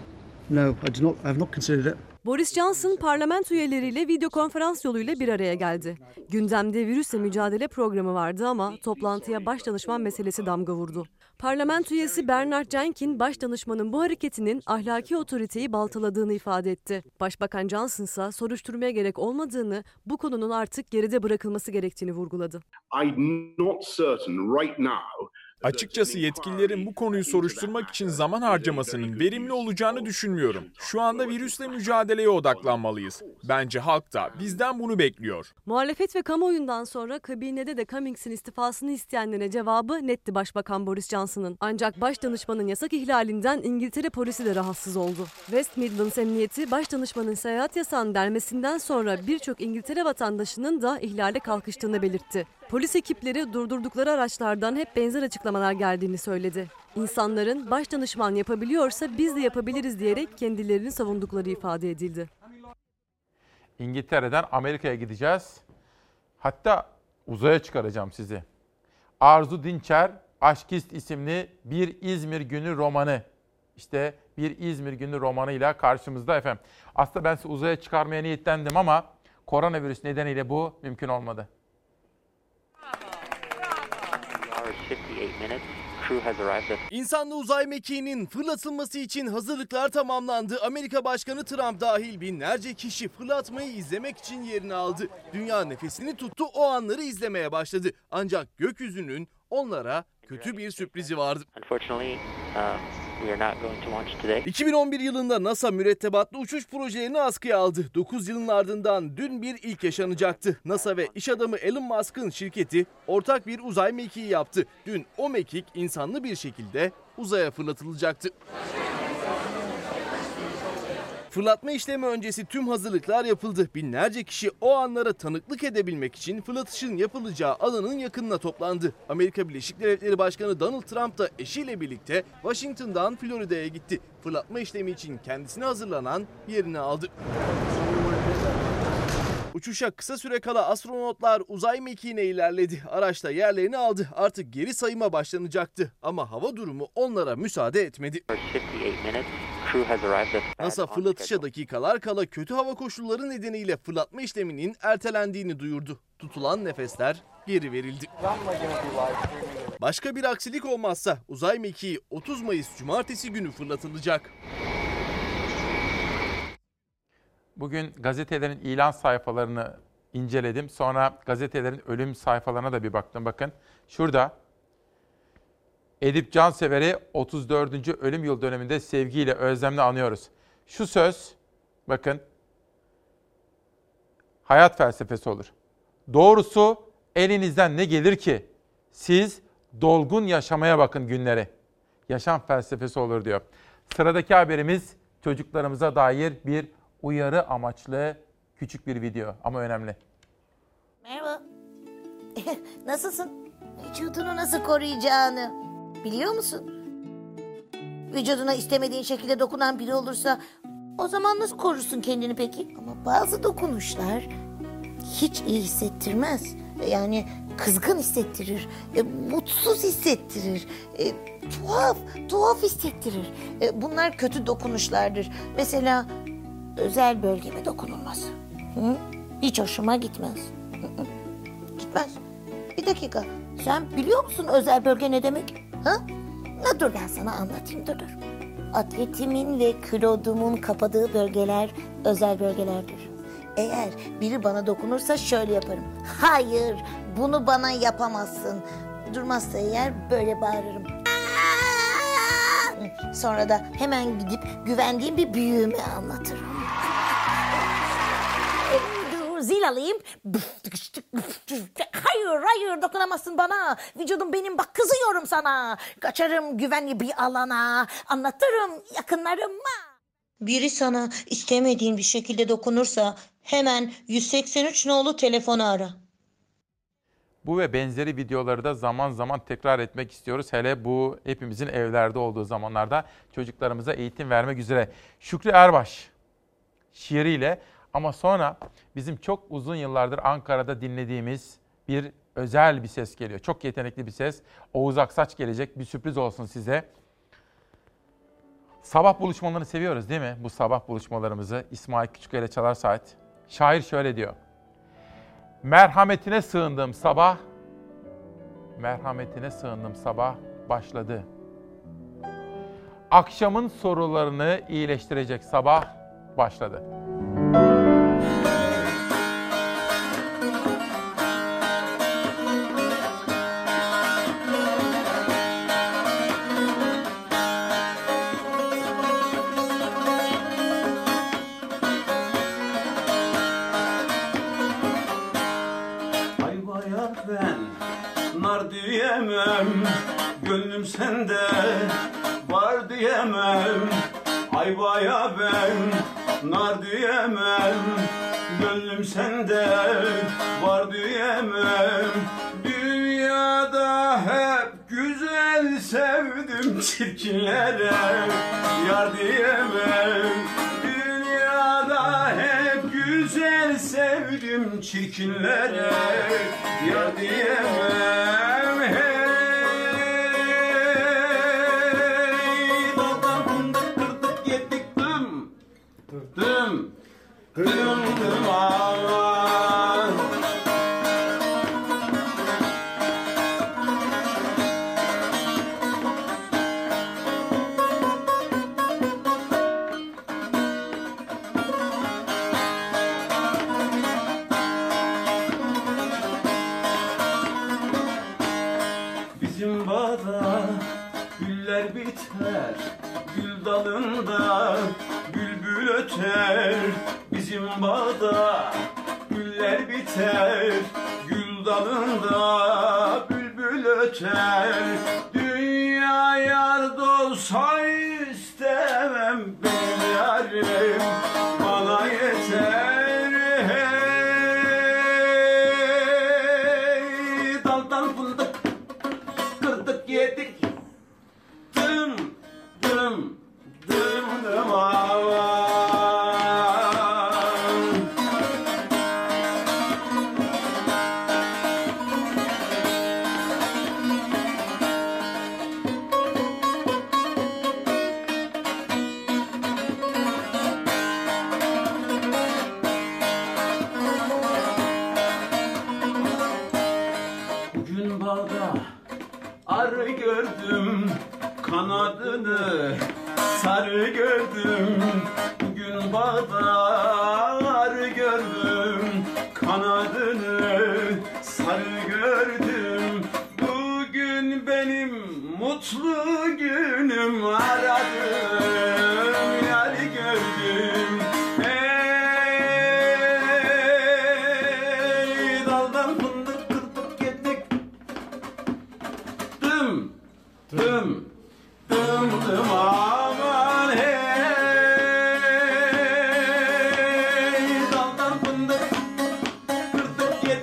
no, I did not. I have not considered it. Boris Johnson parlamento üyeleriyle video konferans yoluyla bir araya geldi. Gündemde virüsle mücadele programı vardı ama toplantıya başdanışman meselesi damga vurdu. Parlamento üyesi Bernard Jenkin, başdanışmanın bu hareketinin ahlaki otoriteyi baltaladığını ifade etti. Başbakan Johnson ise soruşturmaya gerek olmadığını, bu konunun artık geride bırakılması gerektiğini vurguladı. I'm not certain right now Açıkçası yetkililerin bu konuyu soruşturmak için zaman harcamasının verimli olacağını düşünmüyorum. Şu anda virüsle mücadeleye odaklanmalıyız. Bence halk da bizden bunu bekliyor. Muhalefet ve kamuoyundan sonra kabinede de Cummings'in istifasını isteyenlere cevabı netti Başbakan Boris Johnson'ın. Ancak başdanışmanın yasak ihlalinden İngiltere polisi de rahatsız oldu. West Midlands Emniyeti başdanışmanın seyahat yasağını delmesinden sonra birçok İngiltere vatandaşının da ihlale kalkıştığını belirtti. Polis ekipleri durdurdukları araçlardan hep benzer açıklamalar geldiğini söyledi. İnsanların başdanışman yapabiliyorsa biz de yapabiliriz diyerek kendilerini savundukları ifade edildi. İngiltere'den Amerika'ya gideceğiz. Hatta uzaya çıkaracağım sizi. Arzu Dinçer, Aşkist isimli bir İzmir günü romanı. İşte bir İzmir günü romanıyla karşımızda efendim. Aslında ben sizi uzaya çıkarmaya niyetlendim ama koronavirüs nedeniyle bu mümkün olmadı. İnsanlı uzay mekiğinin fırlatılması için hazırlıklar tamamlandı. Amerika Başkanı Trump dahil binlerce kişi fırlatmayı izlemek için yerini aldı. Dünya nefesini tuttu o anları izlemeye başladı. Ancak gökyüzünün onlara kötü bir sürprizi vardı. Unfortunately, um, we are not going to launch today. 2011 yılında NASA mürettebatlı uçuş projelerini askıya aldı. 9 yılın ardından dün bir ilk yaşanacaktı. NASA ve iş adamı Elon Musk'ın şirketi ortak bir uzay mekiği yaptı. Dün o mekik insanlı bir şekilde uzaya fırlatılacaktı. Fırlatma işlemi öncesi tüm hazırlıklar yapıldı. Binlerce kişi o anlara tanıklık edebilmek için fırlatışın yapılacağı alanın yakınına toplandı. Amerika Birleşik Devletleri Başkanı Donald Trump da eşiyle birlikte Washington'dan Florida'ya gitti. Fırlatma işlemi için kendisine hazırlanan yerini aldı. Uçuşa kısa süre kala astronotlar uzay mekiğine ilerledi. Araçta yerlerini aldı. Artık geri sayıma başlanacaktı. Ama hava durumu onlara müsaade etmedi. First 58 minutes, crew has arrived at NASA fırlatışa dakikalar kala kötü hava koşulları nedeniyle fırlatma işleminin ertelendiğini duyurdu. Tutulan nefesler geri verildi. Başka bir aksilik olmazsa uzay mekiği 30 Mayıs Cumartesi günü fırlatılacak. Bugün gazetelerin ilan sayfalarını inceledim. Sonra gazetelerin ölüm sayfalarına da bir baktım. Bakın şurada Edip Cansever'i 34. ölüm yıl döneminde sevgiyle, özlemle anıyoruz. Şu söz, bakın, hayat felsefesi olur. Doğrusu elinizden ne gelir ki? Siz dolgun yaşamaya bakın günleri. Yaşam felsefesi olur diyor. Sıradaki haberimiz çocuklarımıza dair bir uyarı amaçlı küçük bir video ama önemli. Merhaba. Nasılsın? Vücudunu nasıl koruyacağını biliyor musun? Vücuduna istemediğin şekilde dokunan biri olursa o zaman nasıl korursun kendini peki? Ama bazı dokunuşlar hiç iyi hissettirmez. Yani kızgın hissettirir, e, mutsuz hissettirir, e, tuhaf, tuhaf hissettirir. E, bunlar kötü dokunuşlardır. Mesela özel bölgeme dokunulması. Hı? Hiç hoşuma gitmez. Hı hı. Gitmez. Bir dakika. Sen biliyor musun özel bölge ne demek? Ha? Ha, dur ben sana anlatayım dur dur. Atletimin ve kilodumun kapadığı bölgeler özel bölgelerdir. Eğer biri bana dokunursa şöyle yaparım. Hayır, bunu bana yapamazsın. Durmazsa eğer böyle bağırırım. Sonra da hemen gidip güvendiğim bir büyüğüme anlatırım. Zil alayım. Hayır, hayır dokunamazsın bana. Vücudum benim bak kızıyorum sana. Kaçarım güvenli bir alana. Anlatırım yakınlarıma. Biri sana istemediğin bir şekilde dokunursa hemen 183 nolu telefonu ara. Bu ve benzeri videoları da zaman zaman tekrar etmek istiyoruz. Hele bu hepimizin evlerde olduğu zamanlarda çocuklarımıza eğitim vermek üzere. Şükrü Erbaş şiiriyle ama sonra bizim çok uzun yıllardır Ankara'da dinlediğimiz bir özel bir ses geliyor. Çok yetenekli bir ses. Oğuz Aksaç gelecek. Bir sürpriz olsun size. Sabah buluşmalarını seviyoruz değil mi? Bu sabah buluşmalarımızı İsmail Küçükkaya ile Çalar Saat. Şair şöyle diyor. Merhametine sığındım sabah, merhametine sığındım sabah başladı. Akşamın sorularını iyileştirecek sabah başladı.